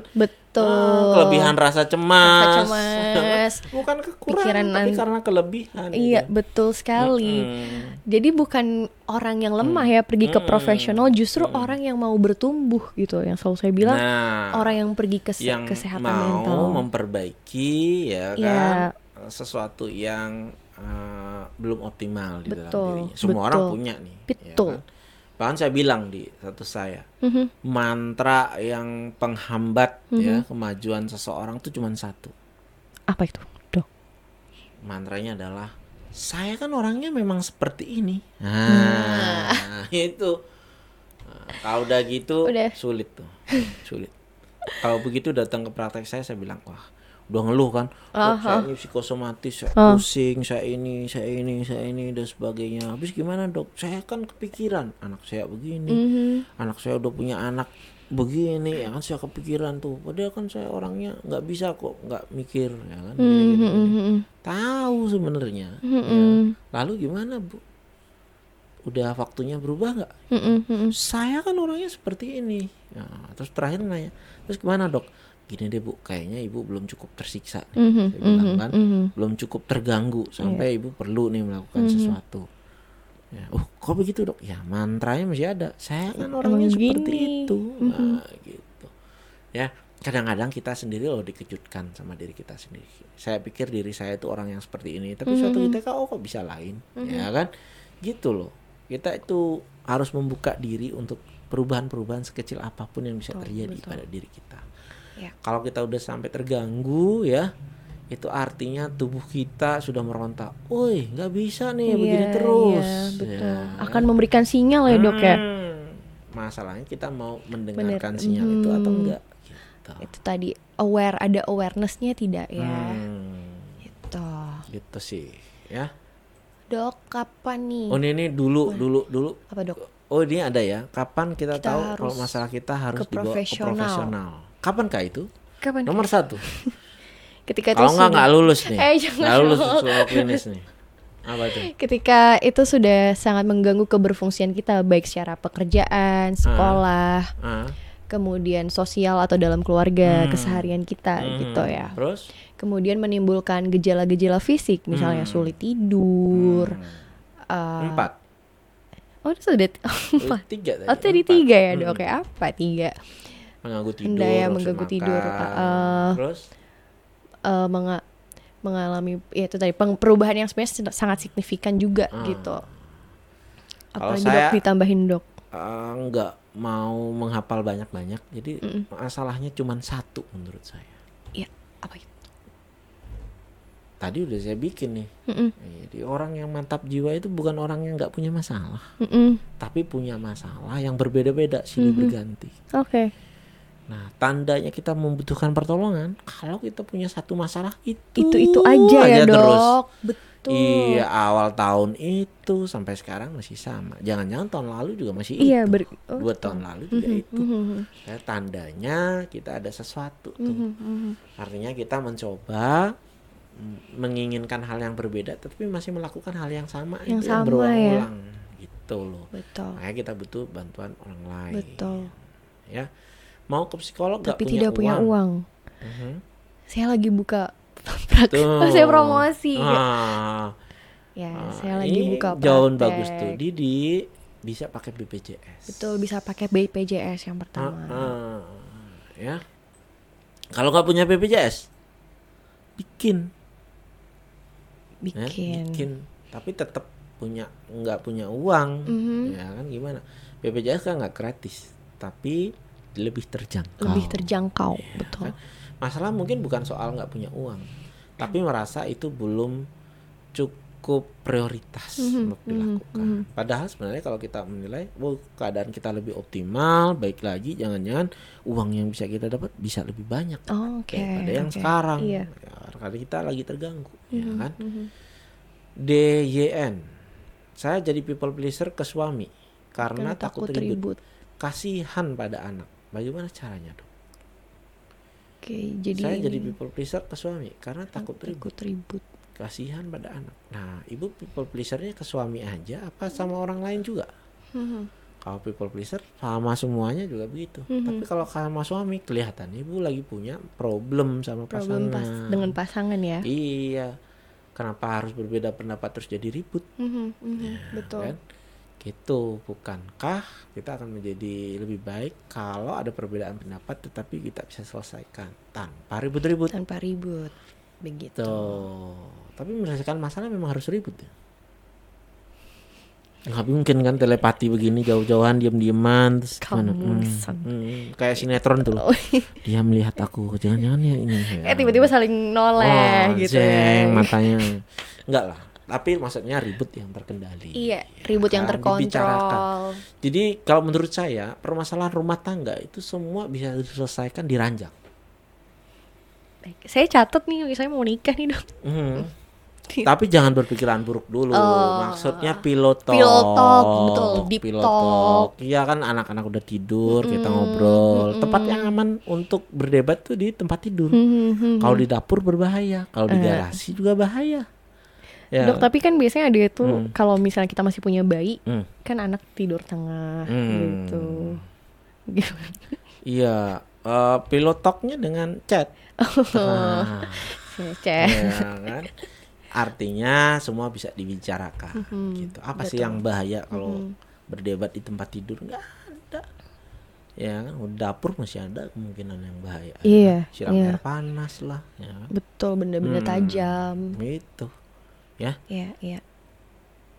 Betul. Ah, kelebihan rasa cemas. Rasa cemas. Bukan kekurangan, Pikiran tapi karena kelebihan. Iya, gitu. betul sekali. Mm. Jadi bukan orang yang lemah ya pergi ke Hmm. profesional, justru orang yang mau bertumbuh gitu. Yang selalu saya bilang Nah, orang yang pergi ke yang kesehatan mau mental. memperbaiki ya Iya. kan sesuatu yang eh, belum optimal di dalam dirinya. Semua orang betul. punya nih. ya Betul. kan? Bahkan saya bilang di satu saya Mhm. mantra yang penghambat ya Mhm. kemajuan seseorang itu cuma satu. Apa itu, dok? Mantranya adalah saya kan orangnya memang seperti ini. Nah, itu. Nah, kalau udah gitu Udah. sulit tuh. Sulit. Kalau begitu datang ke praktek saya saya bilang, "Wah, udah ngeluh kan. Dok, saya ini psikosomatis, saya Ah. pusing, saya ini, saya ini, saya ini dan sebagainya. Habis gimana, Dok? Saya kan kepikiran anak saya begini. Mhm. Anak saya udah punya anak begini ya kan saya kepikiran tuh padahal kan saya orangnya nggak bisa kok nggak mikir ya kan gini, gini mhm, tahu sebenarnya ya. mhm, lalu gimana bu udah waktunya berubah nggak mhm, mhm. saya kan orangnya seperti ini Nah, terus terakhir nanya terus gimana dok gini deh bu kayaknya ibu belum cukup tersiksa nih. Mhm, Saya bilang mhm, kan mhm. belum cukup terganggu sampai ibu perlu nih melakukan Mhm. sesuatu ya oh kok begitu dok ya mantranya masih ada saya kan orangnya Emang seperti gini. itu Mhm. nah gitu ya kadang-kadang kita sendiri loh dikejutkan sama diri kita sendiri saya pikir diri saya itu orang yang seperti ini tapi suatu Mhm. ketika oh kok bisa lain ya kan gitu loh kita itu harus membuka diri untuk perubahan-perubahan sekecil apa pun yang bisa Betul, terjadi betul. pada diri kita Ya. kalau kita udah sampai terganggu ya itu artinya tubuh kita sudah meronta, woi nggak bisa nih begini Iya, terus. iya, betul. Ya. Akan memberikan sinyal ya dok ya. Hmm, Masalahnya kita mau mendengarkan Bener. sinyal itu atau Hmm. enggak? Gitu. Itu tadi aware ada awarenessnya tidak ya? Hmm, Gitu. gitu sih, ya. Dok, kapan nih? Oh ini, ini dulu, dulu, dulu. Apa dok? Oh ini ada ya. Kapan kita, Kita tahu kalau masalah kita harus ke dibawa ke profesional. Profesional? Kapankah itu? Kapan? Nomor satu. Ketika itu Kalau nggak nggak lulus nih, Eh, nggak lulus psikolog klinis nih. Apa tuh? Ketika itu sudah sangat mengganggu keberfungsian kita baik secara pekerjaan, sekolah, Ah. kemudian sosial atau dalam keluarga, Hmm. keseharian kita Hmm, gitu ya. Terus? Kemudian menimbulkan gejala-gejala fisik, misalnya Hmm. sulit tidur. Hmm. eh, Empat. Oh, itu sudah Oh, tiga tadi. Oh, tadi empat. tiga ya, Hmm. Dok. Kayak apa tiga? Mengganggu tidur. Hendaya mengganggu makan. tidur, uh, Terus? Eh, menga- mengalami ya itu tadi perubahan yang sebenarnya sangat signifikan juga Ah. gitu. Kalau Apalagi saya- dok ditambahin dok. eh, nggak mau menghafal banyak-banyak. Jadi Mm-mm. masalahnya cuma satu menurut saya. Iya, apa itu? tadi udah saya bikin nih. Mm-mm. Jadi orang yang mantap jiwa itu bukan orang yang nggak punya masalah, Mm-mm. tapi punya masalah yang berbeda-beda, silih Mhm. berganti. Oke. Nah, tandanya kita membutuhkan pertolongan kalau kita punya satu masalah itu Itu itu aja, ya terus. dok. Betul. Iya, awal tahun itu sampai sekarang masih sama. Jangan-jangan tahun lalu juga masih Iya itu. ber. oh. Dua tahun lalu juga Mhm, itu. mhm, Ya, tandanya kita ada sesuatu tuh. mhm, mhm. Artinya kita mencoba mm, menginginkan hal yang berbeda, tapi masih melakukan hal yang sama Yang itu yang sama, ya. berulang-ulang. Gitu loh. Betul. Makanya kita butuh bantuan orang lain. Betul. Ya, mau ke psikolog Tapi tidak punya uang. Mhm. Saya lagi buka praktek. Saya promosi. Ah, Ya, ah, saya lagi ini buka jauh praktek. bagus tuh. Didi bisa pakai BPJS. Betul bisa pakai BPJS yang pertama. Ah, ah. ya. Kalau nggak punya BPJS, bikin, ya, Bikin. bikin. Tapi tetap punya nggak punya uang, Mhm. ya kan gimana? BPJS kan nggak gratis, tapi lebih terjangkau. Lebih terjangkau, Iya, betul. kan? Masalah mungkin bukan soal nggak punya uang, tapi merasa itu belum cukup prioritas Mhm, untuk mhm, dilakukan. mhm. Padahal sebenarnya kalau kita menilai, oh keadaan kita lebih optimal, baik lagi, jangan-jangan uang yang bisa kita dapat bisa lebih banyak Oh, Oke. daripada yang sekarang. Iya. Ya, karena kita lagi terganggu, ya Mhm, kan? mhm. DYN, saya jadi people pleaser ke suami karena, Karena takut, ribut. Kasihan pada anak. Bagaimana caranya dong? Oke, jadi saya jadi people pleaser ke suami karena takut ribut. takut ribut. Kasihan pada anak. Nah, ibu people pleasernya ke suami aja apa sama orang lain juga? Mhm. Kalau people pleaser sama semuanya juga begitu. Mhm. Tapi kalau sama suami kelihatan ibu lagi punya problem sama Problem pasangan. pas dengan pasangan ya. Iya. Kenapa harus berbeda pendapat terus jadi ribut? Mhm, mhm, Ya, Betul. kan? Gitu, bukankah kita akan menjadi lebih baik kalau ada perbedaan pendapat tetapi kita bisa selesaikan tanpa ribut-ribut? Tanpa ribut. Begitu. Tuh. Tapi menyelesaikan masalah memang harus ribut ya. Nggak mungkin kan telepati begini jauh-jauhan diam-diaman terus Kamu gimana? Hmm, hmm, kayak sinetron tuh. Oh, Dia melihat aku, jangan-jangan ya ini. Eh tiba-tiba saling noleh oh, gitu jeng, ya. matanya. Enggak lah. Tapi maksudnya ribut yang terkendali. Iya, ribut yang kan, dibicarakan. terkontrol. Jadi kalau menurut saya permasalahan rumah tangga itu semua bisa diselesaikan di ranjang. Baik, Saya catat nih, saya mau nikah nih dok. Mhm. Tapi jangan berpikiran buruk dulu. Oh. Maksudnya pilot talk. Pilot talk, betul, deep Pilot talk. Iya kan anak-anak udah tidur, kita Mm-mm, ngobrol. mm-mm. Tempat yang aman untuk berdebat tuh di tempat tidur. Mhm, Kalau di dapur berbahaya, kalau di Eh. garasi juga bahaya. Ya. Dok, tapi kan biasanya ada itu Hmm. kalau misalnya kita masih punya bayi, Hmm. kan anak tidur tengah Hmm. gitu. Gimana? Iya, eh, pilot talknya dengan chat. Nah, Cek. ya kan? Artinya semua bisa dibicarakan Mhm, gitu. Apa sih betul. yang bahaya kalau Mhm. berdebat di tempat tidur? Nggak ada. Ya kan, di dapur masih ada kemungkinan yang bahaya. Iya, Siram iya. air panas lah, ya kan? Betul, benda-benda Hmm, tajam. Gitu. Iya, iya.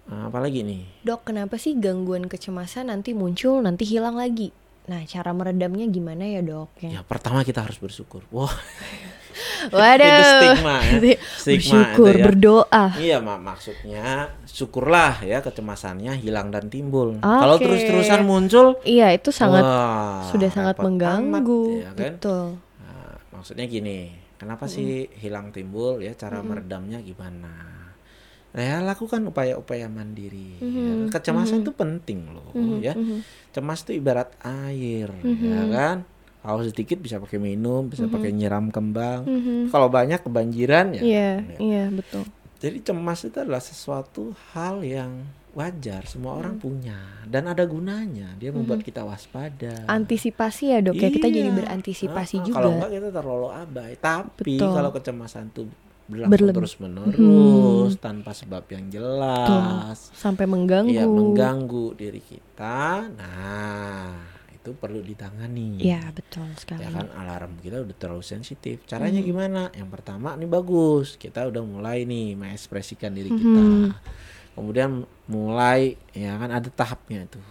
Nah, apalagi nih? Dok, kenapa sih gangguan kecemasan nanti muncul, nanti hilang lagi? Nah, cara meredamnya gimana ya, Dok? Ya pertama kita harus bersyukur. Wah, Waduh. itu stigma ya. Stigma Bersyukur, itu ya. berdoa. Iya, mak maksudnya syukurlah ya kecemasannya hilang dan timbul. Kalau Oke. terus-terusan muncul, Iya, itu sangat wah, sudah sangat mengganggu. amat, ya kan? Betul. Nah, maksudnya gini, kenapa sih hilang timbul ya? Cara meredamnya gimana? Ya lakukan upaya-upaya mandiri. ya. Mhm, Kecemasan mhm. itu penting loh, Mhm, ya. mhm. Cemas itu ibarat air, Mhm. ya kan? Kalau sedikit bisa pakai minum, bisa Mhm. pakai nyiram kembang. Mhm. Kalau banyak kebanjiran ya. Iya, ya. iya, betul. Jadi cemas itu adalah sesuatu hal yang wajar, semua orang Hmm. punya dan ada gunanya. Dia membuat kita waspada. Antisipasi ya, Dok. Ya, kita jadi Iya. berantisipasi Ah, ah, juga. Kalau enggak kita terlalu abai. Tapi Betul. kalau kecemasan itu berlangsung Berlebih. terus menerus tanpa sebab yang jelas, Sampai mengganggu. ya mengganggu diri kita. Nah, itu perlu ditangani. Iya, betul sekali. Ya kan alarm kita udah terlalu sensitif. Caranya gimana? Yang pertama nih bagus. Kita udah mulai nih mengekspresikan diri kita. Mhm. Kemudian mulai ya kan ada tahapnya tuh.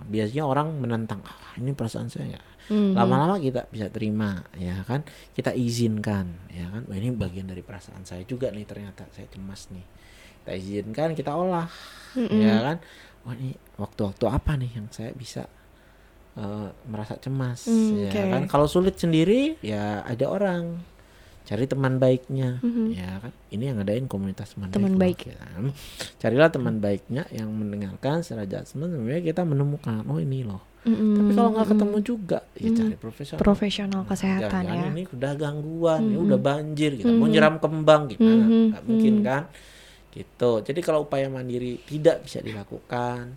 biasanya orang menentang ah, ini perasaan saya nggak Mhm. lama-lama kita bisa terima ya kan? Kita izinkan ya kan? Wah, ini bagian dari perasaan saya juga nih ternyata saya cemas nih. Kita izinkan kita olah ya kan? Wah ini waktu-waktu apa nih yang saya bisa eh, merasa cemas Hmm, ya oke. kan? Kalau sulit sendiri ya ada orang cari teman baiknya Mhm. ya kan ini yang ngadain komunitas teman, Teman baik, baik. ya kan? carilah teman baiknya yang mendengarkan secara judgement sebenarnya kita menemukan oh ini loh Mhm. tapi kalau nggak ketemu juga ya cari profesional profesional kesehatan Jangan ya. ini udah gangguan, ini udah banjir gitu. Mau nyiram kembang gimana? Mhm. Nggak mungkin kan? Gitu. Jadi kalau upaya mandiri tidak bisa dilakukan,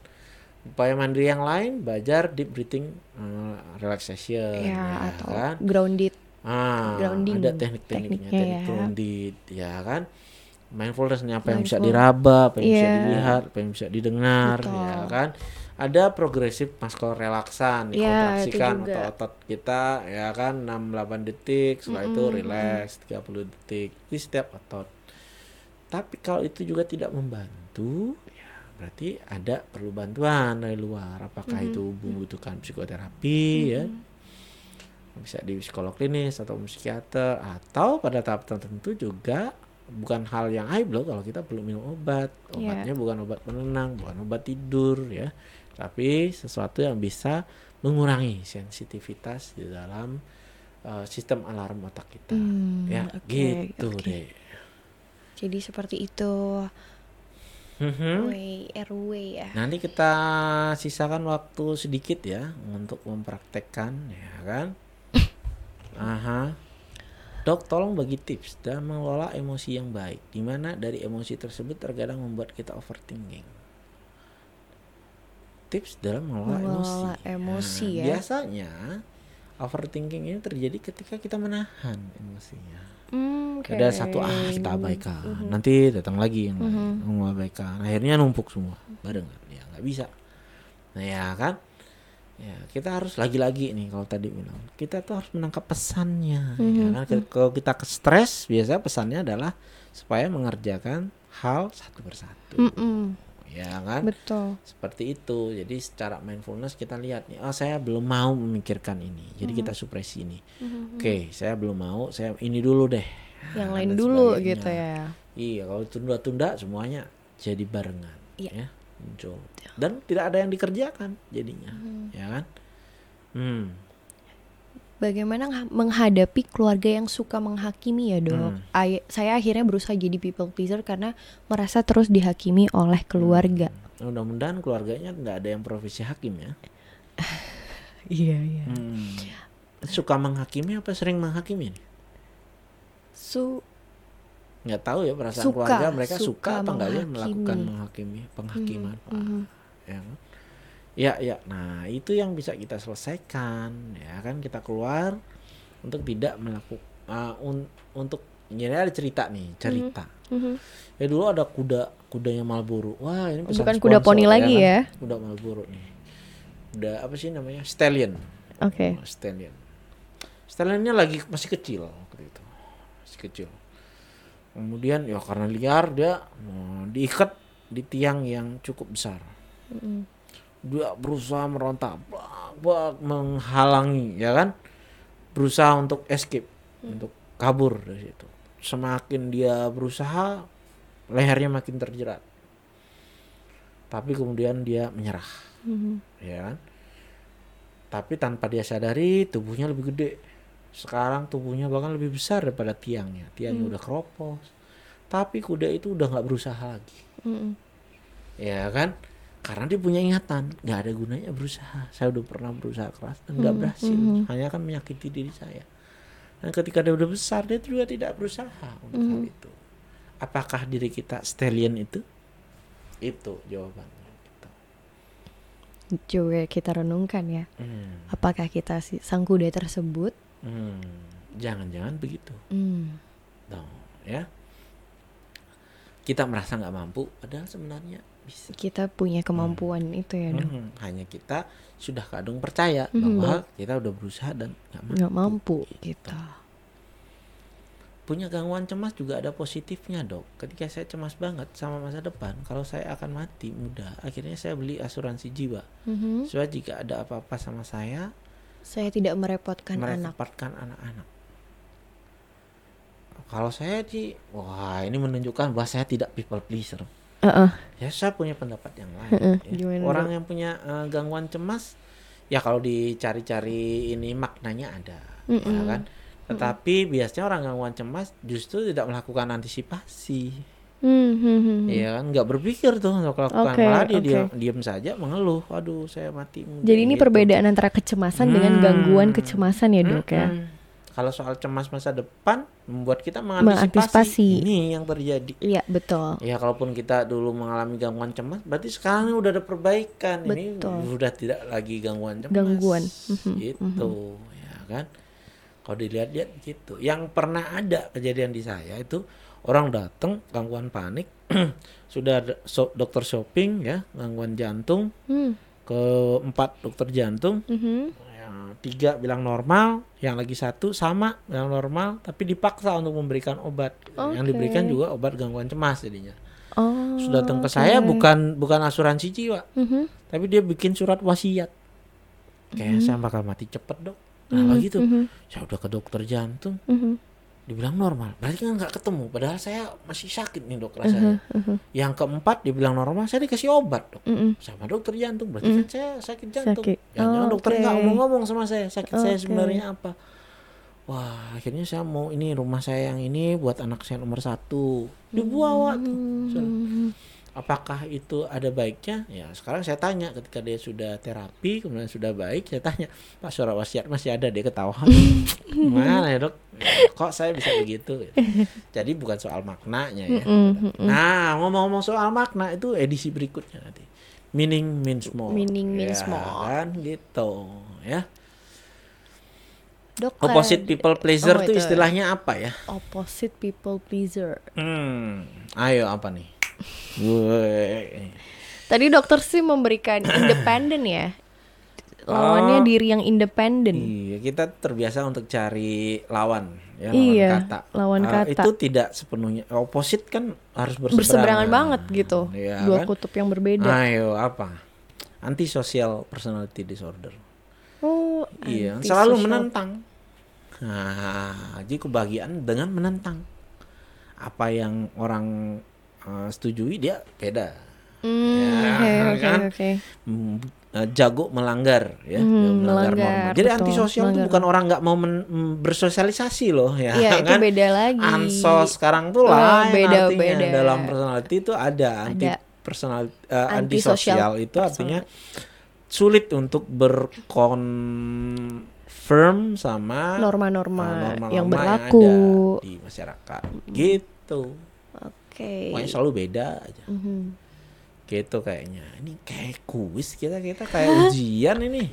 upaya mandiri yang lain belajar deep breathing, eh, relaxation, Ya, ya atau kan? grounded. Ah, grounding ada teknik-tekniknya, tekniknya teknik ya. grounded, ya kan? Mindfulness nih apa yang bisa Mindful. diraba, apa yang bisa Iya. dilihat, apa yang bisa didengar, Betul. ya kan? Ada progresif muscle relaksan, dikontraksikan juga. otot-otot kita, ya kan? 6-8 detik, setelah itu relax 30 detik di setiap otot. Tapi kalau itu juga tidak membantu, ya berarti ada perlu bantuan dari luar. Apakah itu membutuhkan psikoterapi, ya? Bisa di psikolog klinis atau psikiater atau pada tahap tertentu juga bukan hal yang aib loh kalau kita perlu minum obat Iya. obatnya bukan obat penenang bukan obat tidur ya tapi sesuatu yang bisa mengurangi sensitivitas di dalam uh, sistem alarm otak kita Hmm, ya oke, gitu oke. deh Jadi seperti itu. Mhm. Way RW ya. nanti kita sisakan waktu sedikit ya untuk mempraktekkan ya kan Aha. Dok, tolong bagi tips dalam mengelola emosi yang baik, di mana dari emosi tersebut terkadang membuat kita overthinking. Tips dalam mengelola, Mengelola emosi. emosi Nah, ya. Biasanya overthinking ini terjadi ketika kita menahan emosinya. Hmm, oke. Ada satu ah kita abaikan, nanti datang lagi yang lain, mengabaikan. Akhirnya numpuk semua barengan. Ya nggak bisa. Nah ya kan, ya kita harus lagi-lagi nih kalau tadi bilang kita tuh harus menangkap pesannya. Ya kan Ke- kalau kita ke stres, biasa pesannya adalah supaya mengerjakan hal satu persatu. Mm-mm, Ya kan, betul. seperti itu. Jadi secara mindfulness kita lihat nih, oh saya belum mau memikirkan ini, jadi kita supresi ini. Oke, saya belum mau, saya ini dulu deh. Yang lain dulu sebagainya. gitu ya. Iya, kalau tunda-tunda semuanya jadi barengan, Iya. ya muncul. Dan tidak ada yang dikerjakan jadinya, ya kan? Hmm. Bagaimana ngha- menghadapi keluarga yang suka menghakimi ya dok? Hmm. Ay- saya akhirnya berusaha jadi people pleaser karena merasa terus dihakimi oleh keluarga. Nah, Mudah-mudahan keluarganya nggak ada yang profesi hakim ya. Iya iya. Hmm. Suka menghakimi apa sering menghakimi? Su Nggak tahu ya perasaan Suka, keluarga mereka suka, suka apa enggak ya melakukan menghakimi, penghakiman. Wah, mhm. Ya kan? Ya, ya. Nah, itu yang bisa kita selesaikan, ya kan? Kita keluar untuk tidak melakukan untuk ini ada cerita nih, cerita. Mhm. Ya dulu ada kuda, kudanya Marlboro. Wah, ini pesan Bukan kuda sponsor, poni lagi kan? ya? Kuda Marlboro nih. Kuda apa sih namanya? Stallion. Oke. Oh, Stallion. Stallionnya lagi masih kecil waktu itu. Masih kecil. Kemudian ya karena liar dia oh, diikat di tiang yang cukup besar. Dia berusaha merontak, bak, bak, menghalangi, ya kan? Berusaha untuk escape, untuk kabur dari situ. Semakin dia berusaha, lehernya makin terjerat. Tapi kemudian dia menyerah, Mhm. ya kan? Tapi tanpa dia sadari tubuhnya lebih gede. Sekarang tubuhnya bahkan lebih besar daripada tiangnya. Tiangnya udah keropos. Tapi kuda itu udah nggak berusaha lagi. Mhm. Ya kan? Karena dia punya ingatan, nggak ada gunanya berusaha. Saya udah pernah berusaha keras dan nggak berhasil. Hanya kan menyakiti diri saya. Dan ketika dia udah besar, dia juga tidak berusaha untuk hal itu. Apakah diri kita stallion itu? Itu jawabannya. Gitu. Coba kita renungkan ya. Hmm. Apakah kita si sang kuda tersebut? Hmm. Jangan-jangan begitu. Hmm. dong ya kita merasa nggak mampu padahal sebenarnya bisa Kita punya kemampuan itu ya dok. Hmm, hanya kita sudah kadung percaya Mhm. bahwa kita udah berusaha dan nggak mampu Nggak mampu gitu. punya gangguan cemas juga ada positifnya dok. Ketika saya cemas banget sama masa depan, kalau saya akan mati muda, akhirnya saya beli asuransi jiwa. Mhm. Supaya jika ada apa-apa sama saya, Saya tidak merepotkan anak. merepotkan anak-anak. Kalau saya di, wah ini menunjukkan bahwa saya tidak people pleaser. Heeh. Ya saya punya pendapat yang lain. Heeh, ya. gimana, Orang yang punya eh, gangguan cemas, ya kalau dicari-cari ini maknanya ada, ya Mm-mm. kan. Tetapi biasanya orang gangguan cemas justru tidak melakukan antisipasi, Hmm, hmm, hmm, hmm. ya kan, nggak berpikir tuh untuk melakukan, Oke, malah dia oke. diam, diam saja mengeluh, waduh saya mati. muda," Jadi ini gitu. perbedaan antara kecemasan dengan Hmm. gangguan kecemasan ya dok ya. Kalau soal cemas masa depan membuat kita mengantisipasi Mengantisipasi. ini yang terjadi. Iya betul. Ya kalaupun kita dulu mengalami gangguan cemas, berarti sekarang ini udah ada perbaikan. Betul. Ini udah tidak lagi gangguan cemas. Gangguan. Mhm, Gitu, ya kan? Kalau dilihat-lihat gitu. Yang pernah ada kejadian di saya itu orang datang gangguan panik, sudah so- dokter shopping ya, gangguan jantung, Hmm. ke empat dokter jantung, mhm. Yang tiga bilang normal, yang lagi satu sama bilang normal, tapi dipaksa untuk memberikan obat. Yang Oke. diberikan juga obat gangguan cemas jadinya. Oh. Sudah datang ke saya oke. bukan bukan asuransi jiwa, Mhm, tapi dia bikin surat wasiat. Kayak saya bakal mati cepet dok. Nah gitu, mhm, saya udah ke dokter jantung, mhm. Dibilang normal. Berarti kan nggak ketemu. Padahal saya masih sakit nih dok rasanya. Yang keempat dibilang normal, saya dikasih obat dok. Mhm. Sama dokter jantung. Berarti kan saya sakit jantung. Sakit. Jangan-jangan Oh, dokter nggak ngomong-ngomong sama saya. Sakit saya Oke. sebenarnya apa? Wah, akhirnya saya mau ini rumah saya yang ini buat anak saya nomor satu. Dibawa tuh. Apakah itu ada baiknya? Ya sekarang saya tanya ketika dia sudah terapi kemudian sudah baik saya tanya Pak surat wasiat masih ada dia ketawa mana ya dok? Kok saya bisa begitu? Jadi bukan soal maknanya ya. Mm-mm, Nah ngomong-ngomong soal makna itu edisi berikutnya nanti. Meaning means more. Meaning means Ya, more. Kan gitu ya. Dok, Opposite kan- people pleaser Oh, itu itu. istilahnya apa ya? opposite people pleaser. Hmm, ayo apa nih? Tadi dokter sih memberikan independen ya. Lawannya Oh. diri yang independen. Iya, kita terbiasa untuk cari lawan, ya lawan Iya, kata. lawan Ah, kata. Itu tidak sepenuhnya opposite kan harus berseberangan. Berseberangan banget gitu. Iya Dua kan? kutub yang berbeda. Ayo apa? Antisocial personality disorder. Oh, Iya, selalu menentang. Nah, jadi kebahagiaan dengan menentang. Apa yang orang eh, setujui dia beda. Hmm, Ya, oke kan? oke. Mm, eh, jago melanggar ya, Hmm, dia melanggar, melanggar, norma. Jadi betul, antisosial itu bukan orang nggak mau men- mm, bersosialisasi loh ya Iya, itu kan. beda lagi. Ansos sekarang tuh Oh, lain beda, artinya beda. dalam personality itu ada anti personal eh, Antisocial antisosial itu artinya sulit untuk berkonfirm sama Norma-norma norma-norma yang ada berlaku. di masyarakat gitu. Oke. Pokoknya selalu beda aja. Mhm. gitu kayaknya. Ini kayak kuis kita kita kayak ujian ini.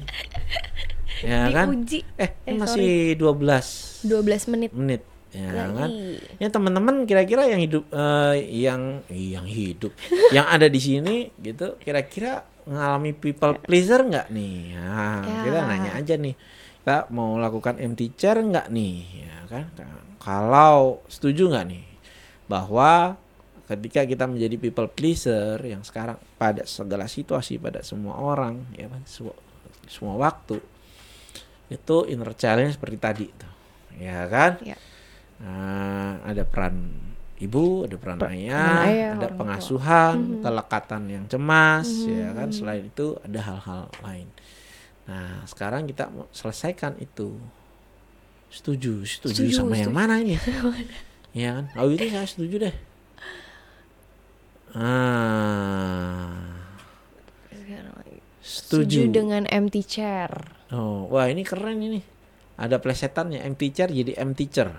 Ya kan? Diuji eh, Eh, masih 12 12 menit. menit. Ya kan? Lagi. ya teman-teman kira-kira yang hidup eh, yang yang hidup yang ada di sini gitu kira-kira mengalami people pleaser nggak nih? Nah, Ya. kita nanya aja nih. Kita mau lakukan empty chair nggak nih? Ya kan? Kalau setuju nggak nih? Bahwa ketika kita menjadi people pleaser yang sekarang pada segala situasi pada semua orang ya kan semua, semua waktu itu inner challenge seperti tadi tuh ya kan Ya. Nah, ada peran ibu, ada peran Per- ayah, ayah, ada orang tua. pengasuhan, kelekatan yang cemas, ya kan. Selain itu ada hal-hal lain. Nah, sekarang kita mau selesaikan itu. Setuju, setuju, Setuju, sama yang setuju. mana ini? ya kan? Oh itu saya setuju deh. Ah, Setuju setuju. dengan empty chair. Oh, wah ini keren ini. Ada plesetannya empty chair jadi empty chair.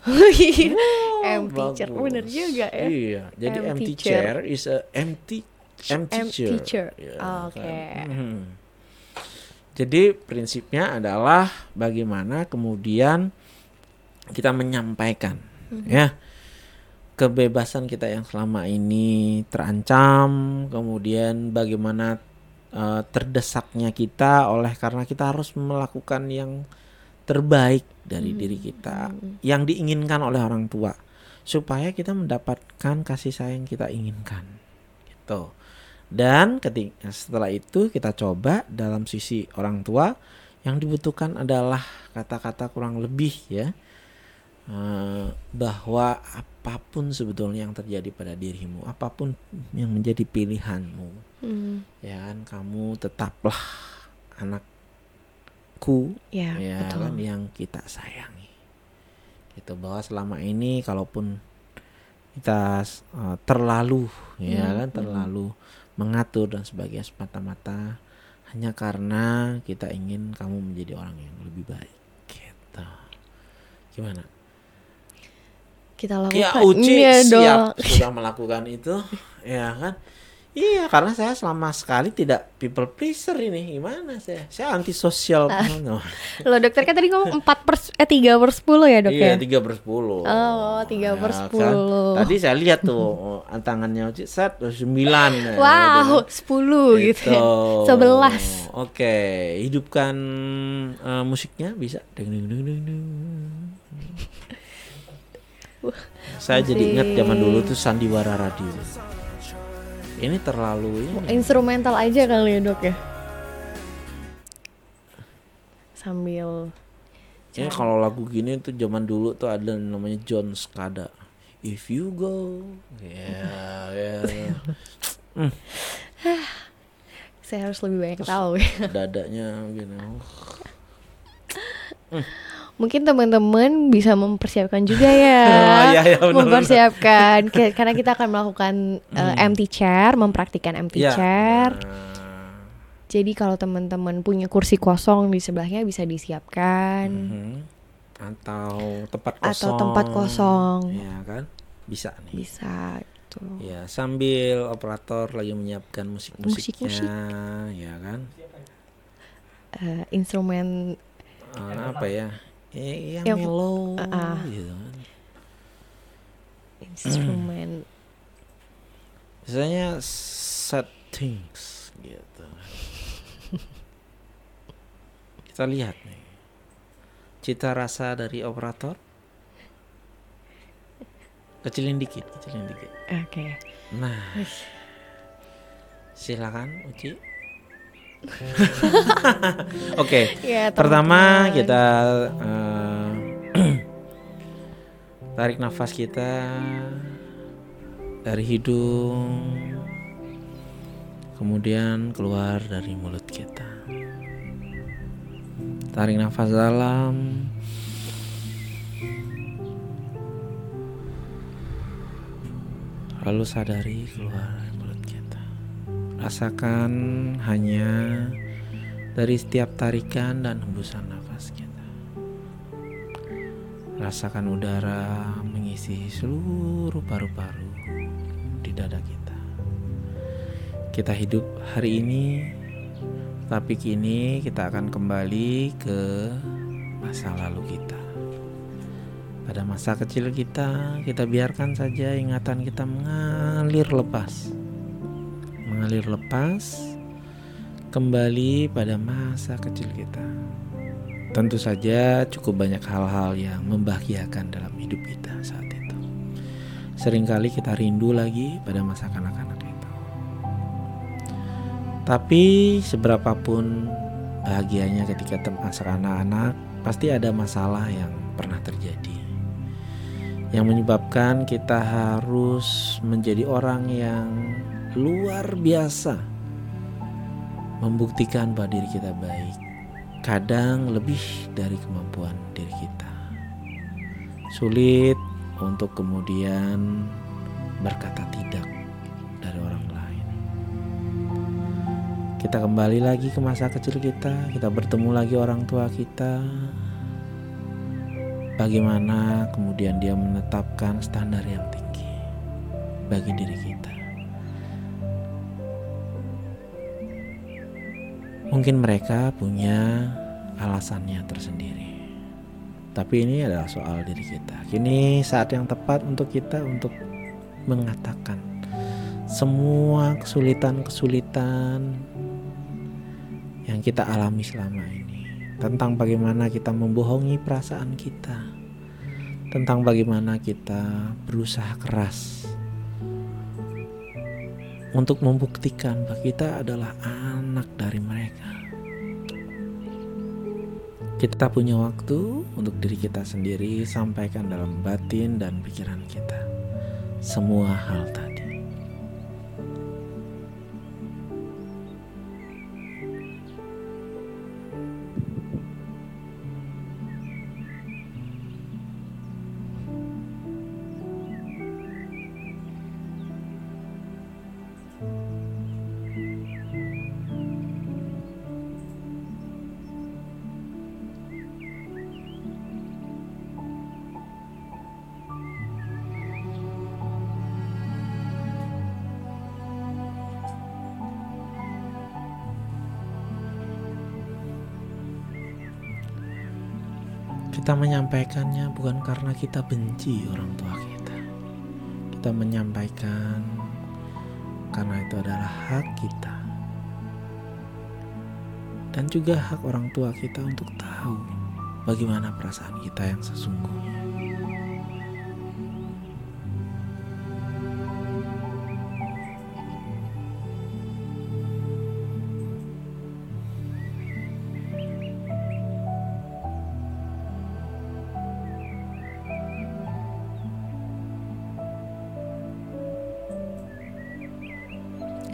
empty chair. bagus. Bener juga ya. Iya, jadi Empty empty, chair. chair. is a empty empty, Empty chair. chair. Ya, Oke. kan? Mhm. Jadi prinsipnya adalah bagaimana kemudian kita menyampaikan Mhm. ya kebebasan kita yang selama ini terancam, kemudian bagaimana eh, terdesaknya kita oleh karena kita harus melakukan yang terbaik dari diri kita yang diinginkan oleh orang tua supaya kita mendapatkan kasih sayang kita inginkan gitu. Dan ketika setelah itu kita coba dalam sisi orang tua yang dibutuhkan adalah kata-kata kurang lebih ya eh, bahwa apa pun sebetulnya yang terjadi pada dirimu apa pun yang menjadi pilihanmu Hmm, ya kan kamu tetaplah anakku ya, ya betul. kan yang kita sayangi. Gitu bahwa selama ini kalaupun kita uh, terlalu ya Hmm, kan terlalu mengatur dan sebagainya semata-mata hanya karena kita ingin kamu menjadi orang yang lebih baik gitu. Gimana Kita Ya lakukan. Uci Iya siap dong. sudah melakukan itu ya kan Iya karena saya selama sekali tidak people pleaser ini gimana saya saya anti sosial Ah. no. Lo dokter kan tadi ngomong 4 per eh 3 per 10 ya dok Iya ya? tiga per sepuluh Oh, tiga per kan? sepuluh. Tadi saya lihat tuh oh, tangannya Uci set sembilan ya, Wow, gitu 10 gitu ya. Gitu. 11. Oke, hidupkan eh, musiknya bisa. Deng, deng, deng, deng, deng. Saya jadi ingat zaman dulu tuh sandiwara radio. Ini terlalu ini. Instrumental aja kali ya dok ya? Sambil Ya kalau lagu gini tuh zaman dulu tuh ada namanya John Skada. If you go, ya, ya, saya harus lebih banyak tahu ya. dadanya gini. Mungkin teman-teman bisa mempersiapkan juga ya. Oh, iya, iya, benar, mempersiapkan karena kita akan melakukan uh, empty chair, mempraktikkan empty Ya. chair. Jadi kalau teman-teman punya kursi kosong di sebelahnya bisa disiapkan. mhm. Atau tempat kosong. Atau tempat kosong. Ya kan, bisa nih. Bisa gitu. Ya sambil operator lagi menyiapkan musik-musiknya, Musik-musik. ya kan. Eh, instrumen Eh, apa ya? Eh, yang, Yang- mellow, Ah, ah. gitu kan. instrumen Biasanya settings gitu. Kita lihat nih. Cita rasa dari operator. Kecilin dikit, kecilin dikit. Oke. Nah. Silakan Uci. Oke. Ya, Pertama kita eh, tarik nafas kita dari hidung, kemudian keluar dari mulut kita. Tarik nafas dalam. Lalu sadari keluar. Rasakan hanya dari setiap tarikan dan hembusan nafas kita. Rasakan udara mengisi seluruh paru-paru di dada kita. Kita hidup hari ini, tapi kini kita akan kembali ke masa lalu kita. Pada masa kecil kita, kita biarkan saja ingatan kita mengalir lepas. Mengalir lepas kembali pada masa kecil kita. Tentu saja cukup banyak hal-hal yang membahagiakan dalam hidup kita saat itu. Seringkali kita rindu lagi pada masa kanak-kanak itu. Tapi seberapapun bahagianya ketika masa anak-anak, pasti ada masalah yang pernah terjadi. Yang menyebabkan kita harus menjadi orang yang luar biasa membuktikan bahwa diri kita baik. Kadang lebih dari kemampuan diri kita. Sulit untuk kemudian berkata tidak dari orang lain. Kita kembali lagi ke masa kecil kita, kita bertemu lagi orang tua kita. Bagaimana kemudian dia menetapkan standar yang tinggi bagi diri kita. Mungkin mereka punya alasannya tersendiri. Tapi ini adalah soal diri kita. Kini saat yang tepat untuk kita untuk mengatakan semua kesulitan-kesulitan yang kita alami selama ini. tentang bagaimana kita membohongi perasaan kita, tentang bagaimana kita berusaha keras untuk membuktikan bahwa kita adalah anak dari mereka. Kita punya waktu untuk diri kita sendiri, sampaikan dalam batin dan pikiran kita semua hal tadi. Kita menyampaikannya bukan karena kita benci orang tua kita. Kita menyampaikan karena itu adalah hak kita. Dan juga hak orang tua kita untuk tahu bagaimana perasaan kita yang sesungguhnya.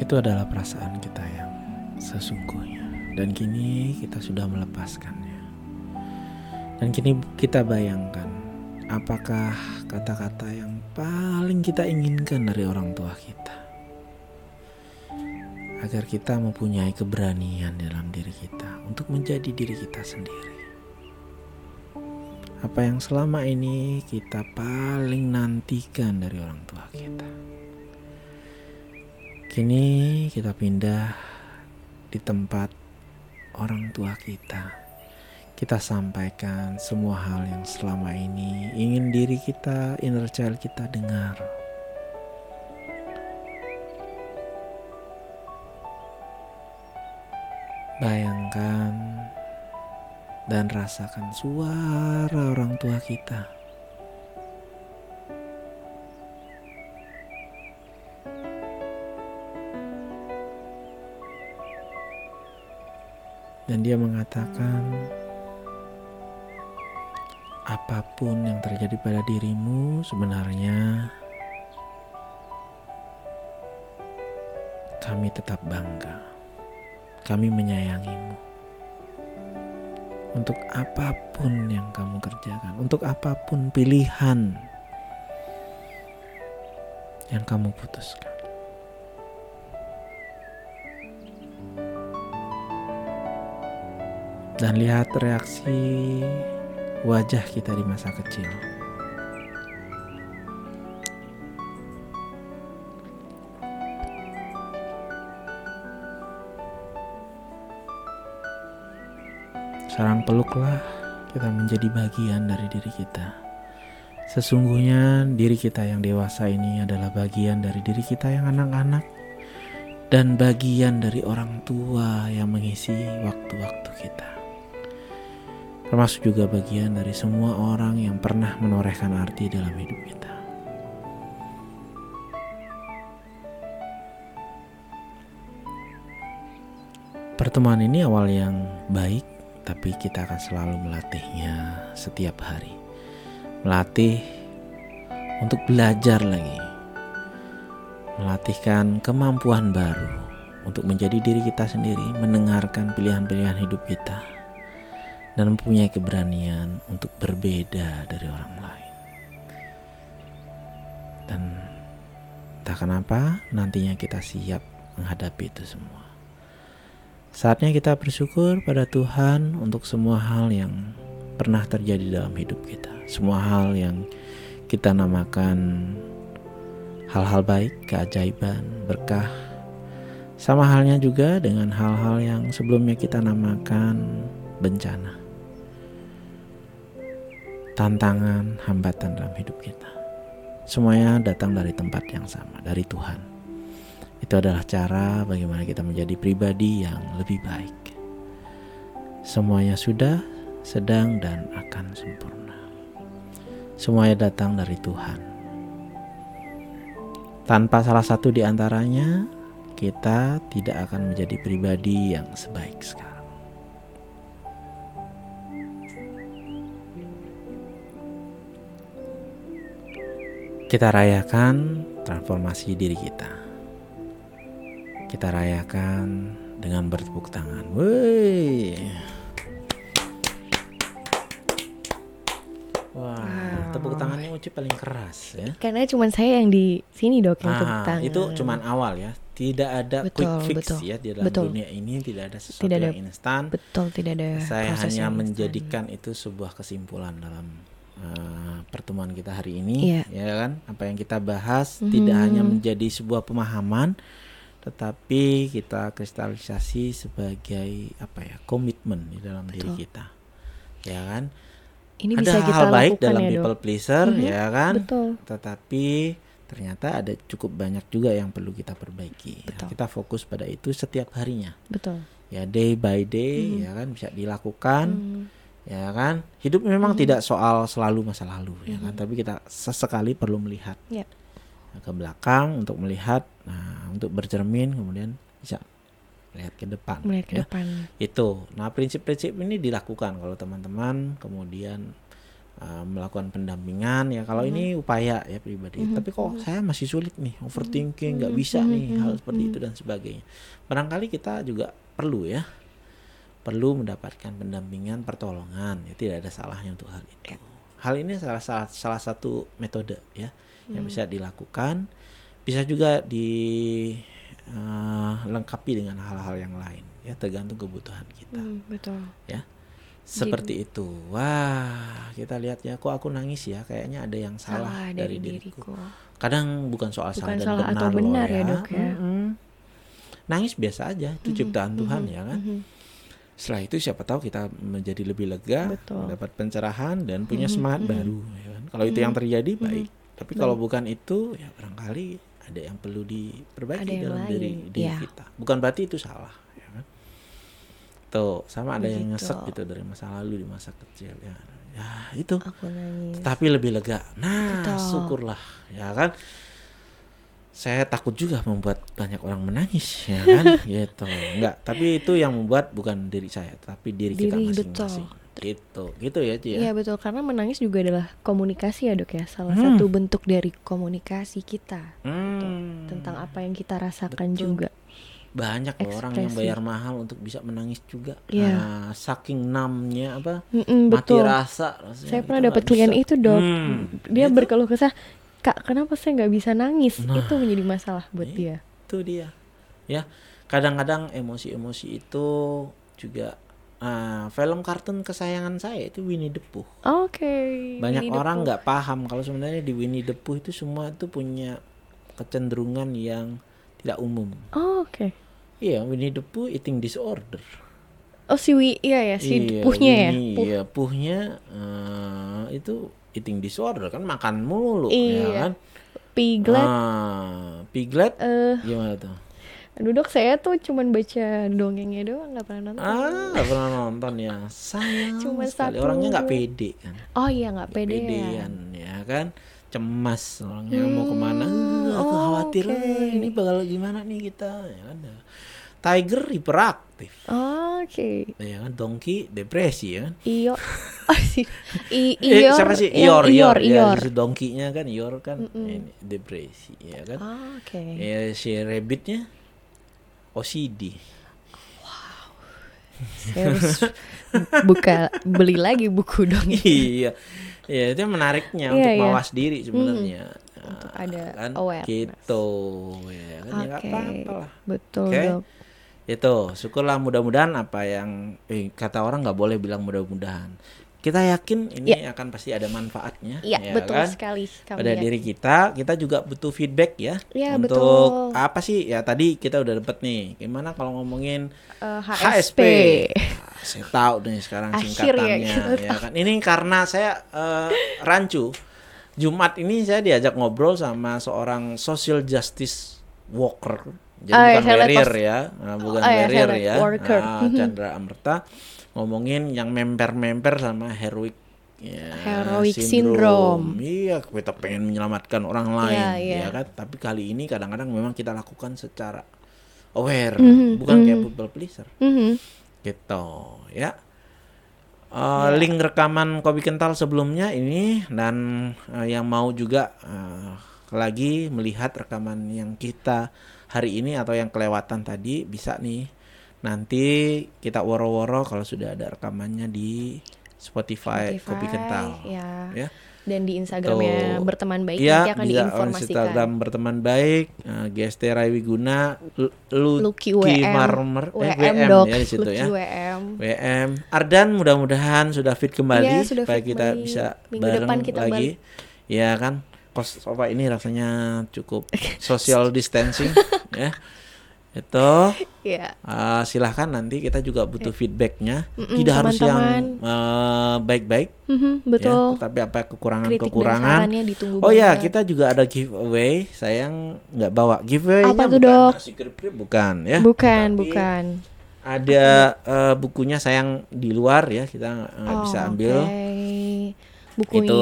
Itu adalah perasaan kita yang sesungguhnya. Dan kini kita sudah melepaskannya. Dan kini kita bayangkan apakah kata-kata yang paling kita inginkan dari orang tua kita? Agar kita mempunyai keberanian dalam diri kita untuk menjadi diri kita sendiri. Apa yang selama ini kita paling nantikan dari orang tua kita Kini kita pindah di tempat orang tua kita. Kita sampaikan semua hal yang selama ini ingin diri kita, inner child kita dengar. Bayangkan dan rasakan suara orang tua kita Dan dia mengatakan, apa pun yang terjadi pada dirimu sebenarnya kami tetap bangga. Kami menyayangimu. Untuk apa pun yang kamu kerjakan, untuk apa pun pilihan yang kamu putuskan. Dan lihat reaksi wajah kita di masa kecil. Sarang peluklah kita menjadi bagian dari diri kita. Sesungguhnya diri kita yang dewasa ini adalah bagian dari diri kita yang anak-anak dan bagian dari orang tua yang mengisi waktu-waktu kita termasuk juga bagian dari semua orang yang pernah menorehkan arti dalam hidup kita. Pertemuan ini awal yang baik, tapi kita akan selalu melatihnya setiap hari. Melatih untuk belajar lagi. Melatihkan kemampuan baru untuk menjadi diri kita sendiri, mendengarkan pilihan-pilihan hidup kita dan mempunyai keberanian untuk berbeda dari orang lain. Dan tak kenapa nantinya kita siap menghadapi itu semua. Saatnya kita bersyukur pada Tuhan untuk semua hal yang pernah terjadi dalam hidup kita. Semua hal yang kita namakan hal-hal baik, keajaiban, berkah. Sama halnya juga dengan hal-hal yang sebelumnya kita namakan bencana tantangan, hambatan dalam hidup kita. Semuanya datang dari tempat yang sama, dari Tuhan. Itu adalah cara bagaimana kita menjadi pribadi yang lebih baik. Semuanya sudah, sedang, dan akan sempurna. Semuanya datang dari Tuhan. Tanpa salah satu di antaranya, kita tidak akan menjadi pribadi yang sebaik sekarang. Kita rayakan transformasi diri kita. Kita rayakan dengan bertepuk tangan. Woi. Wah, tepuk tangannya Uci paling keras ya. Karena cuma saya yang di sini dok yang tepuk Ah, tangan. itu cuman awal ya. Tidak ada Betul, quick fix betul, ya di dalam betul. dunia ini tidak ada sesuatu Tidak ada yang instan. betul tidak ada. Saya hanya yang instan. menjadikan itu sebuah kesimpulan dalam uh, pertemuan kita hari ini, Iya. ya kan? Apa yang kita bahas tidak hanya Mhm. menjadi sebuah pemahaman, tetapi kita kristalisasi sebagai apa ya komitmen di dalam diri Betul. kita, ya kan? Ini ada bisa kita hal baik lakukan dalam ya dok. people pleaser, Mhm, ya kan? Betul. Tetapi ternyata ada cukup banyak juga yang perlu kita perbaiki. Ya, kita fokus pada itu setiap harinya. Betul. Ya day by day, Mhm. ya kan bisa dilakukan Hmm, ya kan hidup memang tidak soal selalu masa lalu ya kan Mhm. tapi kita sesekali perlu melihat Ya. ke belakang untuk melihat nah untuk bercermin kemudian bisa lihat ke depan melihat ke ya. depan. itu nah prinsip-prinsip ini dilakukan kalau teman-teman kemudian uh, melakukan pendampingan ya kalau ini upaya ya pribadi Mhm. tapi kok saya masih sulit nih overthinking nggak Mhm. bisa Mhm. nih hal seperti Mhm. itu dan sebagainya barangkali kita juga perlu ya perlu mendapatkan pendampingan pertolongan ya tidak ada salahnya untuk hal itu hal ini salah salah, salah satu metode ya yang Hmm. bisa dilakukan bisa juga dilengkapi dengan hal-hal yang lain ya tergantung kebutuhan kita Hmm, betul. seperti itu wah kita lihat ya kok aku nangis ya kayaknya ada yang salah, Salah dari, dari diriku diriku. kadang bukan soal Bukan salah dan salah benar atau loh benar ya, ya, Dok, ya. Mm-mm. nangis biasa aja itu Mhm, ciptaan Tuhan mhm, ya kan mhm. Setelah itu siapa tahu kita menjadi lebih lega Betul. mendapat pencerahan dan punya Mhm, semangat mhm. baru ya kan? kalau itu Mhm, yang terjadi mhm. baik tapi kalau bukan itu ya barangkali ada yang perlu Ada diperbaiki yang dalam diri lain, diri iya. kita bukan berarti itu salah ya kan tuh sama ada yang Begitu. nyesek gitu dari masa lalu di masa kecil ya ya itu tapi lebih lega nah Betul. syukurlah ya kan saya takut juga membuat banyak orang menangis ya kan gitu enggak tapi itu yang membuat bukan diri saya tapi diri, kita Diri, masing-masing gitu gitu ya Ci Iya ya betul karena menangis juga adalah komunikasi ya dok ya salah Hmm. satu bentuk dari komunikasi kita Hmm. tentang apa yang kita rasakan Betul. juga. banyak loh orang yang bayar mahal untuk bisa menangis juga Iya. nah, saking namnya apa Mm-mm, mati betul. rasa rasanya Saya kita pernah dapat klien itu dok. Hmm, Dia itu. berkeluh kesah, kak kenapa saya nggak bisa nangis? Nah. Itu menjadi masalah buat dia. itu dia ya kadang-kadang emosi-emosi itu juga ah, film kartun kesayangan saya itu Winnie the Pooh Oke. banyak Winnie orang nggak paham kalau sebenarnya di Winnie the Pooh itu semua itu punya kecenderungan yang tidak umum Oh, Oke. iya Winnie the Pooh eating disorder Oh si Wi, iya ya si Iya, puhnya ya. Winnie, Puh. iya puhnya eh, itu eating disorder kan makan mulu Iya. ya kan Piglet. Ah, piglet Eh, gimana tuh aduh dok saya tuh cuman baca dongengnya doang nggak pernah nonton. Ah, nggak pernah nonton ya. Sayang Cuma sekali. satu. Orangnya nggak pede kan. Oh iya nggak pede ya. pedean ya kan. Cemas orangnya mau ke mana. Hmm, "Eh, aku oh, khawatir oke. eh, ini bakal gimana nih kita ya kan. Tiger hiperaktif. Oke. Ya kan, donkey depresi ya kan. Iyo. Oh, I, Eh, Ior. siapa sih? Ior, Ior, Ior. Ya, si donkey-nya kan Ior kan Mm-mm. ini depresi ya kan. Ah, Oke. Ya si rabbitnya OCD. Saya harus buka beli lagi buku dong. iya ya itu menariknya Iya, untuk iya. mawas diri sebenarnya Untuk Ah, ada kan awareness. gitu ya kan ya nggak Oke. apa-apa lah Betul Oke. dok. Itu syukurlah mudah-mudahan apa yang eh, kata orang nggak boleh bilang mudah-mudahan kita yakin ini akan pasti ada manfaatnya Iya ya betul kan? sekali. Kami pada yakin. diri kita kita juga butuh feedback ya Iya, untuk betul. apa sih ya tadi kita udah dapet nih gimana kalau ngomongin Eh, HSP. HSP. Ah, saya tahu nih sekarang Akhir ya, singkatannya kita ya, kan. Ini karena saya eh, rancu. Jumat ini saya diajak ngobrol sama seorang social justice worker. Jadi Oh, iya, bukan barrier ya. Nah, bukan Oh, iya, saya barrier ya. worker. Nah, Mhm. Chandra Amerta ngomongin yang memper-memper sama heroic ya, Heroic syndrome. Iya, kita pengen menyelamatkan orang lain, Iya, iya. ya kan? Tapi kali ini kadang-kadang memang kita lakukan secara aware, Mhm, bukan kayak mhm. people pleaser, Mhm. gitu, ya. Eh, Link rekaman kopi kental sebelumnya ini dan eh, yang mau juga eh, lagi melihat rekaman yang kita hari ini atau yang kelewatan tadi bisa nih nanti kita woro-woro kalau sudah ada rekamannya di Spotify, kopi kental Ya. ya Dan di Instagramnya Tuh. berteman baik Iya, nanti akan bisa diinformasikan. Instagram berteman baik, uh, GST Rai Wiguna, Lu- Lucky Lucky WM, Marmer, eh, WM, WM dok, ya di situ Lucky ya. WM. WM. Ardan mudah-mudahan sudah fit kembali Iya, sudah supaya fit kita kembali. bisa Minggu bareng depan kita lagi. balik. Ya kan? Kos apa ini rasanya cukup social distancing ya. Itu Iya. uh, silahkan nanti kita juga butuh feedbacknya. Mm-mm, Tidak harus yang uh, baik-baik Mhm, ya, betul. tapi apa Kritik kekurangan-kekurangan sarannya ditunggu Oh ya, kita juga ada giveaway. Sayang nggak bawa giveaway. Apa tuh, bukan Dok? bukan ya. Bukan, Tapi bukan. Ada eh, bukunya sayang di luar ya. Kita nggak Oh, bisa ambil oke. Bukunya. itu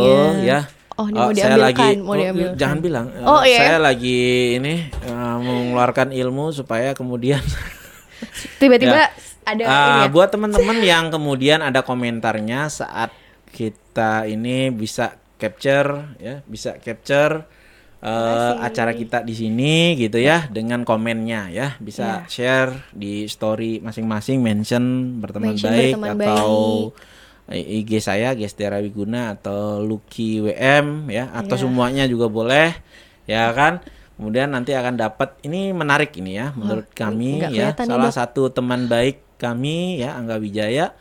ya. Oh, ini Oh, mau saya diambilkan, lagi mau oh, diambilkan. jangan bilang. Oh, iya. Saya lagi ini eh, mengeluarkan ilmu supaya kemudian Tiba-tiba Ya. ada Ah, ini ya. buat teman-teman yang kemudian ada komentarnya saat kita ini bisa capture ya, bisa capture Makasih. acara kita di sini gitu ya dengan komennya ya, bisa Ya. share di story masing-masing mention berteman Mention baik berteman atau I- IG saya Gestera Wiguna atau Lucky WM ya atau Ya. semuanya juga boleh ya kan. Kemudian nanti akan dapat ini menarik ini ya menurut kami nggak ya nih, salah Dok. satu teman baik kami ya Angga Wijaya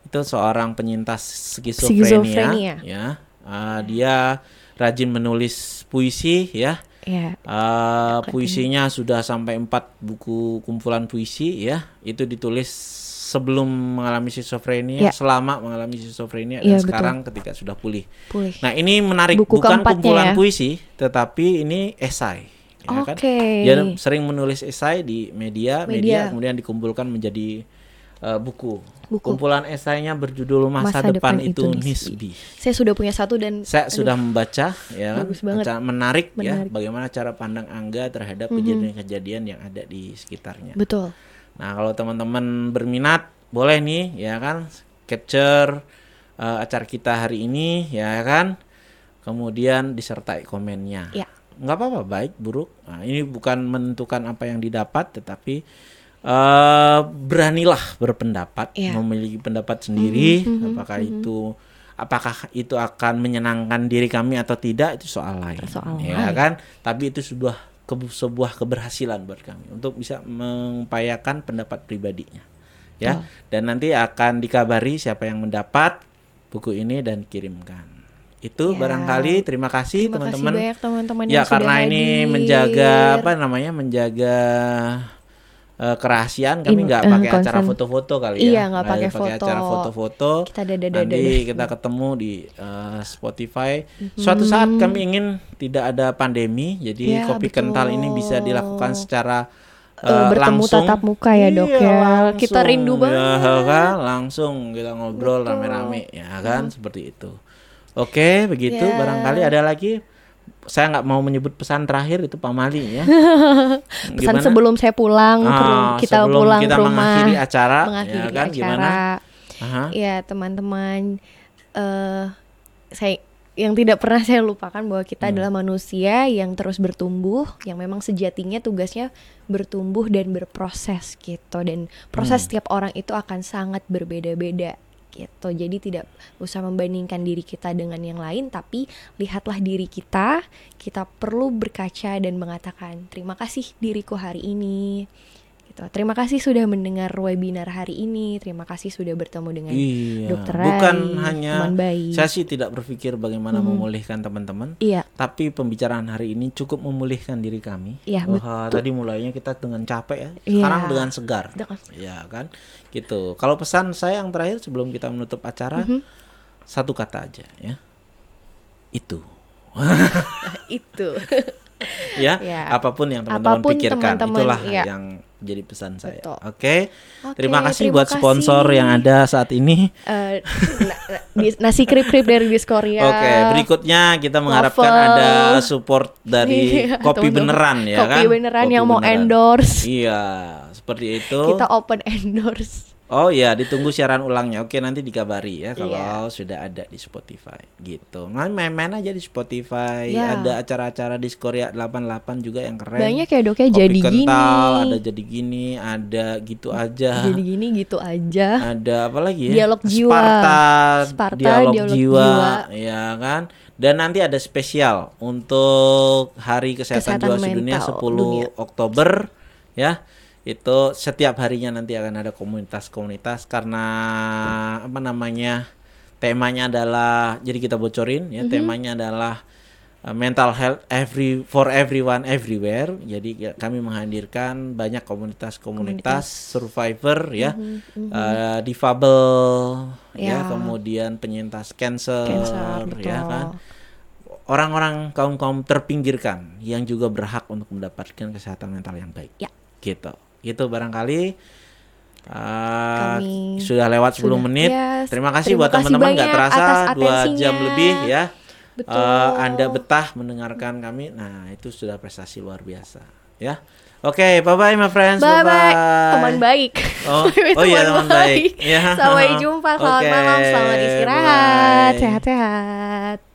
itu seorang penyintas skizofrenia, Skizofrenia. ya Ah, dia rajin menulis puisi ya Ya. Ah, puisinya sudah sampai empat buku kumpulan puisi ya itu ditulis sebelum mengalami skizofrenia Ya. selama mengalami skizofrenia Iya, dan betul. sekarang ketika sudah pulih Pulih. nah ini menarik Buku bukan kumpulan ya. puisi tetapi ini esai ya kan? Oke. Dia sering menulis esai di media, media, Media. kemudian dikumpulkan menjadi uh, buku. Buku. Kumpulan esainya berjudul Masa, Masa Depan, Depan itu Nisbi. Saya sudah punya satu dan Saya sudah membaca ya kan, bagus banget. Menarik, ya Menarik. Mhm. bagaimana cara pandang Angga terhadap kejadian-kejadian yang ada di sekitarnya. betul. Nah, kalau teman-teman berminat, boleh nih, ya kan, capture uh, acara kita hari ini, ya kan, kemudian disertai komennya. Ya. Nggak apa-apa, baik, buruk. Nah, ini bukan menentukan apa yang didapat, tetapi uh, beranilah berpendapat, Ya. memiliki pendapat sendiri. Mhm, apakah itu apakah itu akan menyenangkan diri kami atau tidak itu soal lain, Soal ya lain. kan? Tapi itu sebuah ke- sebuah keberhasilan buat kami untuk bisa mengupayakan pendapat pribadinya, ya. Dan nanti akan dikabari siapa yang mendapat buku ini dan kirimkan. Itu Ya. barangkali terima kasih teman-teman. Ya yang sudah karena ini hadir. menjaga apa namanya menjaga eh, kerahasiaan kami nggak eh, pakai acara concern. foto-foto kali ya. Iya, nggak pakai foto. acara foto-foto. Kita dada-dada. Nanti kita ketemu di eh, Spotify. Suatu saat kami ingin tidak ada pandemi, jadi. Ya, kopi kental ini bisa betul. dilakukan secara eh, bertemu langsung. tatap muka ya, Dok, Iya, ya. Kita langsung, rindu ya, banget. kan? Langsung kita ngobrol Betul. rame-rame, ya kan? Seperti itu. Oke, begitu. Ya. Barangkali ada lagi. Saya nggak mau menyebut pesan terakhir itu Pak Mali ya. Pesan Gimana? sebelum saya pulang, ke Ah, kita sebelum pulang kita ke rumah, mengakhiri acara, mengakhiri ya kan? acara. Gimana? Aha. Ya teman-teman, eh saya yang tidak pernah saya lupakan bahwa kita Hmm. adalah manusia yang terus bertumbuh, yang memang sejatinya tugasnya bertumbuh dan berproses gitu. Dan proses Hmm. setiap orang itu akan sangat berbeda-beda gitu. Jadi tidak usah membandingkan diri kita dengan yang lain, tapi lihatlah diri kita. Kita perlu berkaca dan mengatakan terima kasih diriku hari ini. Gitu. Terima kasih sudah mendengar webinar hari ini. Terima kasih sudah bertemu dengan Iya. Dokter Bukan Rai, hanya teman baik. saya sih tidak berpikir bagaimana memulihkan teman-teman, Iya, tapi pembicaraan hari ini cukup memulihkan diri kami. Iya, Wah, tadi mulainya kita dengan capek ya, Iya. sekarang dengan segar. Dengan- Ya kan? Gitu. Kalau pesan saya yang terakhir sebelum kita menutup acara Mhm. satu kata aja ya. Itu. itu. ya, Ya. apa pun yang teman-teman pikirkan teman-teman, itulah iya. yang jadi pesan saya. Oke. Oke, terima kasih terima buat sponsor kasih. yang ada saat ini. Na- na- di- nasi krip-krip dari Diskoria. Oke, berikutnya kita mengharapkan Waffle. ada support dari Iya, kopi beneran ya Kopi kan? beneran Kopi yang mau beneran. endorse. Iya, seperti itu. Kita open endorse. Oh iya, ditunggu siaran ulangnya. Oke, nanti dikabari ya kalau Iya. sudah ada di Spotify gitu. Main- Main-main aja di Spotify. Ya. Ada acara-acara di Korea 88 juga yang keren. Banyak ya dok ya Kopi jadi kental, gini. ada jadi gini, ada gitu aja. Jadi gini gitu aja. Ada apa lagi ya? Dialog jiwa. Sparta, Sparta, dialog, dialog jiwa, jiwa. ya kan? Dan nanti ada spesial untuk Hari Kesehatan, Kesehatan Jiwa Sedunia Mental 10 Dunia. Oktober ya. Itu setiap harinya nanti akan ada komunitas-komunitas karena apa namanya? Temanya adalah jadi kita bocorin ya, temanya adalah uh, mental health every for everyone everywhere. Jadi ya, kami menghadirkan banyak komunitas-komunitas survivor ya, uh, difabel ya. Ya. kemudian penyintas cancer, Cancer, ya betul. kan. Orang-orang kaum-kaum terpinggirkan yang juga berhak untuk mendapatkan kesehatan mental yang baik. Ya. Gitu. Itu barangkali uh, Kami sudah lewat 10 sudah- menit. ya, Terima kasih terima buat teman-teman nggak terasa dua jam lebih ya. Betul. Eh, anda betah mendengarkan kami. Nah, itu sudah prestasi luar biasa, ya. Oke, bye bye my friends. Bye bye. Bye-bye. Teman baik. Oh, oh iya teman baik. Ya. Sampai jumpa. Selamat Oke, malam. Selamat istirahat. bye. Sehat-sehat.